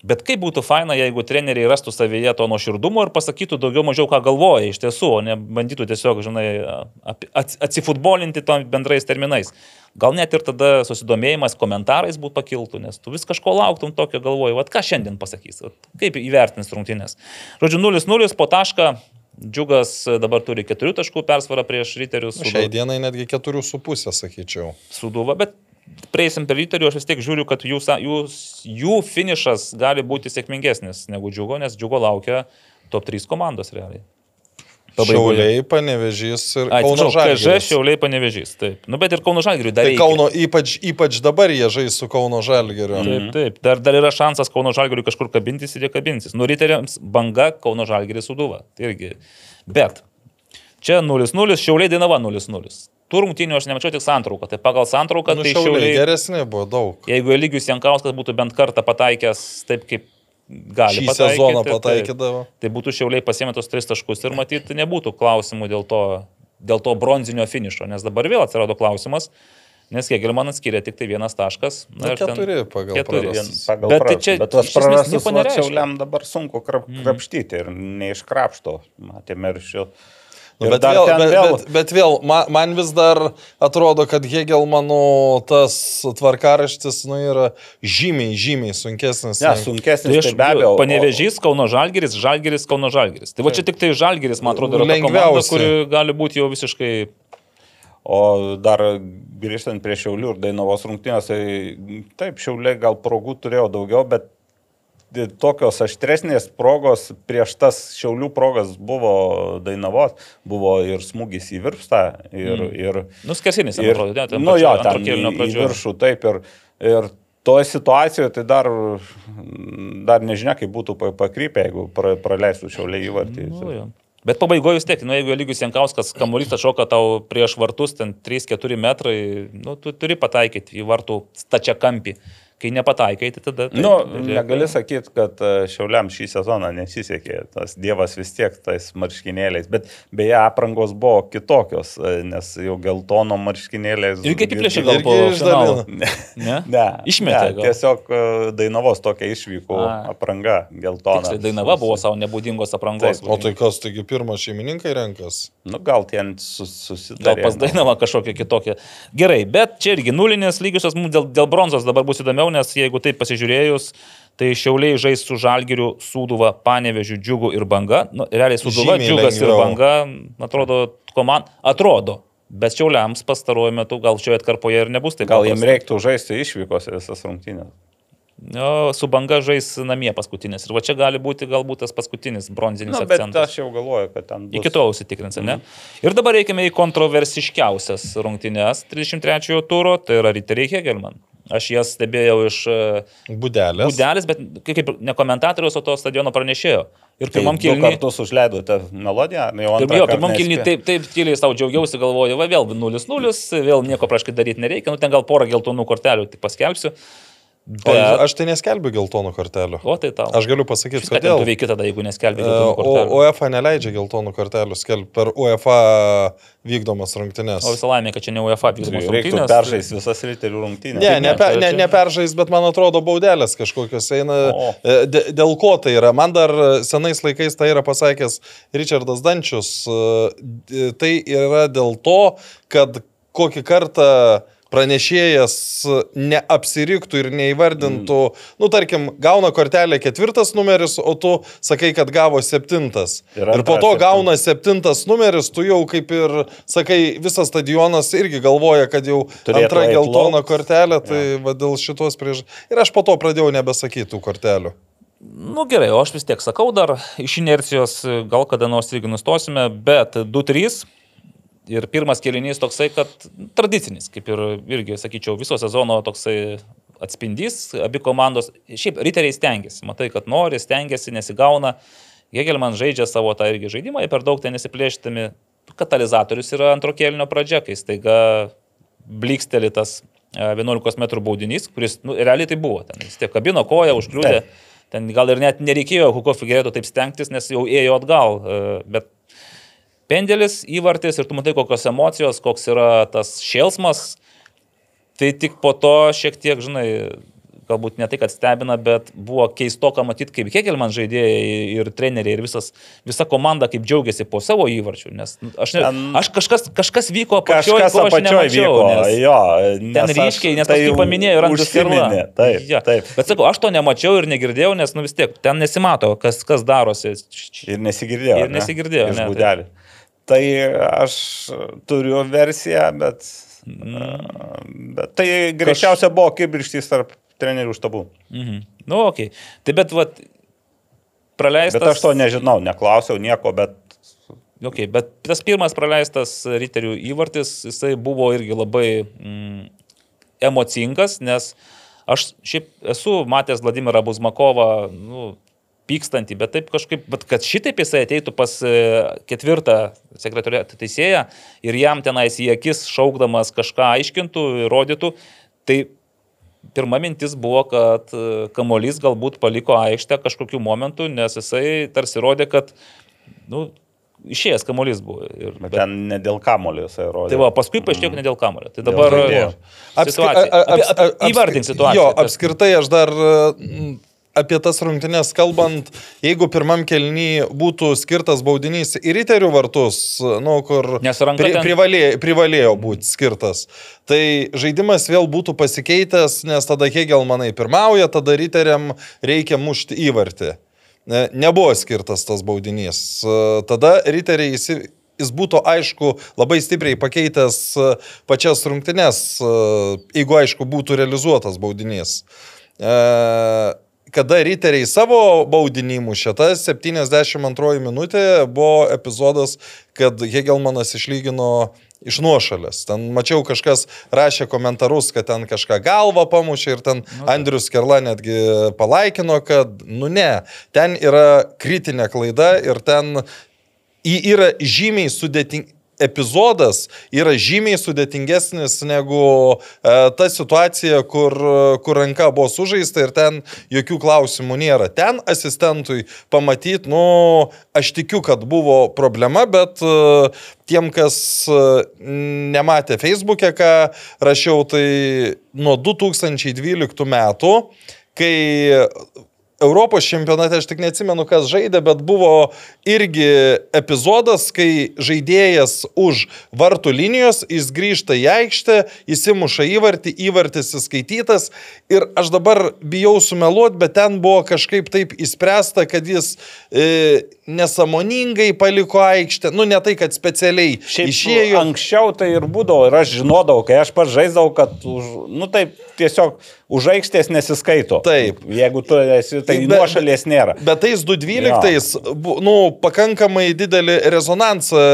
Bet kaip būtų faina, jeigu treneriai rastų savyje to nuoširdumo ir pasakytų daugiau mažiau, ką galvoja iš tiesų, o ne bandytų tiesiog, žinai, atsifutbolinti tom bendrais terminais. Gal net ir tada susidomėjimas komentarais būtų pakiltų, nes tu vis kažko lauktum tokio galvoju, vad ką šiandien pasakys, vat, kaip įvertins rungtynės. Žodžiu, 0-0 po tašką, džiugas dabar turi 4 taškų persvarą prieš ryterius. Šiai dienai netgi keturių su pusė, sakyčiau. Suduva, bet prieisim per ryterių, aš vis tiek žiūriu, kad jų, sa- jų, finišas gali būti sėkmingesnis negu džiugo, nes džiugo laukia top 3 komandos realiai. Pabaigoje. Šiauliai, panevežys ir Ai, Kauno Žalgiris. Šiauliai panevežys, taip. Nu, bet ir Kauno Žalgiriui dar Tai reikia. Kauno, ypač, ypač dabar jie žais su Kauno Žalgiriu. Taip, taip. Dar, dar yra šansas Kauno Žalgiriui kažkur kabintis ir jie kabinsis. Nu, riteriams banga Kauno Žalgiris suduva. Tai irgi. Bet čia 0-0, Šiauliai Dainava 0-0. Tų rungtynių aš nemačiau tik santrauką. Tai pagal santrauką Nu, tai šiauliai geresni buvo daug. Jeigu Eligius Jankauskas būtų bent kartą pataikęs taip, kaip gali Šį pataikyti, sezoną taip, pataikydavo. Tai būtų šiauliai pasiemę tos tris taškus ir matyti nebūtų klausimų dėl to, dėl to bronzinio finišo, nes dabar vėl atsirado klausimas, nes Kegelmanas skiria tik tai vienas taškas. Na, ten- keturi pagal keturi. prarastus. Pagal Bet tai prarastus. čia bet tuos prarastus nieko va nereiškia. šiauliam dabar sunku krap, krapštyti ir neiškrapšto. Matėme ir šio. Nu, Ir bet, vėl, bet, vėl. bet, bet vėl, man, man vis dar atrodo, kad Hegelmanų tas tvarkaraštis nu, yra žymiai, žymiai sunkesnis. Ne, sunkesnis Tai tai aš be abejo. Panevežys, Kauno Žalgeris, Žalgeris, Kauno Žalgeris. Tai va čia tik tai Žalgeris, man atrodo, yra Lengviausia. kuri gali būti jau visiškai... O dar grįžtant prie Šiaulių ir Dainavos rungtynės, tai taip, Šiauliai gal progų turėjo daugiau, bet tokios aštresnės progos prieš tas Šiaulių progas buvo Dainavos, buvo ir smūgis į virpstą, ir, mm. ir, Nuskesinis, man ir atrodo, ne, ten nu pačio jo, ten į pradžioje. viršų, taip, ir, ir toje situacijoje tai dar, dar nežinia, kaip būtų pa- pakrypę, jeigu pra, praleistų Šiauliai įvartį. Nu, jo. Bet pabaigoje vis tiek, nu, jeigu lygus Jankauskas kamuolys atšoka tau prieš vartus, ten 3-4 metrai, nu, tu turi pataikyti į vartų stačią kampį. Kai nepataikai, tai tada... taip, Nu, lieka- negali sakyti, kad e, Šiauliam šį sezoną nesisekė. Tas dievas vis tiek tais marškinėliais. Bet beje, aprangos buvo kitokios, e, nes jau geltono marškinėliais. Ir kaip įplėšė gal po finalo. Ne. Ne? Ne, Išmetė ne, gal. tiesiog e, Dainavos tokia išvyko A. apranga geltona. Tiksliai, Dainava buvo savo nebūdingos aprangos. Taip, O tai kas, taigi pirmą šeimininkai renkas? Nu, gal ten sus, Gal susidarė. pas Dainava kažkokia kitokia. Gerai, bet čia irgi nulinės lygiosios mums dėl, dėl bronzos dabar bus įdomiau, nes jeigu taip pasižiūrėjus, tai Šiauliai žais su Žalgiriu, Sūduva, Panevežiu, Džiugu ir Banga. Nu, realiai Sūduva, Žymiai Džiugas ir lengviau. Banga, atrodo, komand... atrodo. Bet Šiauliams pastaruoju metu gal šioje atkarpoje ir nebus taip. Gal jiems reiktų žaisti išvykose visas rungtynės. Jo, su Banga žais namie paskutinis. Ir va čia gali būti galbūt tas paskutinis bronzinis Na, Nu, bet akcentas. aš jau galvoju, kad ten bus. Iki to užsitikrinsime. Ne? Ir dabar reikime į kontroversiškiausias rungtynes 33 turo, tai yra Riteriai Hegelman. Aš jas stebėjau iš e, Budelės. būdelės, bet kaip ne komentatoriaus, o to stadiono pranešėjo. Ir Tai pirmam du kilniui... kartus užleidote melodiją, jau Pirm, antrą jo, pirmam kilniui taip, taip tyliai savo džiaugiausi, galvoju, va vėl 0-0, vėl nieko praškai daryti nereikia, nu ten gal porą geltonų kortelių tik paskelbsiu. O, Bet... aš tai neskelbiu geltonų kortelių. O tai tau. Aš galiu pasakyti, ten tu kodėl. veiki tada, jeigu neskelbė E, geltonų O kortelių? UEFA neleidžia geltonų kortelių skelbti per UEFA vykdomas rungtynes. O visą laimę, kad čia ne UEFA vykdomos Reiktų rungtynės. peržaisti visas ryterių rungtynės. Ne, ne, ne, tai ne, ne peržais, bet man atrodo baudelės kažkokios eina. O. E, dė- Dėl ko tai yra? Man dar senais laikais tai yra pasakęs Richardas Dančius. e, d- Tai yra dėl to, kad kokį kartą pranešėjas neapsiriktų ir neįvardintų, mm. nu tarkim, gauna kortelę ketvirtas numeris, o tu sakai, kad gavo septintas. Ir Ir, po to septinta. gauna septintas numeris, tu jau kaip ir sakai, visas stadionas irgi galvoja, kad jau Turėtų antra geltona laukt. kortelė, tai va, dėl šitos priežasties. Ir aš po to pradėjau nebesakyti tų kortelių. Nu gerai, o aš vis tiek sakau dar iš inercijos, gal kada nors irgi nustosime, bet 2-3. Ir pirmas kelinys toksai, kad tradicinis, kaip ir irgi, sakyčiau, viso sezono toksai atspindys, abi komandos, šiaip riteriai stengiasi, matai, kad nori, stengiasi, nesigauna. Hegelman žaidžia savo tą irgi žaidimą, jie per daug ten nesiplėštami. Katalizatorius yra antro kelnio pradžia, kai staiga bliksteli tas e, 11 m baudinys, kuris, nu, realiai tai buvo. Ten vis tiek kabino koją, užkliūdė. Ten gal ir net nereikėjo Huko Figueredo taip stengtis, nes jau ėjo atgal. e, Bet pendelis, įvartis ir tu matai, kokios emocijos, koks yra tas šėlsmas. Tai tik po to šiek tiek, žinai, galbūt ne tai, kad stebina, bet buvo keistoka matyti, kaip Hegelman žaidėjai ir treneriai ir visas, visa komanda kaip džiaugiasi po savo įvarčių. Nes nu, aš, ne, Ten- aš kažkas, kažkas vyko apačioj, Kažkas ko aš apačioj nemačiau, vyko. nes- Jo, Ten nes aš ryškiai, nes tai paskui Andrius Kerla. užsiminė. Taip, Ja. taip. Bet sakau, aš to nemačiau ir negirdėjau, nes, nu vis tiek, ten nesimato, kas, kas darosi. Ir nesigirdėjo. Ir ne? nesigirdėjo, Iš ne, būdelį. Tai aš turiu versiją, bet, Mm. bet tai greičiausia buvo kibirštys tarp trenerių štabų. Mhm. Nu, okei. Okay. Tai bet, vat, praleistas. Bet aš to nežinau, neklausiau nieko, bet Okay, bet tas pirmas praleistas riterių įvartis, jisai buvo irgi labai mm, emocingas, nes aš šiaip esu matęs Vladimirą Buzmakovą, nu, pykstantį, bet taip kažkaip, bet kad šitaip jisai ateitų pas e, ketvirtą sekretoriatą teisėją ir jam tenais į akis šaukdamas kažką aiškintų, rodytų, tai pirma mintis buvo, kad e, Kamolys galbūt paliko aikštę kažkokiu momentu, nes jisai tarsi rodė, kad, nu, išėjęs Kamolys buvo. Ir, bet ten ne dėl kamulio jisai rodė. Tai va, paskui paaiškėjo, kad ne dėl kamuolio. Tai dabar žaidėjo. situacija. Apie- apie- Įvardink situaciją. Jo, apskritai aš dar apie tas rungtynės kalbant, jeigu pirmam kelny būtų skirtas baudinys į riterių vartus, nu, kur ten- privalėjo, privalėjo būti skirtas, tai žaidimas vėl būtų pasikeitęs, nes tada Hegelmanai pirmauja, tada riteriam reikia mušti įvartį. Ne- Nebuvo skirtas tas baudinys. Tada riteriai įsi jis būtų, aišku, labai stipriai pakeitęs e, pačias rungtynes, e, jeigu, aišku, būtų realizuotas baudinys. Kada riteriai savo baudinį mušė, ta 72 minutė buvo epizodas, kad Hegelmanas išlygino iš nuošalės. Ten mačiau kažkas rašė komentarus, kad ten kažką galvą pamušė ir ten Andrius Kerla netgi palaikino, kad, nu ne, ten yra kritinė klaida ir ten yra žymiai sudėtinga. Epizodas yra žymiai sudėtingesnis negu e, ta situacija, kur, kur ranka buvo sužaista ir ten jokių klausimų nėra. Ten asistentui pamatyti, nu, aš tikiu, kad buvo problema, bet e, tiem, kas e, nematė Facebook'e, ką rašiau, tai nuo 2012 metų, kai Europos čempionate, aš tik neatsimenu, kas žaidė, bet buvo irgi epizodas, kai žaidėjas už vartų linijos, jis grįžta į aikštę, įsimuša įvartį, įvartis įskaitytas. Ir aš dabar bijau sumeluoti, bet ten buvo kažkaip taip įspręsta, kad jis e, nesamoningai paliko aikštę, nu ne tai, kad specialiai Šiaip išėjo. Anksčiau tai ir būdavo, ir aš žinodavau, kai aš pats žaisdavau, kad, už, nu taip, tiesiog už aikštės nesiskaito. Taip. Jeigu tu esi, tai Bet- nuošalės nėra. Bet tais 212, bu- nu, pakankamai didelį rezonansą.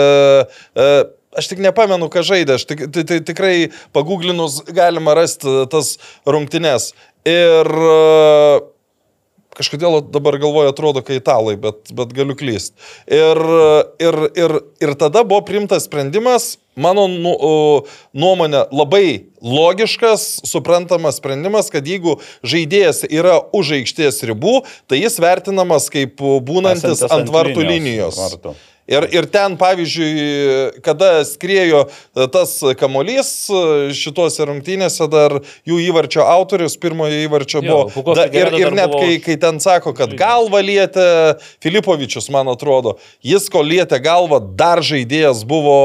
e, Aš tik nepamenu, ką žaidė, aš tik, tai, tai tikrai paguglinus galima rasti tas rungtynes. Ir e, kažkodėl dabar galvoju, atrodo, kai italai, bet, bet galiu klysti. Ir, ir, ir, ir tada buvo primtas sprendimas, mano nu, nuomonė, labai logiškas, suprantamas sprendimas, kad jeigu žaidėjas yra už aikštės ribų, tai jis vertinamas kaip būnantis Esantis ant vartų linijos, linijos. vartų. Ir, ir ten, pavyzdžiui, kada skriejo e, tas kamolys e, šituose rungtynėse, dar jų įvarčio autorius, pirmojo įvarčio Jo, buvo. Da, ir, ir net buvo kai, kai ten sako, kad galvą lietė Filipovičius, man atrodo, jis ko lietė galvą, dar žaidėjas buvo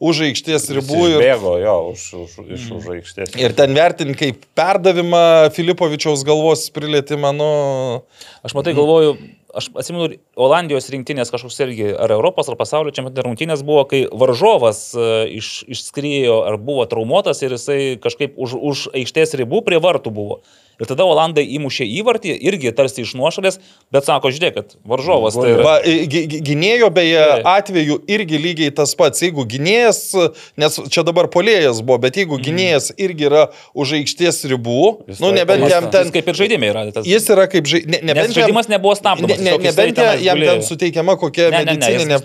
už aikštės ribų. Ir, Bėgo jo už, už, iš už aikštės. ir ten vertinti kaip perdavimą Filipovičiaus galvos prilietimą, nu... Aš matai, galvoju, aš atsimenu, Olandijos rinktinės kažkoks irgi, ar Europos, ar pasaulio čempionato rungtynės buvo, kai varžovas e, iš, išskriejo ar buvo traumuotas ir jisai kažkaip už, už aikštės ribų prie vartų buvo. Ir tada Olandai įmušė įvartį, irgi tarsi iš nuošalės, bet sako, žiūrėk, kad varžovas tai yra. Va, gynėjo beje atveju irgi lygiai tas pats. Jeigu gynėjas, nes čia dabar polėjas buvo, bet jeigu gynėjas irgi yra už aikštės ribų, Jis nu taip- nebent Jis- jam ten... jis kaip ir žaidimai yra. Tas, Jis yra kaip žai... ne, nebent žaidimas jam, nebuvo stabdomas. ne, ne, nebent tenais jam ten suteikiama kokia Ne, ne, ne, jis- medicininė...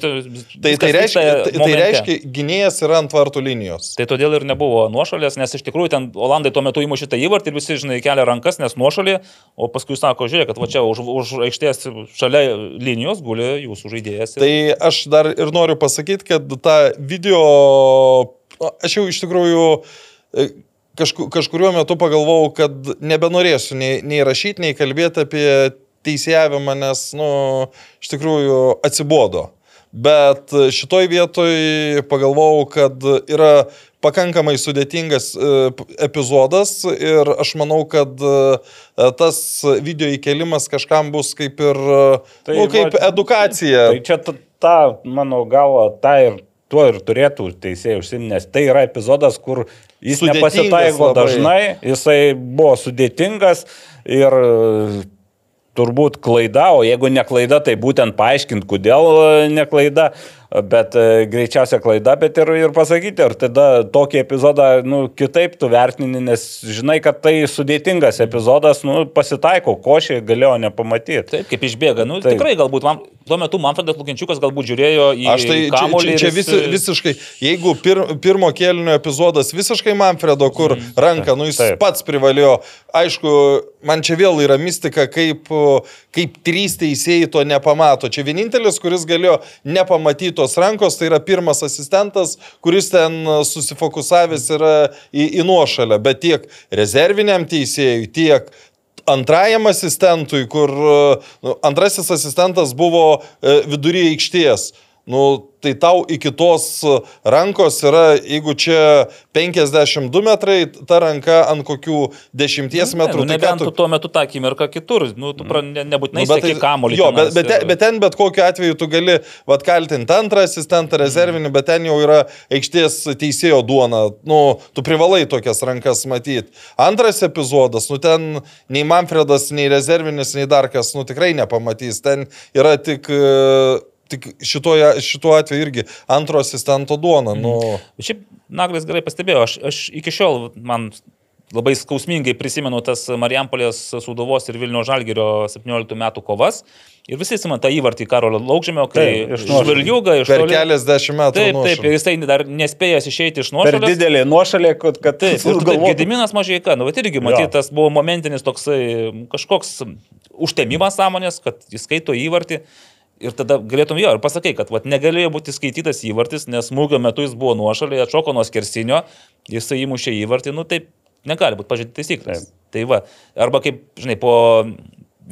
Tai, tai, reiškia, tai, tai reiškia, gynėjas yra ant vartų linijos. Tai todėl ir nebuvo nuošalės, nes iš tikrųjų ten Olandai tuo metu įmušė tą įvartį ir visi, žinai, kelia rankas, nes nuošalė, o paskui sako, žiūrėk, kad va čia už, už aikštės šalia linijos guli jūsų žaidėjas. ir- Tai aš dar ir noriu pasakyti, kad tą video, aš jau iš tikrųjų e, kažku, kažkuriuo metu pagalvojau, kad nebenorėsiu nei, nei rašyti, nei kalbėti apie teisėjavimą, nes, nu, iš tikrųjų atsibodo. Bet šitoj vietoj pagalvojau, kad yra pakankamai sudėtingas e, epizodas ir aš manau, kad e, tas video įkelimas kažkam bus kaip ir, e, Tai nu, kaip va- edukacija. Tai čia ta, mano galva, ta ir tuo ir turėtų teisėjai užsimti, nes tai yra epizodas, kur jis nepasitaiko labai. dažnai, jisai buvo sudėtingas ir turbūt klaida, o jeigu ne klaida, tai būtent paaiškinti, kodėl e, ne klaida, bet e, greičiausia klaida, bet ir, ir pasakyti, ar tada tokį epizodą nu, kitaip tu vertini, nes žinai, kad tai sudėtingas epizodas, nu, pasitaiko, košė galėjo nepamatyti. Taip, kaip išbėga. Nu, Taip. tikrai galbūt man tuo metu Manfredas Lukinčiukas galbūt žiūrėjo į Aš tai čia, kamuolį. čia, čia ir visi, visiškai, jeigu pir, pirmo kėlinio epizodas visiškai Manfredo, kur mm, ranka, nu jis Taip. pats privalėjo, aišku, man čia vėl yra mistika, kaip, kaip trys teisėjai to nepamato. Čia vienintelis, kuris galėjo nepamatyti tos rankos, tai yra pirmas asistentas, kuris ten susifokusavęs yra į, į nuošalę, bet tiek rezerviniam teisėjui, tiek antrajam asistentui, kur e, nu, antrasis asistentas buvo e, vidury aikštės. Nu, tai tau iki tos rankos yra, jeigu čia 52 metrai, ta ranka ant kokių 10 Ne, metrų. nu, tai ką nebent tu tuo metu tą akimirką kitur. Nu, tu pra, ne, nebūtinai Nu, seki kamuolį. jo, bet, bet, ir- bet ten bet kokiu atveju tu gali vat, kaltinti antrą asistentą rezervinį, bet ten jau yra aikštės teisėjo duona. Nu, tu privalai tokias rankas matyti. Antras epizodas, nu ten nei Manfredas, nei rezervinis, nei dar kas, nu tikrai nepamatys. Ten yra tik... e, Tik šitoje, šituo atveju irgi antro asistento duona. Nu, Bet Šiaip Naglis gerai pastebėjo, aš, aš iki šiol man labai skausmingai prisimenu tas Marijampolės Sudovos ir Vilnių Žalgirio 17 metų kovas. Ir visi atsimena tą įvartį Karolio Laukžemio, kai Taip, iš per toli. keliasdešimt metų. Taip, taip, nuošalės. ir jisai dar nespėjęs išeiti iš Per nuošalės. didelį nuošalį, kad, kad Taip, ir tada galvotum- Gediminas Mažieika, nu, bet irgi, matyt, tas buvo momentinis toksai kažkoks užtemimas sąmonės, kad jis skaito įvartį. Ir tada galėtum jo ir pasakai, kad vat, negalėjo būti skaitytas įvartis, nes smūgio metu jis buvo nuošaliai, atšoko nuo skersinio, jisai įmušė įvartį, nu taip negali būti pažinti taisyklės. Tai va, arba kaip, žinai, po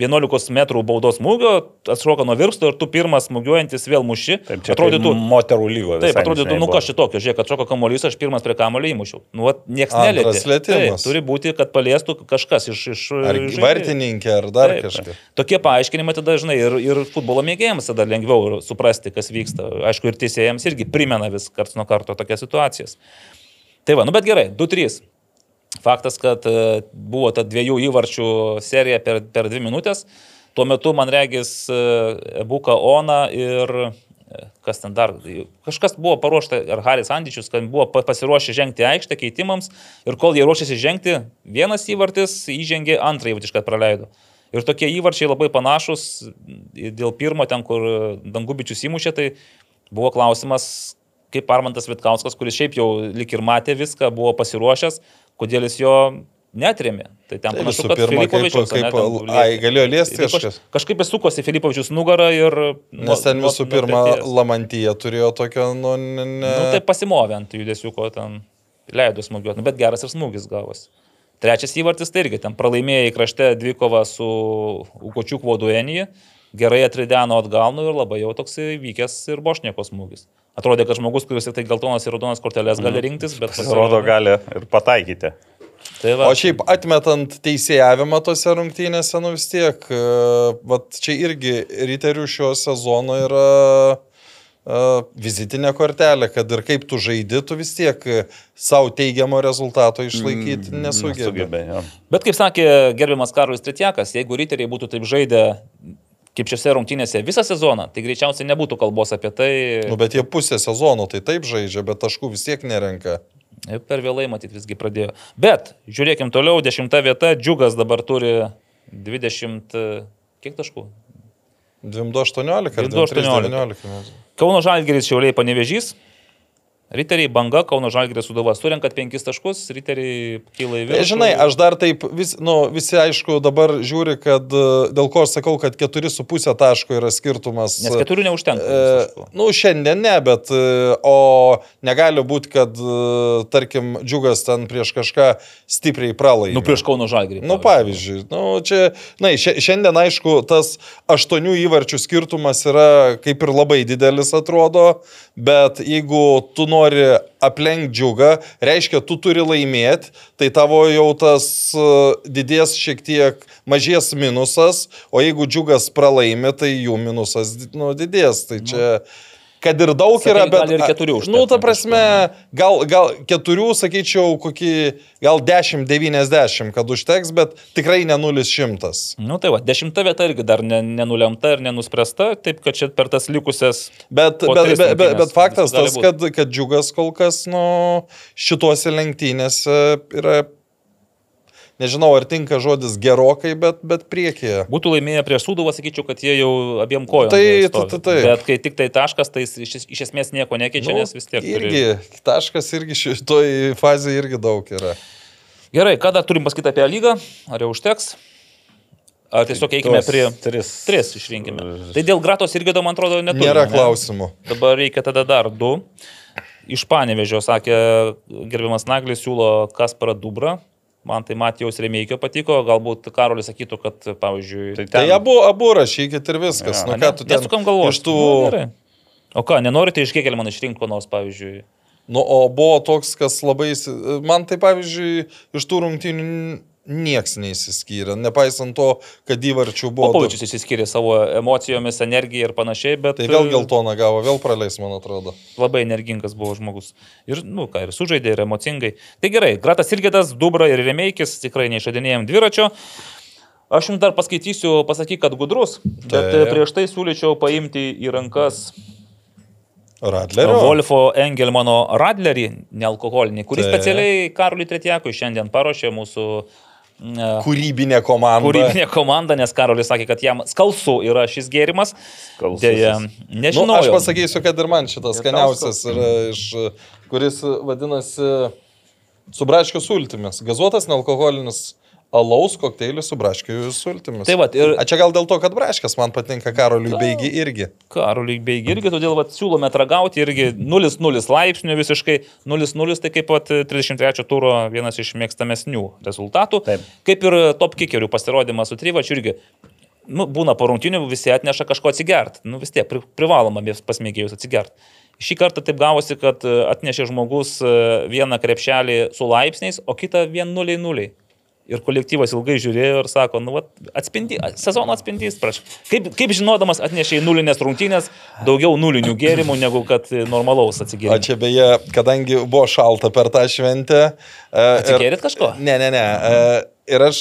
11 metrų baudos smūgio atšoka nuo virksto ir tu pirmas smūgiuojantis vėl muši. Taip, čia atrodytų, kaip moterų lygo. Taip, atrodytų, nu kas šitokio, žiūrėk, atšoko kamuolys, aš pirmas prie kamuolio įmušiau. Nu, nieks nelietė. Taip, turi būti, kad paliestų kažkas iš... iš Ar žaidėjų. vartininkė, ar dar Taip. kažkas. Tokie paaiškinimai tada dažnai ir, ir futbolo mėgėjams tada lengviau suprasti, kas vyksta. Aišku, ir teisėjams irgi primena vis karts nuo karto tokias situacijas. Tai va, nu bet gerai, 2-3. Faktas, kad e, buvo ta dviejų įvarčių serija per, per dvi minutės. Tuo metu, man regis, e, Buka Ona ir e, kas ten dar, kažkas buvo paruošta, ar Haris Andičius, kad buvo pa- pasiruošę žengti aikštę keitimams ir kol jie ruošiasi žengti, vienas įvartis įžengė, antrą įvartį iškart praleido. Ir tokie įvarčiai labai panašus, dėl pirmo ten, kur Dangubičius įmušė, tai buvo klausimas, kaip Armantas Vitkauskas, kuris šiaip jau lik ir matė viską, buvo pasiruošęs, kodėl jis jo netrėmė. Tai ten Tai panašu, kad pirma, kaip, Filipovičiaus, ane, kaip ten ai, galėjo liesti kaž- kažkas. Kažkaip įsukosi Filipovičius nugarą ir... nuo- Nes ten nuo- visų nuo pirma. Lamantyje turėjo tokio, nu, ne, ne. Nu, tai pasimovė ant judesiuko, ten leido smūgiuoti, nu, bet geras ir smūgis gavosi. Trečias įvartis tai irgi ten pralaimėjai krašte dvikovą su Ukočiuk Voduenijai, gerai atrideno atgal, nu ir labai jau toks vykęs ir Bošnieko smūgis. Atrodė, kad žmogus, kuris tik tai geltonas ir raudonas korteles gali rinktis, bet Pasirodo, gali ir pataikyti. Tai va, O šiaip atmetant teisėjavimą tose rungtynėse, nu vis tiek, e, vat čia irgi riterių šio sezono yra uh, vizitinė kortelė, kad ir kaip tu žaidi, tu vis tiek savo teigiamo rezultato išlaikyti mm, nesugebi. Sugebė, jo. Bet kaip sakė gerbiamas Karolis Tretjakas, jeigu riteriai būtų taip žaidę kaip šiose rungtynėse visą sezoną, tai greičiausiai nebūtų kalbos apie tai. Nu, bet jie pusę sezono tai taip žaidžia, bet taškų vis tiek nerenka. Ir Per vėlai matyt visgi pradėjo. Bet žiūrėkim toliau, dešimta vieta, Džiugas dabar turi 20, kiek taškų? 2-18 ar 2-18. 2-19. Kauno Žalgeris Šiauliai panevežys. Riteriai banga, Kauno Žalgeris sudova. Surenkat penkis taškus, riteriai kyla į viršų. žinai, aš dar taip, vis, nu, visi aišku dabar žiūri, kad e, dėl ko aš sakau, kad 4,5 taško yra skirtumas. Nes keturių neužtenka. E, taškų. nu, šiandien ne, bet e, o negali būti, kad, e, tarkim, džiugas ten prieš kažką stipriai pralaimi. Nu, prieš Kauno Žalgerį. Nu, pavyzdžiui, nu, čia, na, šiandien, aišku, tas aštuonių įvarčių skirtumas yra kaip ir labai didelis atrodo, bet jeigu tu nori aplenkti džiugą, reiškia, tu turi laimėti, tai tavo jau tas e, didės šiek tiek mažės minusas, o jeigu džiugas pralaimi, tai jų minusas nu, didės. Tai čia... Kad ir daug Sakai, yra, bet... gali ir keturių užtekt, Nu, ta prasme, gal, gal keturių, sakyčiau, kokį, gal 10-90, kad užteks, bet tikrai ne 0-100. Nu tai va, dešimta vieta irgi dar ne, nenulemta ir nenuspręsta, taip kad čia per tas likusias... Bet, bet, bet, bet, bet faktas tas, kad, kad džiugas kol kas, nu, šituose lenktynėse yra, nežinau, ar tinka žodis gerokai, bet, bet priekyje. Būtų laimėję prieš Sūduvą, sakyčiau, kad jie jau abiem kojom. Tai- tai- tai- taip. Bet kai tik tai taškas, tai iš, iš esmės nieko nekeičia, Nu, nes vis tiek. turi- Irgi, taškas irgi šitoj fazėje irgi daug yra. Gerai, ką dar turim pasakyti apie lygą? Ar jau užteks? Ar tiesiog eikime prie... Tris. Tris išrinkime. Tai dėl Gratos irgi, man atrodo, neturime. Nėra ne? klausimų. Dabar reikia tada dar du. Iš Panevežio, sakė gerbiamas Naglis, siūlo Kasparą Dubrą. Man tai Matijos Remeikio patiko, galbūt Karolis sakytų, kad, pavyzdžiui, Tai Tai ten- abu, abu rašykit ir viskas. Jo. Nu, ne, ką tu ten nesukam galvos. iš tų... Nu, gerai. o ką, nenorite iš kiek man išrinkti ko nors, pavyzdžiui? Nu, o buvo toks, kas labai... Man tai, pavyzdžiui, iš tų rungtynių nieks neįsiskyrė, nepaisant to, kad įvarčių buvo... Popovičius išsiskiria savo emocijomis, energija ir panašiai, bet... Tai vėl e, geltoną gavo, vėl praleis, man atrodo. Labai energingas buvo žmogus. Ir, nu, ką, ir sužaidė, ir emocingai. Tai gerai, Gratas Irgidas, Dubra ir Remeikis, tikrai neišradinėjom dviračio. Aš jums dar paskaitysiu, pasakyk, kad gudrus, bet Taip. Taip. prieš tai siūlyčiau paimti į rankas Radlerio. Wolfo Engelmano Radlerį, nealkoholinį, kuris Taip. specialiai Karoliui Tretjakui šiandien paruošė mūsų Kūrybinė komanda. kūrybinė komanda, nes Karolis sakė, kad jam skalsu yra šis gėrimas. Skalsusis. Deja, Nu, nežinau. aš pasakysiu, kad ir man šitas skaniausias yra iš, kuris vadinasi Subraškio sultimis. Gazuotas nealkoholinis alaus kokteilis su braškių sultimis. Tai vat, ir- A čia gal dėl to, kad braškės man patinka Karoliui Beigi irgi. Karoliui beigi irgi, todėl vat, siūlome atragauti irgi 0,0 laipsnių visiškai. 0,0 tai kaip pat 33 turo vienas iš mėgstamesnių rezultatų. Taip. Kaip ir top kickerių pasirodymas su Tryvačiu irgi. Nu, būna po rungtinių, visi atneša kažko atsigert. Nu, vis tiek pri, privaloma pasmėgėjus atsigert. Šį kartą taip gavosi, kad e, atnešė žmogus e, vieną krepšelį su laipsniais, o kitą vien 0,0. Ir kolektyvas ilgai žiūrėjo ir sako, nu, vat, atspindi, sezono atspindys, prašau. Kaip, kaip žinodamas atnešė į nulinės rungtynės daugiau nulinių gėrimų negu kad normalaus O atsigėrimo. čia beje, kadangi buvo šalta per tą šventę. e, Atsigėrėt kažko? Ne, ne, ne. e, Ir aš,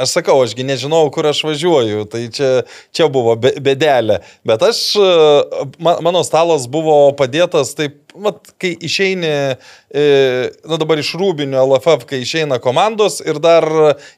aš sakau, ašgi nežinau, kur aš važiuoju, tai čia, čia buvo be- bėdelė. Bet aš, e, ma- mano stalas buvo padėtas taip mat, kai išeini, e, na dabar iš Rūbinio LFF, kai išeina komandos ir dar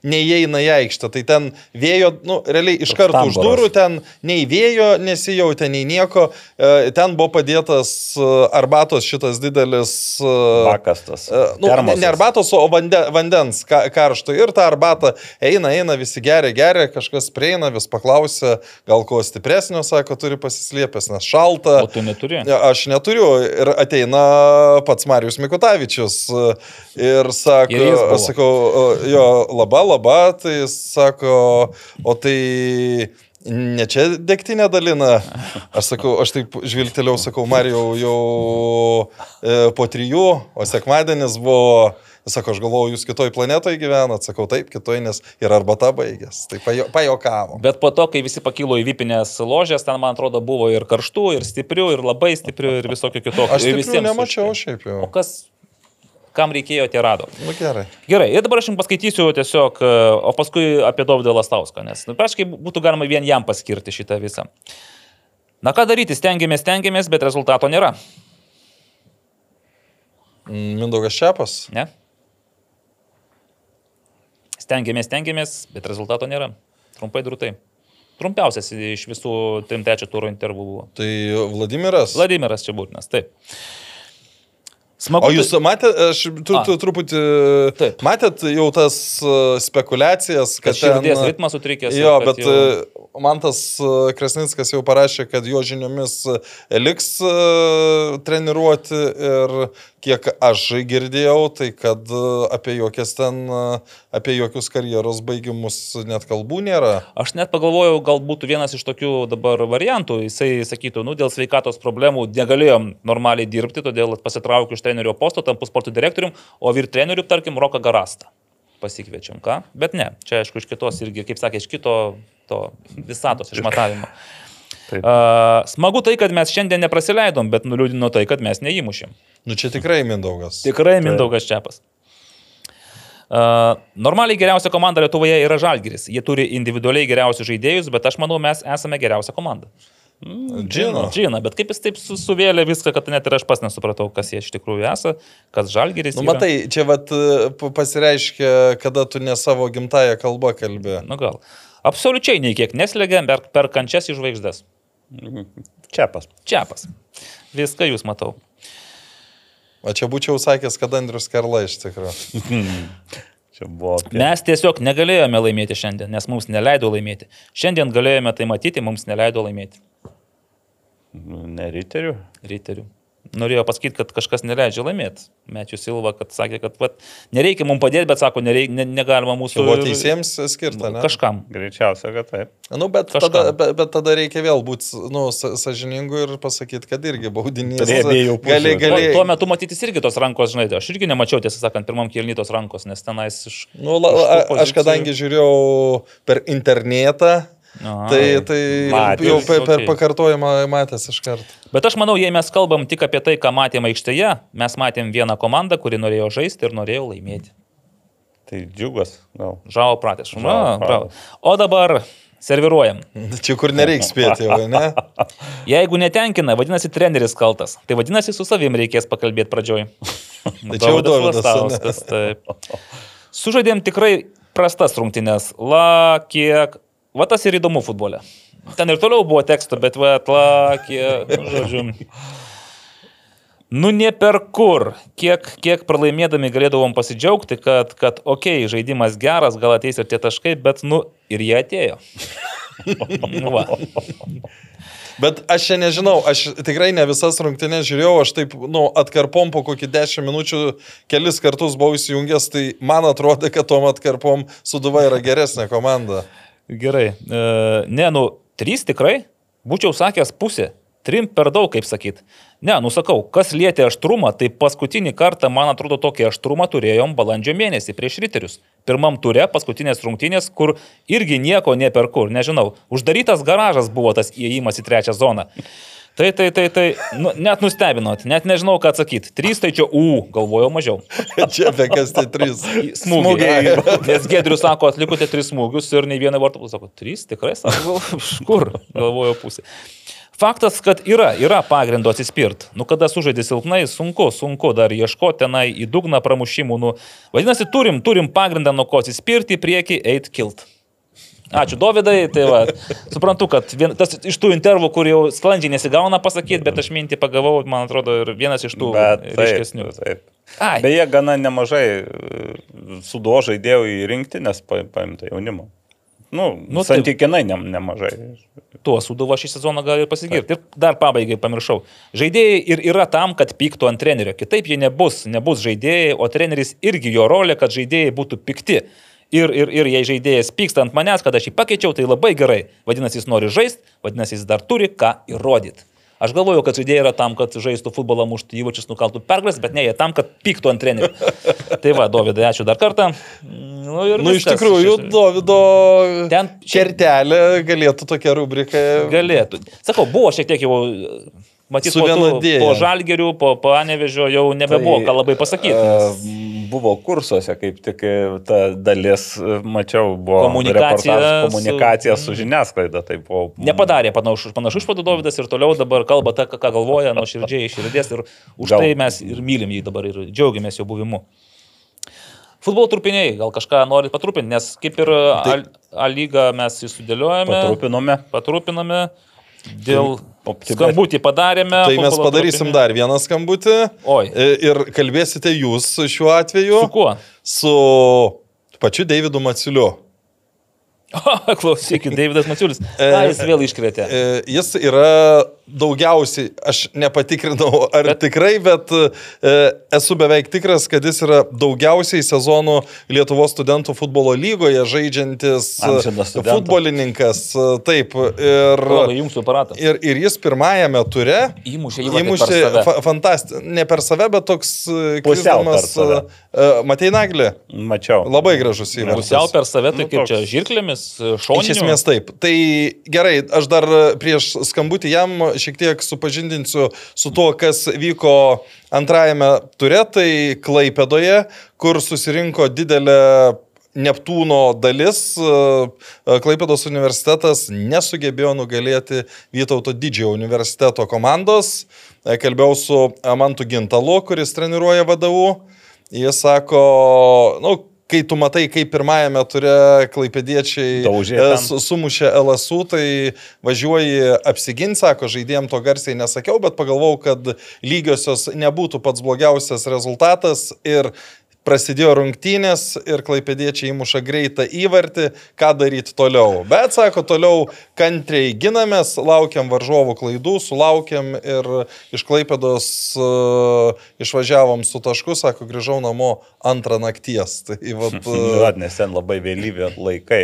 neįeina į aikštę, tai ten vėjo, nu, realiai iš karto už durų ten nei vėjo nesijautė, nei nieko, e, ten buvo padėtas e, arbatos šitas didelis... Bakas tas. E, Nu, ne, ne arbatos, o vande, vandens ka, karšto. Ir ta arbata eina, eina, visi geria, geria, kažkas prieina, vis paklausia, gal ko stipresnio, sako, turi pasislėpęs, nes šalta. O tu neturi. Ne, Aš neturiu. Ir ateina pats Marijus Mikutavičius e, ir sako, Ir aš sakau, jo, laba, laba, tai jis sako, o tai ne čia degtinė dalina. Aš sakau, aš taip žvilgteliau, sakau, Marijau jau e, po trijų, o sekmadienis buvo... Sako, aš galvoju, jūs kitoj planetoje gyvenat, sakau, taip, kitoj, nes ir arbata baigės. Tai pajo- pajokavo. Bet po to, kai visi pakilo į vipinės ložės, ten, man atrodo, buvo ir karštų, ir stiprių, ir labai stiprių, ir visokių kitokių. Aš tikrųjų nemačiau šiaip jau. O kas, kam reikėjo, tie rado. Nu gerai. Gerai, ir dabar aš jums paskaitysiu tiesiog, o paskui apie Dovydą Lastauską, nes, nu, praškai, būtų galima vien jam paskirti šitą visą. Na ką daryti, stengiamės, stengiamės, bet rezultato nėra. Mm, Mindaugas Čiapas. Ne? Stengiamės, stengiamės, bet rezultato nėra. Trumpai drūtai. Trumpiausias iš visų trim trečio turo intervų buvo. Tai Vladimiras. Vladimiras čia būtinas, taip. Smagu. O jūs matėte, aš tu, A. tu, truputį Taip. matėt jau tas uh, spekulacijas, kad kad ten, širdies ritmas sutrikęs. Jo, bet jau- jau... man tas Krasnickas jau parašė, kad jo žiniomis liks treniruoti ir kiek aš girdėjau, tai kad uh, apie ten, uh, apie jokius karjeros baigimus net kalbų nėra. Aš net pagalvojau, gal būtų vienas iš tokių dabar variantų. Jisai sakytų, nu, dėl sveikatos problemų negalėjom normaliai dirbti, todėl pasitraukiu iš trenerio posto, tampu sporto direktorium, o vyr treneriu, tarkim, Roką Garastą. Pasikviečiam, ką? Bet ne, čia aišku iš kitos irgi, kaip sakė, iš kito to visatos išmatavimo. Taip. Uh, smagu tai, kad mes šiandien neprasileidom, bet nuliūdino tai, kad mes neįmušėm. Nu čia tikrai Mindaugas. Tikrai Mindaugas Čiapas. Uh, normaliai geriausia komanda Lietuvoje yra Žalgiris. Jie turi individualiai geriausius žaidėjus, bet aš manau, mes esame geriausia komanda. Žino. Žina, bet kaip jis taip su- suvėlė viską, kad net ir aš pas nesupratau, kas jie iš tikrųjų esą, kas Žalgiris. Nu, yra. matai, čia vat uh, pasireiškia, kada tu ne savo gimtają kalbą kalbė. Nu gal. Absoliučiai nei kiek neslėgia per, per kančias į žvaigždės. Čiapas. Čiapas. Viską jūs matau. O čia būčiau sakęs, kad Andrius Karla iš tikrųjų. Apie- Mes tiesiog negalėjome laimėti šiandien, nes mums neleido laimėti. Šiandien galėjome tai matyti, mums neleido laimėti. Ne riterių. Riterių. Norėjo pasakyti, kad kažkas neleidžia laimėti. Mečių Silva, kad sakė, kad vat, nereikia mums padėti, bet sako, nereik, ne, negalima mūsų... buvo teisėjams skirta, ne? Kažkam. Greičiausia, kad taip. Nu, bet, Kažkam. tada, bet, bet tada reikia vėl būti nu, sažiningų ir pasakyti, kad irgi baudinys. Pusių. Gali, Tuo, gali, tuo metu matytis irgi tos rankos, žinai, aš irgi nemačiau, tiesą sakant, pirmam kilnytos rankos, nes tenais iš... nu, la, iš a, aš pozicijų- kadangi žiūrėjau per internetą, Aha. tai, tai Matės, jau per, per okei. pakartojimą matęs iš karto. Bet aš manau, jei mes kalbam tik apie tai, ką matėme aikštėje, mes matėm vieną komandą, kuri norėjo žaisti ir norėjo laimėti. Tai džiugas, gal. Žavo pratės. Žavo bravo. O dabar serviruojam. Čia kur nereiks spėti jau, ne? Jeigu netenkina, vadinasi, treneris kaltas. Tai vadinasi, su savim reikės pakalbėti pradžioj. Čia jau Dovydas. Sužaidėm tikrai prastas rungtynės. La, kiek. Va tas ir įdomu futbole. Ten ir toliau buvo teksto, bet va, la, kiek. Nu, žodžiu. Nu, ne per kur. Kiek, kiek pralaimėdami galėdavom pasidžiaugti, kad, kad okei, okay, žaidimas geras, gal ateis ir tie taškai, bet, nu, ir jie atėjo. Va. Bet aš čia nežinau, aš tikrai ne visas rungtynės žiūrėjau, aš taip, nu, atkarpom po kokį 10 minučių kelis kartus buvau įsijungęs, tai man atrodo, kad tom atkarpom Suduva yra geresnė komanda. Gerai. E, ne, nu, trys tikrai. Būčiau sakęs pusė. Trim per daug, kaip sakyt. Ne, nusakau, kas lietė aštrumą, tai paskutinį kartą, man atrodo, tokį aštrumą turėjom balandžio mėnesį prieš ryterius. Pirmam ture, paskutinės rungtynės, kur irgi nieko ne per kur, nežinau. Uždarytas garažas buvo tas įėjimas į trečią zoną. Tai, tai, tai, tai, nu, net nustebinot, net nežinau, ką atsakyti. Trys tai čia U, galvojau mažiau. Čia apie kas tai trys. Smūgiai. Nes Gedrius sako, atlikote tris smūgius ir nei vieną vartą. Sako, trys, tikrai, sako, kur, galvoju pusė. Faktas, kad yra, yra pagrindo atsispirt. Nu, kada sužaidži silpnai, sunku, sunku dar ieškoti tenai į dugną pramušimų. Nu, vadinasi, turim, turim pagrindą nuo ko atsispirti, į priekį, eit kilt. Ačiū, Dovydai. Tai va, suprantu, kad vien, tas iš tų intervų, kur jau sklandžiai nesigauna pasakyti, bet aš mintį pagavau, man atrodo, ir vienas iš tų ryškesnių. Beje, gana nemažai e, sudo žaidėjų į rinktinės pa- paimta jaunimo. Nu, Nu, santykinai ne, nemažai. Tuo suduvo šį sezoną gali ir pasigirti. Ir dar pabaigai pamiršau. Žaidėjai ir yra tam, kad pyktų ant trenerio. Kitaip jie nebus, nebus žaidėjai, o treneris irgi jo rolė, kad žaidėjai būtų pikti. Ir, ir, ir jei žaidėjas pyksta ant manęs, kad aš jį pakeičiau, tai labai gerai. Vadinasi, jis nori žaisti, vadinasi, jis dar turi ką įrodyti. Aš galvoju, kad žaidėjai yra tam, kad žaistų futbolą, muštų įvačius, nukaltų pergalės, bet ne, jie tam, kad pyktų ant trenerių. tai va, Dovydai, ačiū dar kartą. Nu, Nu, iš tikrųjų, Davido Ten šiaip- kertelė galėtų tokia rubrika. Galėtų. Sakau, buvo šiek tiek jau, matyt, po, tų- po žalgerių, po panevežio jau nebebuvo, ką labai pasakyti. nes- E, Buvo kursuose, kaip tik e, ta dalis, e, mačiau, buvo Komunikacija reportažas, su- komunikacija su žiniasklaida. Tai buvo, Nepadarė panašus, panašus išvadų Dovydas ir toliau dabar kalba tą, ką galvoja, nuo širdžiai iš širdies ir už Gal- tai mes ir mylim jį dabar ir džiaugiamės jo buvimu. Futbolo trupiniai, gal kažką norit patrupinti, nes kaip ir A, A lygą mes jį sudėliojame, Patrupinome. patrupiname, dėl Optime- skambutį padarėme. Tai mes padarysim dar vieną skambutį. Oi. E, Ir kalbėsite jūs šiuo atveju Su kuo? su pačiu Davidu Maciuliu. Klausykit, Davidas Mačiulis. Ką jis vėl iškrėtė? E, Jis yra daugiausiai, aš nepatikrinau ar bet... Tikrai, bet e, esu beveik tikras, kad jis yra daugiausiai sezonų Lietuvos studentų futbolo lygoje žaidžiantis e, futbolininkas. e, Taip. Ir, Labai ir, ir jis pirmajame ture Įmušė įmušė fantastiškai. Ne per save, bet toks e, Pusiau per krisdamas, save. e, Matei Naglį. Mačiau. Labai gražus įvartis. Pusiau per save, tai Nu, kaip čia toks. žirklėmis, Iš šoniniu. esmės taip. Tai gerai, aš dar prieš skambutį jam šiek tiek supažindinsiu su tuo, kas vyko antrajame ture, tai Klaipėdoje, kur susirinko didelė Neptūno dalis. Klaipėdos universitetas nesugebėjo nugalėti Vytauto didžiojo universiteto komandos. Kalbėjau su Amantu Gintalu, kuris treniruoja vadovų. Jis sako, nu, kai tu matai, kaip pirmajame ture klaipėdiečiai Daužė e, su- sumušė LSU, tai važiuoji apsiginti, sako, žaidėjim to garsiai nesakiau, bet pagalvojau, kad lygiosios nebūtų pats blogiausias rezultatas ir prasidėjo rungtynės ir klaipėdiečiai įmuša greitą įvartį, ką daryti toliau. Bet, sako, toliau kantriai ginamės, laukiam varžovų klaidų, sulaukėm ir iš klaipėdos uh, išvažiavom su tašku, sako, grįžau namo antrą nakties. Tai, vat, uh, Vat, nes ten labai vėlyvi laikai.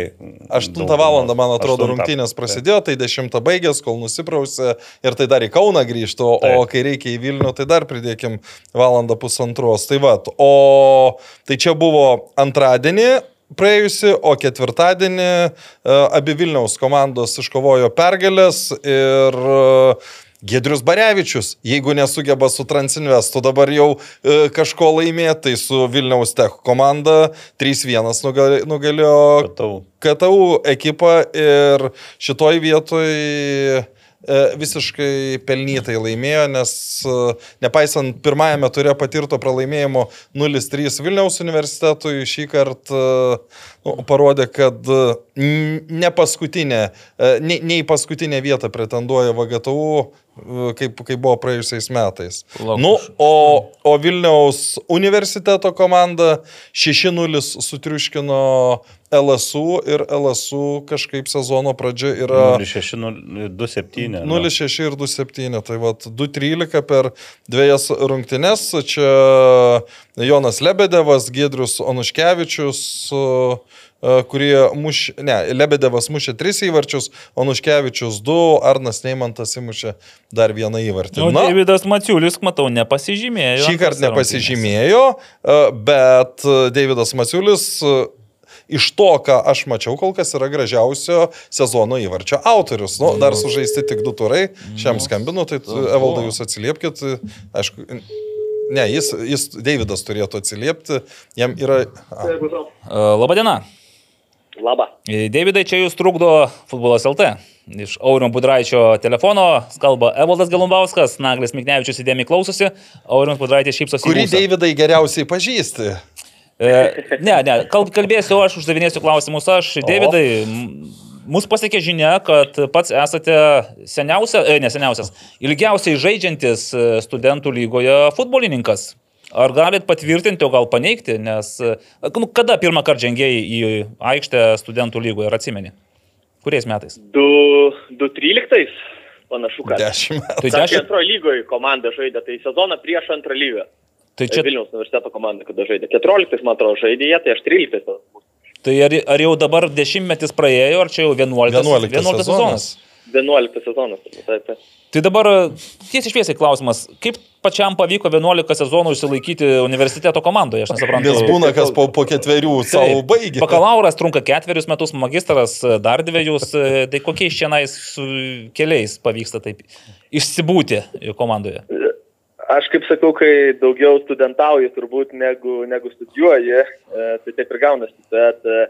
8 Daugumos. val. man atrodo, Aštuntą. rungtynės prasidėjo, tai 10 baigės, kol nusiprausė ir tai dar į Kauną grįžtų, o kai reikia į Vilnių, tai dar pridėkim valandą pusantros. Tai va, o tai čia buvo antradienį. Praėjusi, o ketvirtadienį e, abi Vilniaus komandos iškovojo pergalės ir e, Gedrius Barevičius, jeigu nesugeba su Transinvestu dabar jau e, kažko laimėti, tai su Vilniaus Tech komanda 3-1 nugali- nugalėjo Matau. KTU ekipą ir šitoj vietoj visiškai pelnytai laimėjo, nes e, nepaisant pirmajame turė patirto pralaimėjimo 0-3 Vilniaus universitetui, šį kartą nu, parodė, kad e, ne paskutinė, ne, ne į paskutinę vietą pretenduoja VGTU, e, kaip, kaip buvo praėjusiais metais. Lauk, Nu, o, o Vilniaus universiteto komanda 6-0 sutriuškino LSU ir LSU kažkaip sezono pradžia yra 0627. 0-6 ir 2-7. Tai vad 2-13 per dviejas rungtynes. Čia Jonas Lebedevas, Gedrius Onuškevičius, e, kurie muš... Ne, Lebedevas mušė 3 įvarčius, Onuškevičius 2, Arnas Neimantas įmušė dar vieną įvartį. O Davidas Maciulis, matau, nepasižymėjo. Šį kartą nepasižymėjo, e, bet e, Davidas Masiulis e, iš to, ką aš mačiau, kol kas yra gražiausio sezono įvarčio autorius. Nu, dar sužaisti tik du turai, šiam skambinu, tai Evaldai jūs atsiliepkit. Aišku, ne, jis, jis Davidas turėtų atsiliepti, jam yra... A. E, Labadiena. Labą. Davidai, čia jūs trukdo futbolas LT. Iš Aurio Budraičio telefono kalba Evaldas Galumbauskas, Naglis Miknevičius įdėmiai klausosi, Aurimas Budraitis šypsosi. Kurį. Davidai geriausiai pažįsti? E, ne, ne, kal- kalbėsiu aš, uždavinėsiu klausimus aš. Davidai, m- mus pasiekė žinia, kad pats esate seniausia, e, ne seniausias, ilgiausiai žaidžiantis e, studentų lygoje futbolininkas. Ar galit patvirtinti, o gal paneigti, nes e, nu, kada pirmą kartą žengėjai į aikštę studentų lygoje, ar atsimeni? Kuriais metais? 2-13 panašu, kad. Dešimt metų. Tai Sakė, dešimt. antrojo lygoje komanda žaidė, tai sezoną prieš antrą lygą. Tai Čia čia Vilniaus universiteto komanda, kada žaidė. 14, man atrodo, žaidė jie, tai aš 13. tada bus. Tai ar, ar jau dabar dešimtmetis praėjo, ar čia jau 11, 11 11 sezonas. 11 sezonas. Taip, taip. Tai dabar tiesiai šviesiai klausimas, kaip pačiam pavyko 11 sezonų išsilaikyti universiteto komandoje, aš nesuprantu. Nes būna, kas po, po ketverių savo Taip. baigia. Bakalauras trunka ketverius metus, magistras dar dviejus, tai kokiais šiandien su keliais pavyksta taip išsibūti komandoje? Aš kaip sakau, kai daugiau studentauji turbūt negu, negu studijuoji, e, tai taip ir gaunasi. Bet e,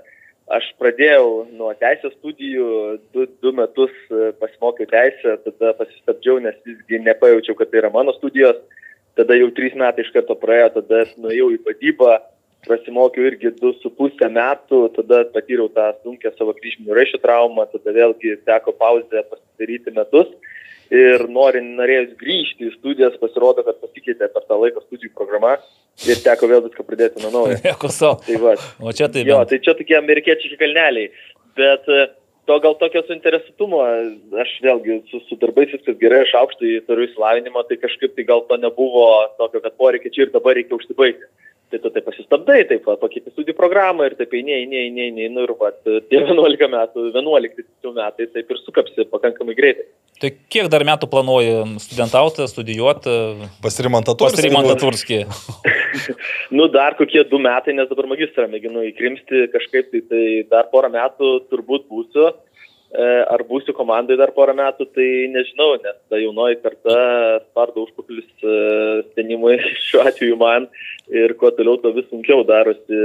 aš pradėjau nuo teisės studijų, du, du metus e, pasimokiau teisę, tada pasistabdžiau, nes visgi nepajaučiau, kad tai yra mano studijos. Tada jau trys metai iš karto praėjo, tada nuėjau į vadybą, prasimokiau irgi du su pusę metų, tada patyriau tą sunkę savo kryžminių raiščių traumą, tada vėlgi teko pauzę pasidaryti metus. Ir norint, norėjus grįžti į studijas, pasirodo, kad pasikeitė per tą laiką studijų programa ir teko vėl viską pradėti nuo naujo. Nieko savo. Tai va, O čia tai jo, tai čia tokie amerikiečiai kalneliai. Bet e, to gal tokio suinteresuotumo, aš vėlgi su, su darbais viskas gerai, aš aukštai turiu įsilavinimą, tai kažkaip tai gal to nebuvo tokio, kad poreikia čia ir dabar reikia užsibaigti. Tai tu taip pasistabdai, taip pat pakeiti studijų programą ir taip eini, eini, eini, eini, nu ir va, tie 11 metų, 11 tiksliau metai taip ir sukapsi pakankamai greitai. Tai kiek dar metų planuoji studentauti, studijuoti? Pasirimant Pas Rimantą aturskį. Turskį. Nu, dar kokie du metai, nes dabar magistrą mėginu įkrimsti kažkaip, tai, tai dar porą metų turbūt būsiu. E, Ar būsiu komandai dar porą metų, tai nežinau, nes ta jaunoji karta spardo užpakalius e, stenimui šiuo atveju man ir kuo toliau, tuo vis sunkiau darosi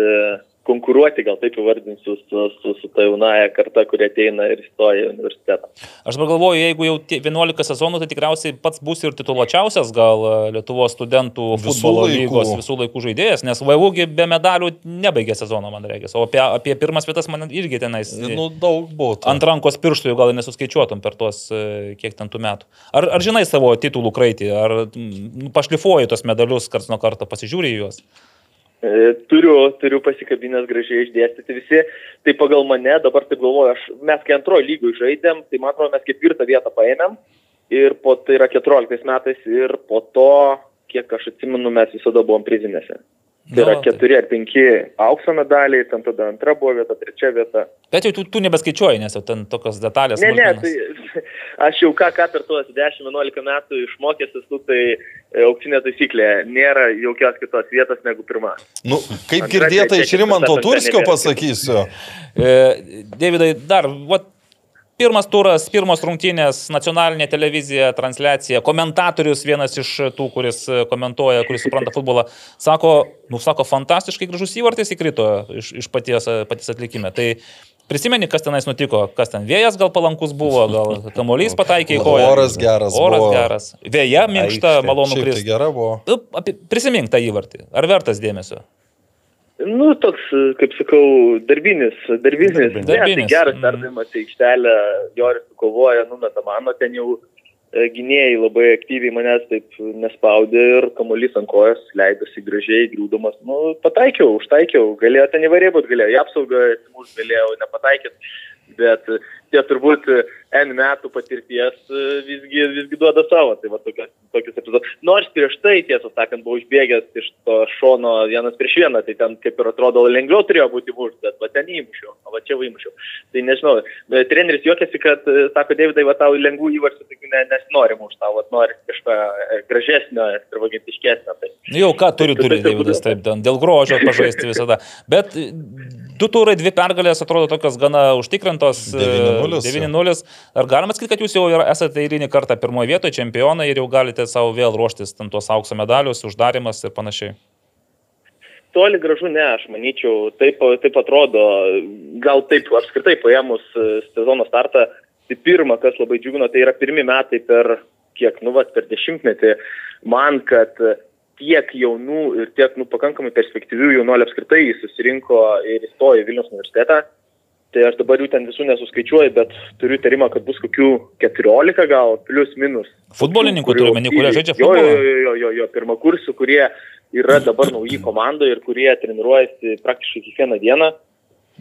konkuruoti, gal taip įvardinsiu, su, su, su ta jaunaja karta, kurie ateina ir įstoja į universitetą. Aš dabar galvoju, jeigu jau tie 11 sezonų, tai tikriausiai pats bus ir tituluočiausias gal e, Lietuvos studentų Visų futbolo laikų. lygos visų laikų žaidėjas, nes VUgi be medalių nebaigė sezono, man reikia. O apie, apie pirmas vietas man irgi tenais. Nu, daug būtų. Ant rankos pirštų jau gal nesuskaičiuotum per tuos e, kiek ten tų metų. Ar, ar žinai savo titulų kraitį, ar mm, pašlifuoji tos medalius karts nuo karto, pasižiūri juos? E, Turiu, turiu pasikabinęs gražiai išdėstyti visi. Tai pagal mane, dabar taip galvoju, aš, mes kai antrojo lygų žaidėm, tai man atrodo, mes ketvirtą vietą paėmėm. Ir po tai yra 14 metais ir po to, kiek aš atsimenu, mes visada buvom prizinėse. Tai yra keturi ar penki aukso medaliai, ten tada antra buvo vieta, trečia vieta. Bet jau tu, tu nebeskaičiuoji, nes jau ten tokios detalės. Ne, ne, tai aš jau ką, ką per tuos 10-11 metų išmokęs esu, tai e, auksinė taisyklė, nėra jokios kitos vietos negu pirma. Nu, kaip girdėta iš Rimanto Turskio pasakysiu. E, Davidai, dar, vat, pirmas turas, pirmos rungtynės, nacionalinė televizija, transliacija, komentatorius, vienas iš tų, kuris e, komentuoja, kuris supranta futbolą, sako, nu, sako, fantastiškai gražus įvartis įkrito iš, iš paties, paties atlikime. Tai prisimeni, kas tenais nutiko, kas ten vėjas gal palankus buvo, gal kamuolys pataikė į koją. Oras geras Oras buvo. geras. Vėja minkšta, malonu Šiaip tai kristi. gera buvo. Prisimink tą įvartį. Ar vertas dėmesio? Nu, toks, kaip sakau, darbinis, darbinis. Darbinis. Ne, tai geras Mhm. perdavimas į aikštelę, Joris kovoja, numeta mano, ten jau e, gynėjai labai aktyviai manęs taip nespaudė ir kamuolys ant kojos leidosi gražiai, griūdamas. Nu, pataikiau, užtaikiau, galėjo ten įvairiai būti, galėjo į apsaugą, mūsų galėjau nepataikyti, bet tie turbūt e, N metų patirties e, visgi, visgi duoda savo. Tai va tokios, tokius epizodus. Nors prieš tai, tiesą sakant, buvau išbėgęs iš to šono vienas prieš vieną, tai ten kaip ir atrodo lengviau turėjo būti mušti, bet va ten įmušiau, o va čia įmušiau. Tai nežinau, e, treneris juokiasi, kad, sako, Davidai, va tau lengvų įvarčių, tai ne, nesinori mušti, tau va nori kažką gražesnio, ekstravagentiškesnio. Tai. Nu, Jau ką turi, Tai turi taip ir Davidas, taip, ten, dėl grožio pažaisti visada. Bet du turai, dvi pergalės atrodo tokios gana užtikrintos. e, 9:0. 9-0. Ar galima sakyti, kad jūs jau yra- esate eilinį kartą pirmoje vietoje čempionai ir jau galite savo vėl ruoštis ten tuos aukso medalius, uždarimas ir panašiai? toli gražu ne, aš manyčiau, taip, taip atrodo, gal taip apskritai paėmus e, sezono startą, tai pirma, kas labai džiugino, tai yra pirmi metai per kiek, nu, va, per dešimtmetį, man, kad tiek jaunų ir tiek, nu, pakankamai perspektyvių jaunuolių apskritai susirinko ir įstojo į Vilnius universitetą. Tai aš dabar jų ten visų nesuskaičiuoju, bet turiu įtarimą, kad bus kokių 14 gal, plus minus. Futbolininkų turiu omeny, kurie žaidžia Jo, futbolą. jo, jo, jo, jo, pirmą kursų, kurie yra dabar nauji komandoje ir kurie treniruojasi praktiškai kiekvieną dieną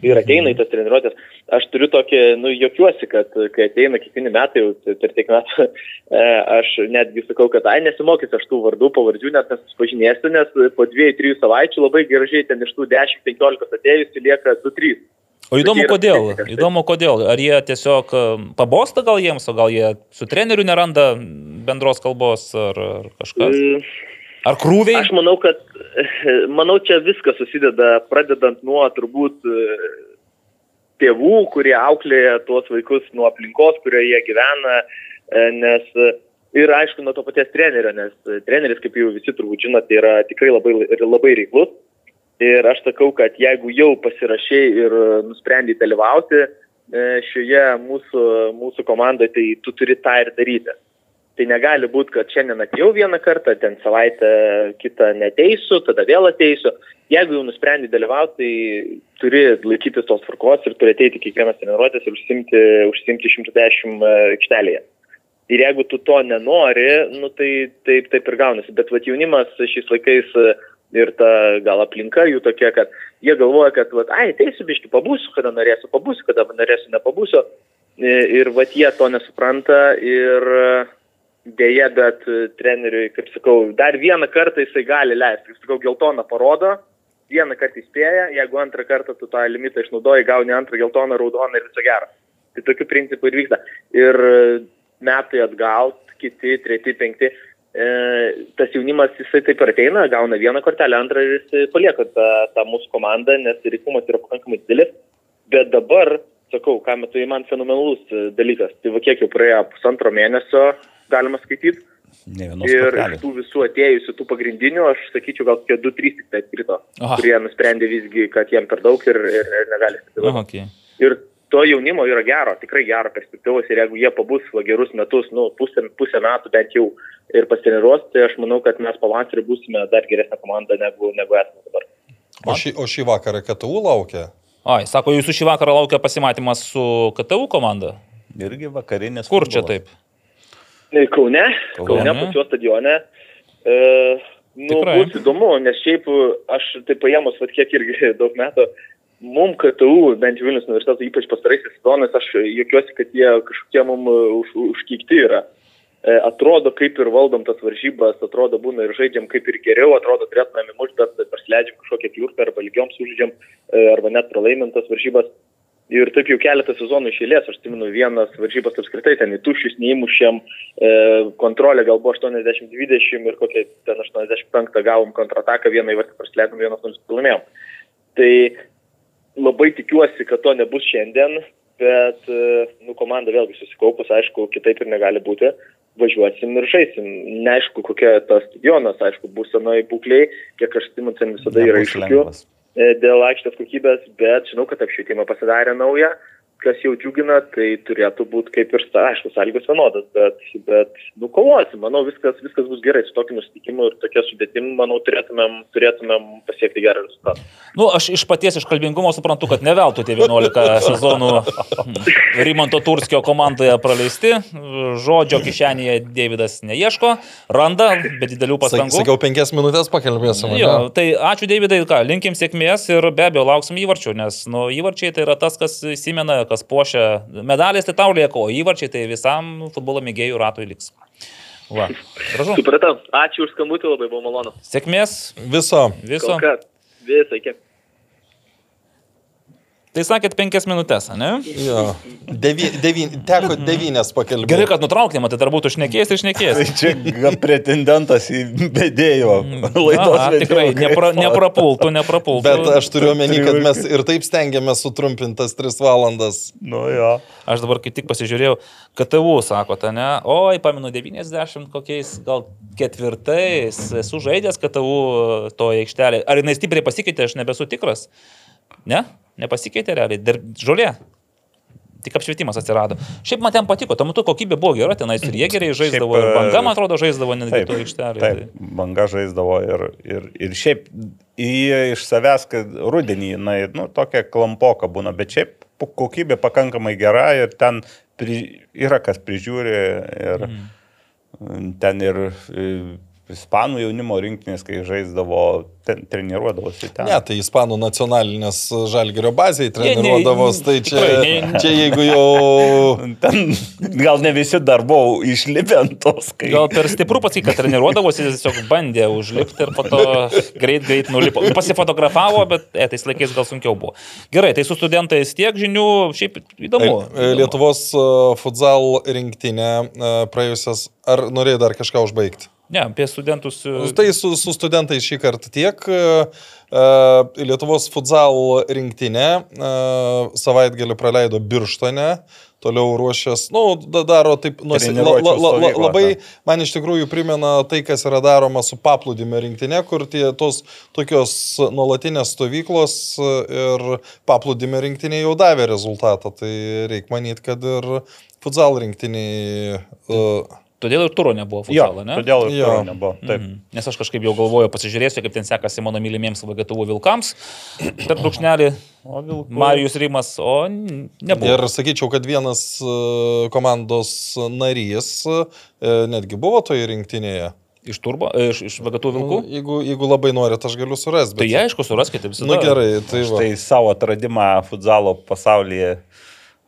ir ateina į tas treniruotės. Aš turiu tokį, nu, jokiuosi, kad kai ateina kiekvieni metai, jau per tiek metų, e, aš netgi sakau, kad, ai, nesimokys aš tų vardų, pavardžių, net nesusipažinėsiu, nes po dviejų, trijų savaičių labai gražiai ten iš tų 10-15 atėjusių lieka 2-3. O įdomu Tai kodėl, įdomu kodėl. Ar jie tiesiog e, pabosta gal jiems, o gal jie su treneriu neranda bendros kalbos ar, ar kažkas? Mm, Ar krūviai? Aš manau, kad, manau, čia viskas susideda, pradedant nuo turbūt e, tėvų, kurie auklėja tuos vaikus nuo aplinkos, kurioje jie gyvena, e, nes ir aišku, nuo to paties trenerio, nes treneris, kaip jau visi turbūt žinote, yra tikrai labai, labai reiklus. Ir aš sakau, kad jeigu jau pasirašiai ir nusprendai dalyvauti e, šioje mūsų, mūsų komandoje, tai tu turi tą ir daryti. Tai negali būti, kad šiandien atėjau vieną kartą, ten savaitę kitą neteisiu, tada vėl ateisiu. Jeigu jau nusprendai dalyvauti, tai turi laikytis tos tvarkos ir turi ateiti kiekvienas treniruotės ir užsimti, užsimti 110 aikštelėje. Ir jeigu tu to nenori, nu, tai taip, taip ir gaunasi. Bet vat, jaunimas šiais laikais e, ir ta gal aplinka jų tokia, kad jie galvoja, kad, vat, ai, ateisiu biški, pabūsiu, kada norėsiu, pabūsiu, kada norėsiu, nepabūsiu. E, Ir vat jie to nesupranta ir dėja, bet e, treneriui, kaip sakau, dar vieną kartą jisai gali leisti. Kaip sakau, geltoną parodo, vieną kartą įspėja, jeigu antrą kartą tu tą limitą išnaudoji, gauni antrą geltoną, raudoną ir viso gero. Tai tokiu principu ir vyksta. Ir metai atgal, kiti, treti, penkti, tas jaunimas jisai taip ir ateina, gauna vieną kortelę, antrą ir jis palieka tą, tą mūsų komandą, nes reikumas yra pakankamai didelis. Bet dabar, sakau, ką metu man fenomenalus e, dalykas. Tai va kiek jau praėjo pusantro mėnesio, galima skaityti. Ir iš kortelės. tų visų atėjusių, tų pagrindinių, aš sakyčiau, gal kokie 2-3 tik tai atkrito, Aha. kurie nusprendė visgi, kad jiem per daug ir, ir, ir negali Aha, okay. Ir to jaunimo yra gero, tikrai gero perspektyvos ir jeigu jie pabus va, gerus metus, nu, pusę, pusę metų bent jau ir pasitreniruos, tai aš manau, kad mes pavasarį būsime dar geresnė komanda negu, negu esame dabar. O šį, o šį vakarą KTU laukia? Ai, sako, jūsų šį vakarą laukia pasimatymas su KTU komanda. Irgi vakarinės. Kur čia futbolas. taip? Kaune, Kaune. Kaune, pas juos stadione. E, nu, Tikrai. bus įdomu, nes šiaip aš tai paėmus, vad kiek irgi daug metų, mum KTU, bent jau Vilnius universiteto, ypač pastaraisiais sezonais, aš jokiuosi, kad jie kažkokie mum už, užkykti yra. E, atrodo, kaip ir valdom tas varžybas, atrodo, būna ir žaidžiam kaip ir geriau, atrodo, turėtumėm įmušti, bet prasileidžiam kažkokią kliurką arba lygiom sužaidžiam, e, arba net pralaimim tas varžybas. Ir taip jau keletą sezonų iš eilės, aš atsimenu vienas varžybas apskritai, ten į tušius neįmušėm, e, kontrolė gal buvo 80-20 ir kokia ten 85 gavom kontrataką, vieną įvartį prasileidom, vienas nors pralaimėjom. Tai labai tikiuosi, kad to nebus šiandien, bet, e, nu, komanda vėlgi susikaupus, aišku, kitaip ir negali būti, važiuosim ir žaisim. Neaišku, kokia tas stadionas, aišku, bus senai būkliai, kiek aš stimu, ten visada yra Nebus iššūkių lengvas. e, dėl aikštės kokybės, bet žinau, kad apšvietimą pasidarė naują, kas jau džiugina, tai turėtų būti kaip ir, aišku, sąlygos vienodas, bet, bet nu, kovosim, manau, viskas, viskas bus gerai, su tokiu nusitikimu ir tokia sudėtim, manau, turėtumėm, turėtumėm pasiekti gerą rezultatą. Nu, aš iš paties iškalbingumo suprantu, kad ne veltui tie 11 sezonų Rimanto Turskio komandoje praleisti. Žodžio kišenėje Davidas neieško, randa, bet didelių Sak, pastangų. sakiau, penkias minutės pakalbėsim. Jo, ane? tai ačiū Davidai, ką, linkim sėkmės ir be abejo lauksim įvarčių, nes nu, įvarčiai tai yra tas, kas įsimena, kas puošia medaliais, tai tau lieka, o įvarčiai tai visam futbolo mėgėjų ratui liks. Va, gražu. Supratau, ačiū už skambutį, labai buvo malonu. Sėkmės Viso. viso. Visai, kiek. Tai sakėt penkias minutės, ne? Jo. Devi, devyn, teko devynės pakalbėti. Gerai, kad nutraukėm, tai dar būtų šnekėjęs ir šnekėjęs. Tai čia pretendentas į bedėjo laidos. Aha, vedėjo tikrai, nepra, kaip neprapultų, neprapultų. Bet aš turiu omeny, kad mes ir taip stengiamės sutrumpintas 3 valandas. Nu jo. Aš dabar kaip tik pasižiūrėjau, KTU sakote, ne? Oi, pamenu, 90 kokiais, gal ketvirtais esu žaidęs KTU toje aikštelėje. Ar jinai stipriai pasikeitė, aš nebesu tikras. Ne? Nepasikeitė realiai. Dar žolė. Tik apšvietimas atsirado. Šiaip man ten patiko, tuo metu kokybė buvo gera, tenais ir jie gerai žaisdavo, Šiaip, ir banga, e, man atrodo, žaisdavo netgi to aikštelėje. taip, banga žaisdavo ir, ir, ir šiaip į iš savęs, kad rudenį, na, nu, tokia klampoka būna, bet šiaip kokybė pakankamai gera ir ten pri, yra kas prižiūri ir mm. ten ir e, ispanų jaunimo rinktinės, kai žaisdavo, ten treniruodavosi ten. Ne, tai Ispanų nacionalinės žalgerio bazėje treniruodavos, tai čia, tikrai, čia jeigu jau... Ten gal ne visi dar buvo išlipę ant tos, kai... Gal per stiprų pasakyti, kad treniruodavosi, jis tiesiog bandė užlipti ir po to greit, greit nulipo. Nu, Pasifotografavo, bet e, tais laikais gal sunkiau buvo. Gerai, tai su studentais tiek žinių, šiaip įdomu. E, Lietuvos e, futsal rinktinė e, praėjusias, ar norėjai dar kažką užbaigti? Ne, apie studentus. e, Tai su, su studentais šį kartą tiek. e, e, Lietuvos futsal rinktinė savaitgalį praleido Birštone, toliau ruošęs, na, nu, da- daro taip, nuosi, la, la, la, labai man iš tikrųjų primena tai, kas yra daroma su paplūdimio rinktinė, kur tie tos tokios nuolatinės stovyklos ir paplūdimio rinktinė jau davė rezultatą. Tai reikia manyti, kad ir futsal rinktiniai. Uh, Todėl ir turo nebuvo futbolo, ne? todėl ir to nebuvo. Taip. Mhm. Nes aš kažkaip jau galvoju, pasižiūrėsiu, kaip ten sekasi mano mylimiems VGTV vilkams. Per brūkšnelį. Marijus Rimas, o nebuvo. Ir sakyčiau, kad vienas e, komandos narys e, netgi buvo toje rinktinėje. Iš turbo, e, iš, iš VGTV vilkų. Nu, Jeigu, jeigu labai norit, aš galiu surasti. Tai aišku, suraskite visą. Na nu, gerai, tai va. Štai savo atradimą futsalo pasaulyje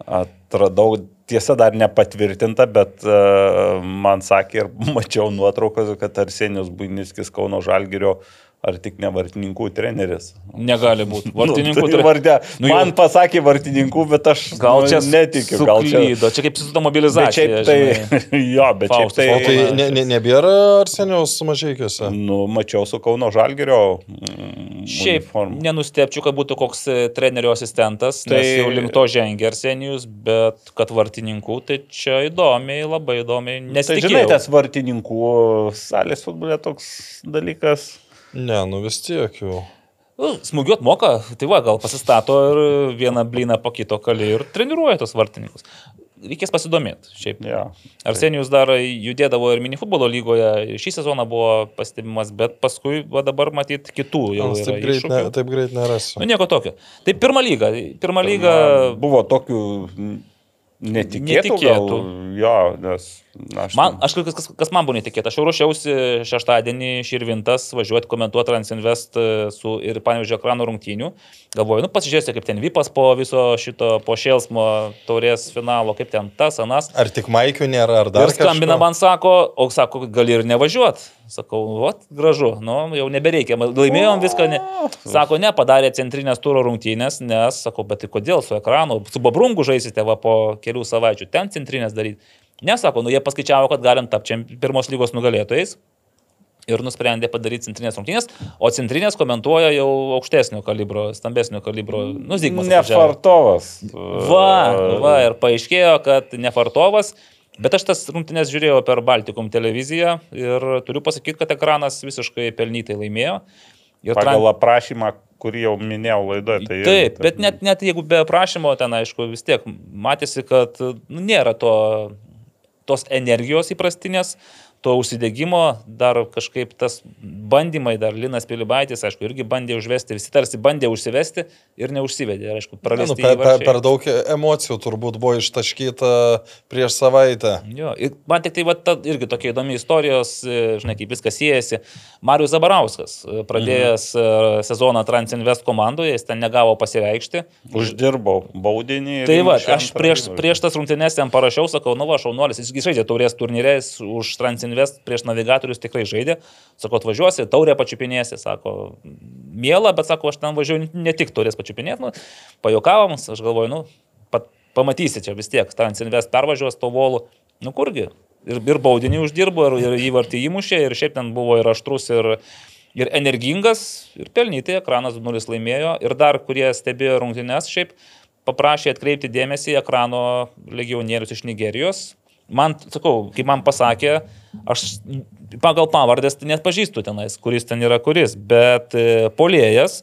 atradau, tiesa dar nepatvirtinta, bet uh, man sakė ir mačiau nuotraukas, kad Arsenijos Buiniskis Kauno Žalgirio ar tik ne vartininkų treneris. Negali būti. Vartininkų nu, tai vardė. Nu, Nu, jau- man pasakė vartininkų, bet aš Gal nu, čia netikiu. Gal čia, suklydo, čia kaip su bet mobilizacija. šiaip tai, jo, bet šiaip Faustas tai, O tai ne, ne, nebėra Arsenijaus mažiekiuose. nu, mačiau su Kauno Žalgirio. Mm, Šiaip uniforma. nenustepčiau, kad būtų koks e, trenerio asistentas, tai... nes jau link to žengia Arsenijus, bet kad vartininkų, tai čia įdomiai, labai įdomiai. Tai žinai, tas vartininkų salės futbolė toks dalykas. Ne, nu vis tiek jau. Nu, Smūgiuot moka, tai va, gal pasistato ir vieną blyną po kito kali ir treniruoja tos vartininkus. Reikės pasidomėti. Šiaip. Ja. Arsenijus dar judėdavo ir mini futbolo lygoje, ir šį sezoną buvo pastebimas, bet paskui va, dabar matyt kitų jau. Taip greit, ne, iššūkių. taip greit nerasiu. Nu, nieko tokio. Tai pirma lyga. Pirma lyga. Buvo tokių netikėtų. Netikėtų. Gal, jo, nes aš. Man, aš kas, kas, kas man buvo netikėta, aš jau ruošiausi šeštadienį Širvintas važiuoti komentuoti Transinvest e, su ir panevežio ekrano rungtynių. Galvoju, nu pasižiūrėsiu, kaip ten Vipas po viso šito, po Šėlsmo taurės finalo, kaip ten tas, anas. Ar tik Maikių nėra, ar dar Ir skambina man, sako, o sako, gali ir nevažiuot. Sakau, o, gražu, nu, jau nebereikia, laimėjom viską. Ne. Sako, ne, padarė centrinės turo rungtynės, nes, sakau, bet tai kodėl su ekranu, su Babrungu žaisite va po kelių savaičių, ten centrinės daryti. Nesako, nu jie paskaičiavo, kad galim tapti pirmos lygos nugalėtojais. Ir nusprendė padaryti centrinės rungtynės, o centrinės komentuoja jau aukštesnio kalibro, stambesnio kalibro, nu, Zygmas. Nefartovas. Va, va, ir paaiškėjo, kad nefartovas, bet aš tas rungtynės žiūrėjau per Baltikum televiziją ir turiu pasakyti, kad ekranas visiškai pelnytai laimėjo. Ir Pagal tran- aprašymą, kurį jau minėjau laidoje. Tai Taip, bet net, net jeigu be aprašymo ten, aišku, vis tiek matėsi, kad nu, nėra to, tos energijos įprastinės, to užsidėgymo, dar kažkaip tas bandymai, dar Linas Pilibaitis, aišku, irgi bandė užvesti, visi tarsi bandė užsivesti ir neužsivedė. Ir, aišku, Ne, nu, per, per, per daug emocijų turbūt buvo ištaškyta prieš savaitę. Jo, ir man tik tai va, ta, irgi tokia įdomi istorijos, e, žinai, kaip viskas siejasi. Marius Zabarauskas, e, pradėjęs mhm. sezoną Transinvest komandoje, jis ten negavo pasireikšti. Uždirbau baudinį. ir Tai va, aš prieš, prieš tas rungtynes ten parašiau, sakau, nu va, šaunuolis, jis žaidė taurės turnyrės už Transinvest prieš navigatorius tikrai žaidė. Sakau, atvažiuosi, taurę pačiupinėsi, sako, mėla, bet sako, aš ten važiuoju ne tik turės pačiupinėti, nu, pajokavom, aš galvoju, nu, pat, pamatysi čia vis tiek, Transinvest pervažiuos to volų, nu kurgi. Ir, ir baudinį uždirbo, ir, ir įvartį įmušė, ir šiaip ten buvo ir aštrus, ir, ir energingas, ir pelnytai, ekranas 2-0 laimėjo, ir dar, kurie stebėjo rungtynes, šiaip paprašė atkreipti dėmesį į ekrano legionierius iš Nigerijos. Man, sakau, kaip man pasakė, aš pagal pavardės tai net pažįstu tenais, kuris ten yra kuris, bet e, polėjas,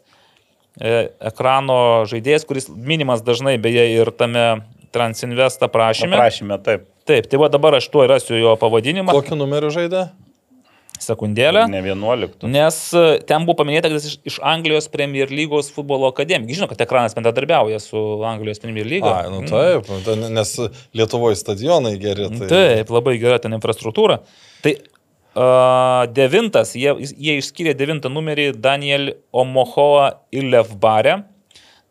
e, ekrano žaidėjas, kuris minimas dažnai beje ir tame Transinvest aprašyme. Prašymė, taip. Taip, tai va dabar aš tuo rasiu jo pavadinimą. Kokiu numeriu žaidė? Sekundėlę. Ne 11. Nes e, ten buvo paminėta, kad jis iš, iš Anglijos Premier lygos futbolo akademijos. Žinau, kad ekranas bendradarbiauja su Anglijos Premier lyga. A, nu taip, tai nes Lietuvoje stadionai geri. Tai... Taip, labai gera ten infrastruktūra. Tai uh, devintas, jie, jie išskyrė devintą numerį Daniel Omohoa Ilevbarė.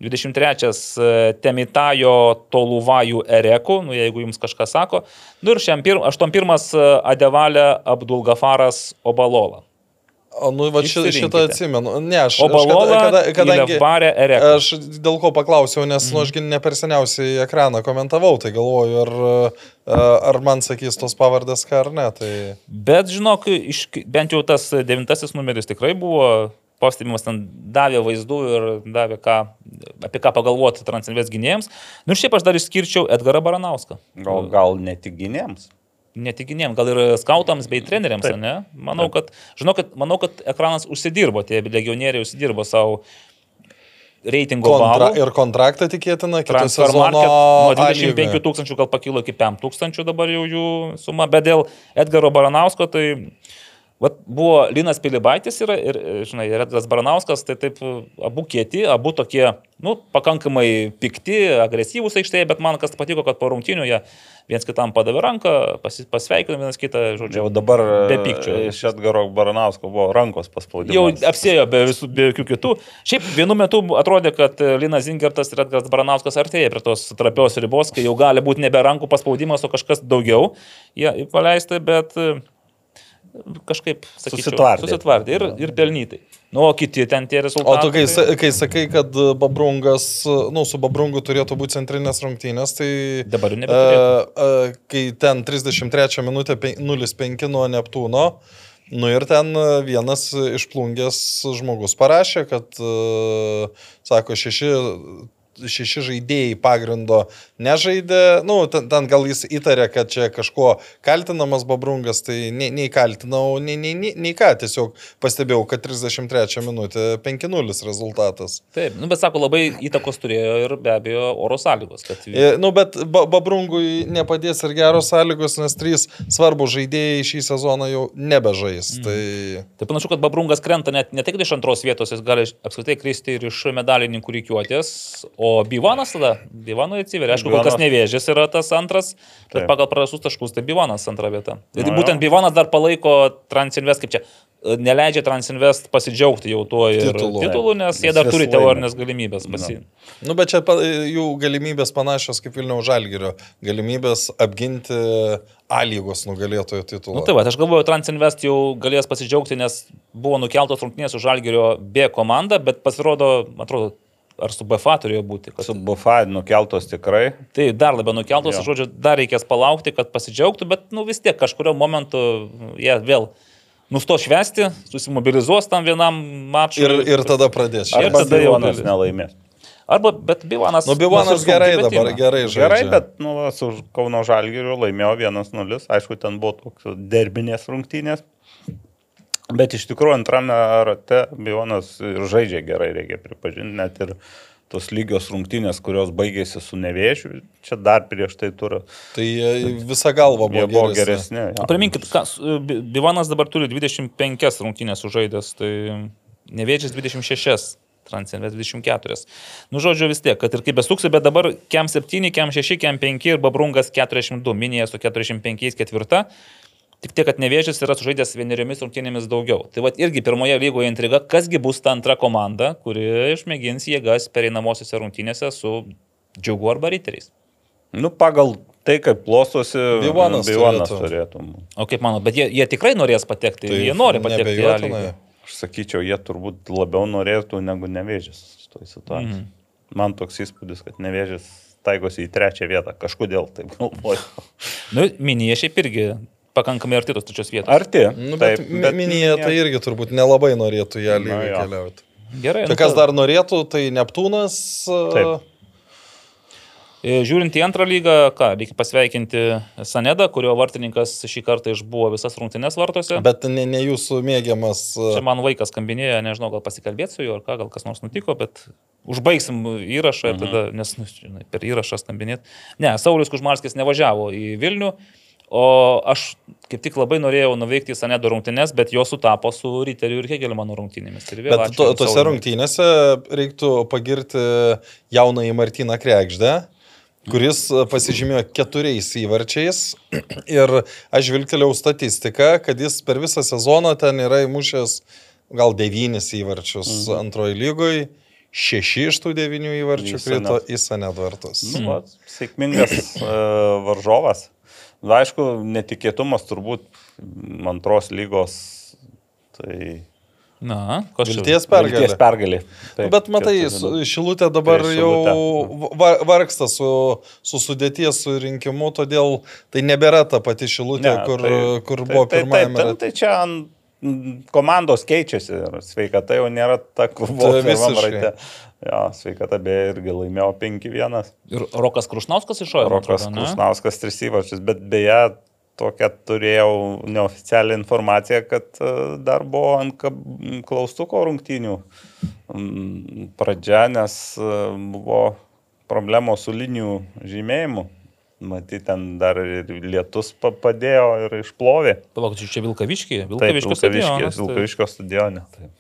23 Temitajo Toluvajų Ereku, nu, jeigu jums kažkas sako. Nu, ir 81 Adevalė Abdulgafaras Obalola. O, nu, va, ši, šitą atsimenu. Ne, aš, Obalola, aš kada, kadangi... Aš dėl ko paklausiau, nes, nu, ašgi ne per seniausiai ekraną komentavau, tai galvoju, ar, ar man sakys tos pavardės, ką ar ne. Tai... Bet žinok, iš, bent jau tas devintasis numeris tikrai buvo pastebimas, ten davė vaizdų ir davė ką, apie ką pagalvoti Transinvest gynėjams. Nu ir šiaip aš dar išskirčiau Edgarą Baranauską. Gal, gal ne tik gynėjams. Netikinėjom, gal ir skautams bei treneriams, Taip. ne? Manau, kad, žinau, kad, manau, kad ekranas užsidirbo, tie legionieriai užsidirbo savo reitingo Kontra, balų. ir kontraktą tikėtina, kitą Transfer sezoną. market nuo A 25 lygoje. tūkstančių gal pakilo iki 5 tūkstančių dabar jau jų suma, bet dėl Edgaro Baranausko tai vat, buvo Linas Pilibaitis yra, ir, žinai, ir Edgaras Baranauskas, tai taip abu kieti, abu tokie, nu, pakankamai pikti, agresyvūs aikštėje, bet man kas patiko, kad po rungtinių jie viens kitam padavė ranką, pasi- pasveikino vienas kitą, žodžiu. Jau dabar Be pykčio. Iš Edgaro Baranausko buvo rankos paspaudimas. Jau apsėjo be, visų, be jokių kitų. Šiaip vienu metu atrodė, kad Linas Zingertas ir Edgaras Baranauskas artėja prie tos trapios ribos, kai jau gali būti nebe rankų paspaudimas, o kažkas daugiau jie paleisti, bet e, kažkaip Susitvardė. susitvardė ir, ir pelnytai. Nu, o kiti ten tie O rezultatai. tu, kai, sa- kai sakai, kad Babrungas, nu, su Babrungu turėtų būti centrinės rungtynės, tai... Dabar jau nebeturėtų. e, e, kai ten 33 minutė pe- 0-5 nuo Neptūno, nu ir ten vienas išplungęs žmogus parašė, kad, e, sako, šeši šeši žaidėjai pagrindo nežaidė, nu, ten, ten gal jis įtarė, kad čia kažkuo kaltinamas Babrungas, tai nei, nei kaltinau, nei, nei, nei, nei ką, tiesiog pastebėjau, kad 33 minutė 5-0 rezultatas. Taip, nu, bet sako, labai įtakos turėjo ir be abejo oro sąlygos. Kad... E, Nu, bet ba Babrungui nepadės ir geros sąlygos, nes trys svarbus žaidėjai šį sezoną jau nebežais. Mm. Tai... Tai panašu, kad Babrungas krenta net ne tik iš antros vietos, jis gali apskritai kristi ir iš medalininkų reikiuotės, o Bivanas tada, Bivanui atsiveria. Aišku, kol kas nevėžės yra tas antras, bet Taip. pagal prarastus taškus tai Bivanas antra vieta. Ir Nu, būtent jo. Bivanas dar palaiko Transinvest, kaip čia, e, neleidžia Transinvest pasidžiaugti jau tuo ir Titulu. titulu, nes jie dar turi teorinės galimybės pasiimti. Nu, bet čia jų galimybės panašios kaip Vilniaus Žalgirio. Galimybės apginti A lygos nugalėtojo titulą. Nu, tai va, aš galvoju, Transinvest jau galės pasidžiaugti, nes buvo nukeltos rungtynės su Žalgerio B komanda, bet pasirodo, atrodo, ar su BFA turėjo būti. Kad... Su Bufa nukeltos tikrai. Tai dar labiau nukeltos, žodžiu, dar reikės palaukti, kad pasidžiaugtų, bet, nu, vis tiek kažkurio momentu jie vėl nusto švesti, susimobilizuos tam vienam mačui. Ir, ir tada pradės. Ir Arba tada gali. nelaimės. Arba, bet Bivanas. Nu, Bivanas gerai dabar, gerai žaidžia. Gerai, bet nu, su Kauno Žalgiriu laimėjo 1-0. Aišku, ten buvo toks derbinės rungtynės. Bet iš tikrųjų antrame rate Bijonas ir žaidžia gerai, reikia pripažinti. Net ir tos lygios rungtynės, kurios baigėsi su nevėžiu, čia dar prieš tai turi. Tai jie visą galvą buvo, buvo geresni. geresni. jo. Priminkit, kas, Bi- Bivanas dabar turi 25 rungtynės sužaidęs, tai nevėdžias 26. Transinvest 24. Nu, žodžiu, vis tiek, kad ir kaip besuksi, bet dabar kem 7, kem 6, kem 5 ir Babrungas 42, minėjas su 45 ketvirta. Tik tiek, kad nevėžys yra sužaidęs vieneriomis rungtynėmis daugiau. Tai va irgi pirmoje lygoje intriga, kasgi bus ta antra komanda, kuri išmėgins jėgas pereinamosiose rungtynėse su džiugu arba riteriais. Nu, pagal tai, kaip klostosi, Bivonas Bivonas turėtų. turėtų. O kaip manot, bet jie, jie tikrai norės patekti, tai jie nori patekti į lygą. Aš sakyčiau, jie turbūt labiau norėtų negu nevėžys toj situacijai. Mm. Man toks įspūdis, kad nevėžys taikosi į trečią vietą. Kažkodėl taip galvoju. Nu, minėje šiaip irgi pakankamai arti tos trečios vietos. Arti. Nu, bet bet minėje tai irgi turbūt nelabai norėtų ją lygiai keliauti. Gerai. Tai nu, kas dar norėtų, tai Neptūnas. Taip. E, Žiūrint į antrą lygą, ką, reikia pasveikinti Sanedą, kurio vartininkas šį kartą išbuvo visas rungtynes vartose. Bet ne, ne jūsų mėgiamas. a, Čia man vaikas skambinėjo, nežinau, gal pasikalbėti su juo ar ką, gal kas nors nutiko, bet užbaigsim įrašą ir tada, nes nu, žinai, per įrašą skambinėti. Ne, Saulis Kužmarskis nevažiavo į Vilnių, o aš kaip tik labai norėjau nuveikti į Sanedo rungtynes, bet jo sutapo su Riteriu ir Hegelmano rungtynėmis. Ir vėl Bet to, tose rungtynėse reiktų pagirti jaunąjį Martyną Krekždę, kuris pasižymėjo keturiais įvarčiais. Ir aš vilkeliau statistiką, kad jis per visą sezoną ten yra įmušęs gal devynis įvarčius mhm. antroji lygoje. Šeši iš tų devynių įvarčių krito į Sanedvartus. Nu, va, sėkmingas uh, varžovas. Na, aišku, netikėtumas turbūt antros lygos. Tai Na. Vilties pergalė. Vilties pergalė. Nu, Bet matai, Šilutė dabar Prieš jau Šilutę. va- vargsta su, su sudėties surinkimu, todėl tai nebėra ta pati Šilutė, Ne, kur, tai- kur tai- buvo tai, pirmajame tai, tai, tai čia ant- komandos keičiasi ir sveikata jau nėra ta, kur buvo Tai pirmam visiškai. rate. Jo, sveikata beje irgi laimėjo 5-1. Ir Rokas Krušnauskas man Rokas atrodo? Kusnauskas 3 įvarčius, bet beje, tokią turėjau neoficialią informaciją, kad e, dar buvo ant klaustuko rungtynių mm, pradžia, nes e, buvo problemos su linijų žymėjimu. Matyt, ten dar ir lietus pa- padėjo ir išplovė. Palauk, čia Vilkaviškiai, Taip, Vilkaviškio stadionas. tai- Vilkaviškio stadione. Taip.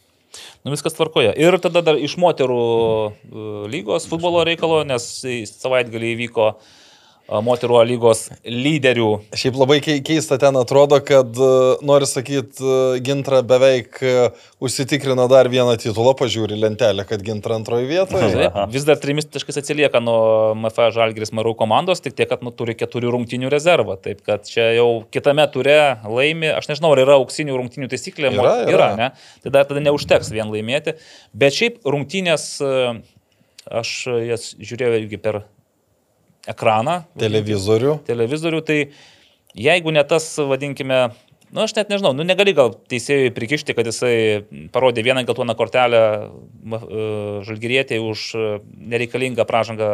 Nu, viskas tvarkoja. Ir tada dar iš moterų e, lygos futbolo reikalo, nes savaitgalį įvyko e, moterų A lygos lyderių. Šiaip labai kei- keista ten atrodo, kad, e, noriu sakyti, Gintra beveik e, užsitikrino dar vieną titulą, pažiūri lentelę, kad Gintra antroji vietoje. Vis dar trimis taškais atsilieka nuo MFA Žalgiris Marų komandos, tik tiek, kad nu, turi keturių rungtinių rezervą. Taip kad čia jau kitame ture laimi, aš nežinau, ar yra auksinių rungtinių taisyklė. Yra, yra. yra ne? Tai dar tada neužteks vien laimėti. Bet šiaip rungtinės, e, aš jas žiūrėjau irgi per ekraną. Televizorių. televizorių, tai jeigu ne tas, vadinkime, nu aš net nežinau, nu negali gal teisėjui prikišti, kad jisai parodė vieną geltoną kortelę e, žalgirietį už e, nereikalingą pražangą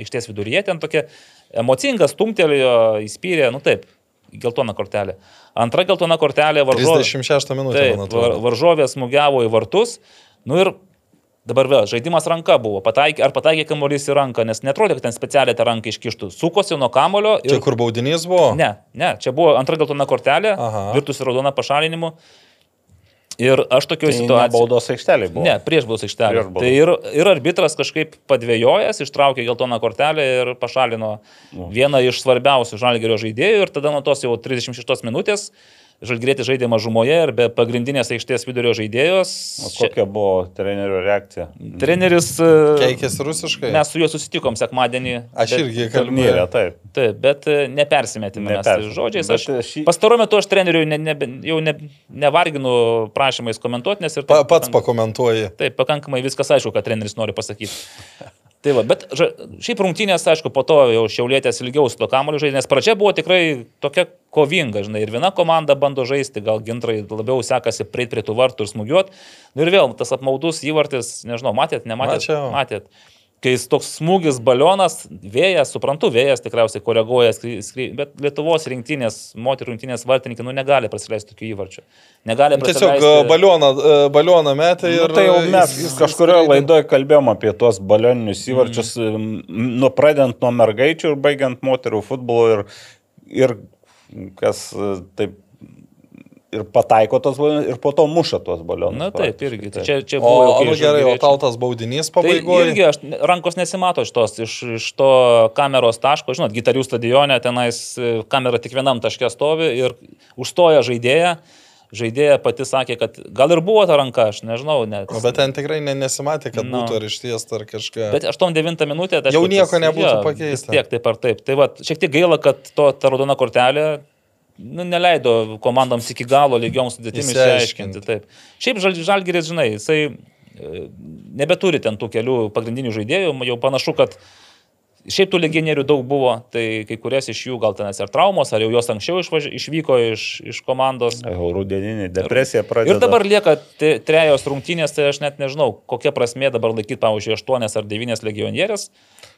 aikštės viduryje, ten tokia emocinga, stumtelėjo, įspyrė, nu taip, geltona kortelė. Antra geltona kortelė varžovė. 36 minutė, Taip, varžovė smūgiavo į vartus. Nu ir dabar vėl, žaidimas ranka buvo. Pataikė, ar pataikė kamuolys į ranką, nes netrodė, kad ten specialiai tą ranką iškištų. Sukosi nuo kamulio ir... Čia kur baudinys buvo? Ne, ne, čia buvo antra geltona kortelė, Aha. virtusi raudona pašalinimu. Ir aš tokioje Tai ne situacijoje... baudos aikštelė buvo. Ne, prieš bus aikštelė. Prieš baudos. Tai ir, ir arbitras kažkaip padvėjojęs, ištraukė geltoną kortelę ir pašalino Nu. vieną iš svarbiausių žalgerio žaidėjų ir tada nuo tos jau 36 minutės žalgerėti žaidė mažumoje ir be pagrindinės aikštės vidurio žaidėjos. O kokia buvo trenerio reakcija? Treneris... e, Keikėsi rusiškai? Mes su juo susitikom sekmadienį. Aš bet- irgi kalbėjau. taip. Taip, bet e, nepersimetime mes tais Nepersimetėm. žodžiais. Aš, e, šį- Pastaruoju metu aš treneriui ne, ne, jau ne, nevarginu prašymais komentuoti, nes ir Pa, taip pats pakank- pakomentuoji. Taip, pakankamai viskas aišku, ką treneris nori pasakyti. Tai va, bet šiaip rungtynės, aišku, po to jau šiaulėtės ilgiau su to kamoliu žaidė, nes pradžia buvo tikrai tokia kovinga, žinai, ir viena komanda bando žaisti, gal gintrai labiau sekasi prieiti prie tų vartų ir smūgiuot. Nu ir vėl tas apmaudus įvartis, nežinau, matėt, nematėt? Mačiau. Matėt. Kai jis toks smūgis balionas, vėjas, suprantu, vėjas tikriausiai koreguoja, skry, skry, bet Lietuvos rinktinės, moterų rinktinės vartininkai, nu negali prasileisti tokių įvarčių. Negali Tiesiog prasileisti... e, balioną, e, balioną metė Nu, ir... tai jau mes jis- jis kažkurioje laidoje kalbėjom apie tuos balioninius įvarčius, mm. nuo pradedant nuo mergaičių ir baigiant moterų futbolo ir, ir kas e, taip ir pataiko tos balionus ir po to muša tuos balionus. Na taip, irgi. Tai čia, čia O, buvo. o nu gerai, o tau tas baudinys Tai pabaigoje? irgi aš, rankos nesimato iš, tos, iš, iš to kameros taško, žinot, gitarių stadione tenais e, kamera tik vienam taške stovi ir užstoja žaidėją. Žaidėja pati sakė, kad gal ir buvo ta ranka, aš nežinau, net. O, bet ten tikrai ne, nesimatė, kad Nu. būtų ar ištiesta ar kažką. Bet 8-9 minutė, tai Jau nieko nebūtų pakeista. Tiek taip ar taip. Tai va, šiek tiek gaila, kad to ta raudona kortelė nu, neleido komandoms iki galo lygioms sudėtims Išsiaiškinti. Taip. Šiaip žal, Žalgiris, žinai, jisai e, nebeturi ten tų kelių pagrindinių žaidėjų, jau panašu, kad Šiaip tų legionierių daug buvo, tai kai kurias iš jų gal ten ir traumos, ar jau jos anksčiau išvaži, išvyko iš, iš komandos. Rudeninė depresija pradeda. Ir dabar lieka trejos rungtynės, tai aš net nežinau, kokia prasmė dabar laikyti, pavyzdžiui, 8 ar 9 legionierės.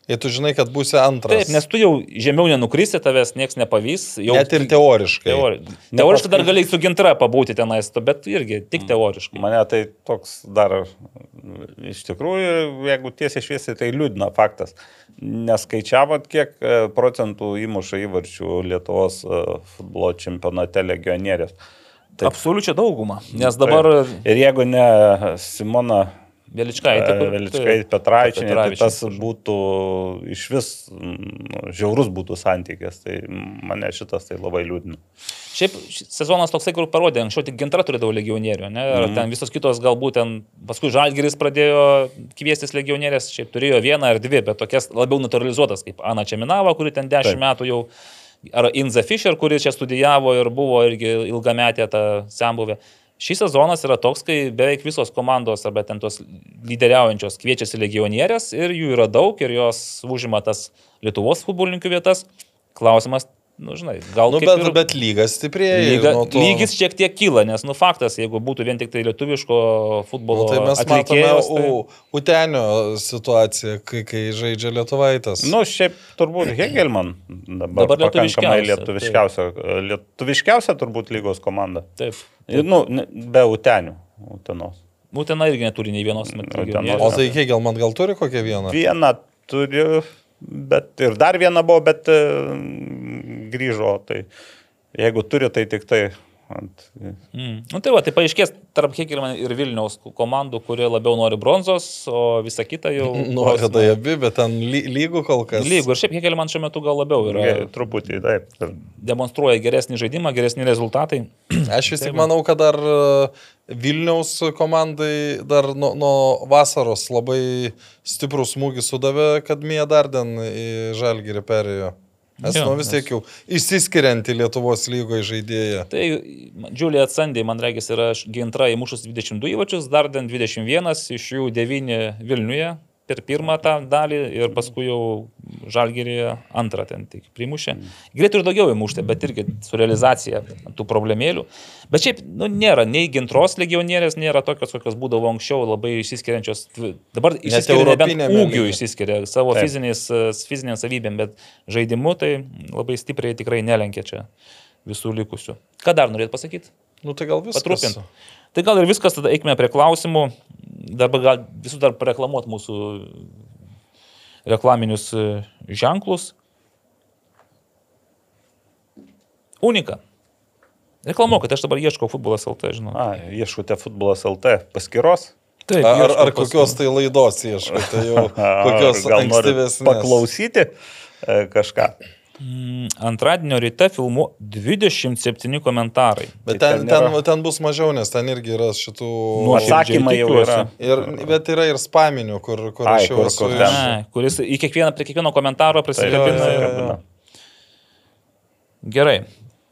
Ir tu žinai, kad būsi antras. Taip, nes tu jau žemiau nenukrisi, tavęs niekas nepavys. Jau Net ir teoriškai. Teori... Teoriškai dar gali su gintra pabūti tenais, bet irgi tik teoriškai. Mane tai toks dar, iš tikrųjų, jeigu tiesiai šviesiai, tai liūdna faktas. Neskaičiavot, kiek e, procentų įmuša įvarčių Lietuvos e, futbolo čempionate legionierės. Taip. Absoliučią daugumą. Nes dabar Ir jeigu ne Simona Veličkaitė. kur- Veličkai taip, Petraičinė, tai tas būtų iš vis mm, žiaurus būtų santykis. Tai mane šitas tai labai liūdina. Šiaip ši- sezonas toksai, kur parodė, anksčiau tik gintra turėdavo legionierių, ne? Ir ten visos kitos galbūt ten, paskui Žalgiris pradėjo kviestis legionierės, šiaip turėjo vieną ar dvi, bet tokias labiau naturalizuotas, kaip Ana Čeminava, kuri ten dešimt Taip. metų jau, ar Inza Fischer, kuri čia studijavo ir buvo irgi ilgametė ta sembuvė. Šis sezonas yra toks, kai beveik visos komandos arba ten tos lyderiaujančios kviečiasi legionierės ir jų yra daug ir jos užima tas Lietuvos futbolininkų vietas. Klausimas, nu žinai, gal... Nu, bet, ir- bet lygas stiprėja. Lyga, to- Lygis šiek tiek kyla, nes, nu, faktas, jeigu būtų vien tik tai lietuviško futbolo Nu, tai mes matome tai... Utenio situaciją, kai, kai žaidžia Lietuvaitas. Nu, šiaip turbūt Hegelman dabar, Dabar lietuviškiausia, lietuviškiausia. Lietuviškiausia turbūt lygos komanda. Taip. Ir, nu, be Utenių. Utenos. Utena irgi neturi nei vienos legionierės. O tai Hegel man gal turi kokią vieną? Vieną turiu, bet ir dar vieną buvo, bet e, grįžo. Tai jeigu turi, tai tik tai ant, Mm. Nu, tai va, tai paaiškės tarp Hegelman ir Vilniaus komandų, kurie labiau nori bronzos, o visa kita jau... Nori tai abi, bet ten ly, lygų kol kas. Lygų. Ir šiaip Hegelman šiuo metu gal labiau yra. Ge- Truputį, taip. Demonstruoja geresnį žaidimą, geresni rezultatai. Aš vis tik manau, kad dar e, Vilniaus komandai dar nuo, nuo vasaros labai stiprų smūgį sudavė, kad Mija Darden į Žalgirį perėjo. Nes nu vis tiek jau išsiskirianti Lietuvos lygoje žaidėja. Tai Džiulija Atsandė, man regis, yra gintra įmušus 22 įvačius, dar ten 21, iš jų 9 Vilniuje per pirmą tą dalį ir paskui jau Žalgerėje antrą ten tik primušė. Galėtų ir daugiau įmušti, bet irgi su realizacija tų problemėlių. Bet šiaip nu, nėra, nei gintros legionierės nėra tokios, kokios būdavo anksčiau, labai išsiskiriančios. Dabar išsiskiria ūgių, lygyje. išsiskiria savo Taip. fiziniais, fiziniam savybėm, bet žaidimu tai labai stipriai tikrai nelenkia čia visų likusių. Ką dar norėt pasakyti? Nu tai gal viskas. Patrupint. Tai gal ir viskas, tada eikime prie klausimų. Dabar gal visų dar pareklamuot mūsų reklaminius e, ženklus. Unika. Reklamuokit, aš dabar ieškau futbolas LT, žinau. A, ieškote futbolas LT paskiros? Taip, Ar, ar, kokios tai laidos ieškote jau? Kokios ankstyvesnės? paklausyti e, kažką? Mm, Antradienio ryte filmu 27 komentarai. Bet Tai ten, ten ten, nėra- ten bus mažiau, nes ten irgi yra šitų... Nuoširdžiai Atsakymai jau yra. Ir, bet yra ir spaminių, kur, kur Ai, aš jau kur- esu. kur iš- ten. Ne, kuris į kiekvieną, prie kiekvieno komentaro prisikabina. jo, jo, ir-. Gerai.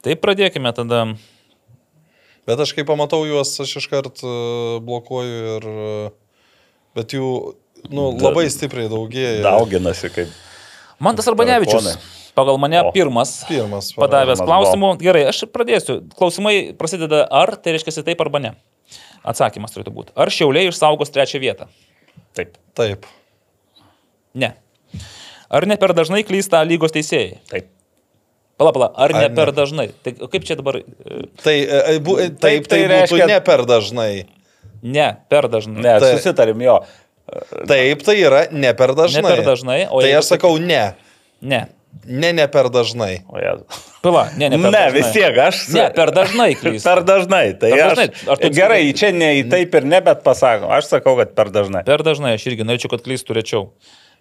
Tai pradėkime tada. Bet aš kai pamatau juos, aš iškart e, blokuoju ir... e, Bet jų nu, labai stipriai daugėja. Dauginasi kaip. Mantas Arbanevičius. Pagal mane O. pirmas. Pirmas. Padavęs klausimų. Gerai, aš pradėsiu. Klausimai prasideda ar, tai reiškia taip arba ne. Atsakymas turėtų būti. Ar šiauliai išsaugos trečią vietą? Taip. Taip. Ne. Ar ne per dažnai klysta lygos teisėjai? Taip. Pala, pala, ar ne Ar ne? per dažnai? Tai kaip čia dabar? e, Tai, e, e, bu, Taip, taip, tai, tai reiškia- ne per dažnai. Ne, per dažnai. Ne, Tai- susitarim jo. Taip, tai yra ne per dažnai. Ne per dažnai, o Tai jeigu aš sakau ne. Ne. Ne, ne per dažnai. O jėzu. Pala, ne, ne Ne, per dažnai. vis tiek aš. Ne, per dažnai klysta. Per dažnai. Tai Per aš, dažnai. Ar tu- gerai, čia ne į taip ir ne, bet pasako. Aš sakau, kad per dažnai. Per dažnai aš irgi norėčiau, kad klystų rečiau.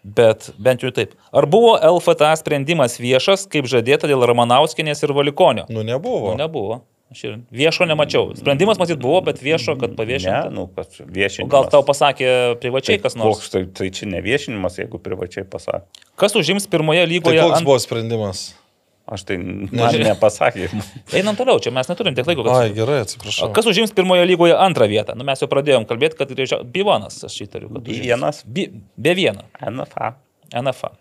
Bet bent jau taip. Ar buvo LFTA sprendimas viešas, kaip žadėta dėl Ramanauskinės ir Valikonio? Nu, nebuvo. Nu, nebuvo. Aš ir viešo nemačiau. Sprendimas matyt buvo, bet viešo, kad Ne, paviešinti. nu, kad O viešinimas. gal tau pasakė privačiai kas nors? Koks, tai, tai čia ne viešinimas, jeigu privačiai pasako. Kas užims pirmoje Tai lygoje koks ant... buvo sprendimas? Aš tai man nepasakė. Einam toliau, čia mes neturim tiek laiko. Ai, Kad... gerai, atsiprašau. Kas užims pirmoje lygoje antrą vietą? Nu, mes jau pradėjom kalbėti, kad greičiau. Bivonas, aš įtariu. kad užims. Vienas. Bi... Be vieno. NFA. NFA.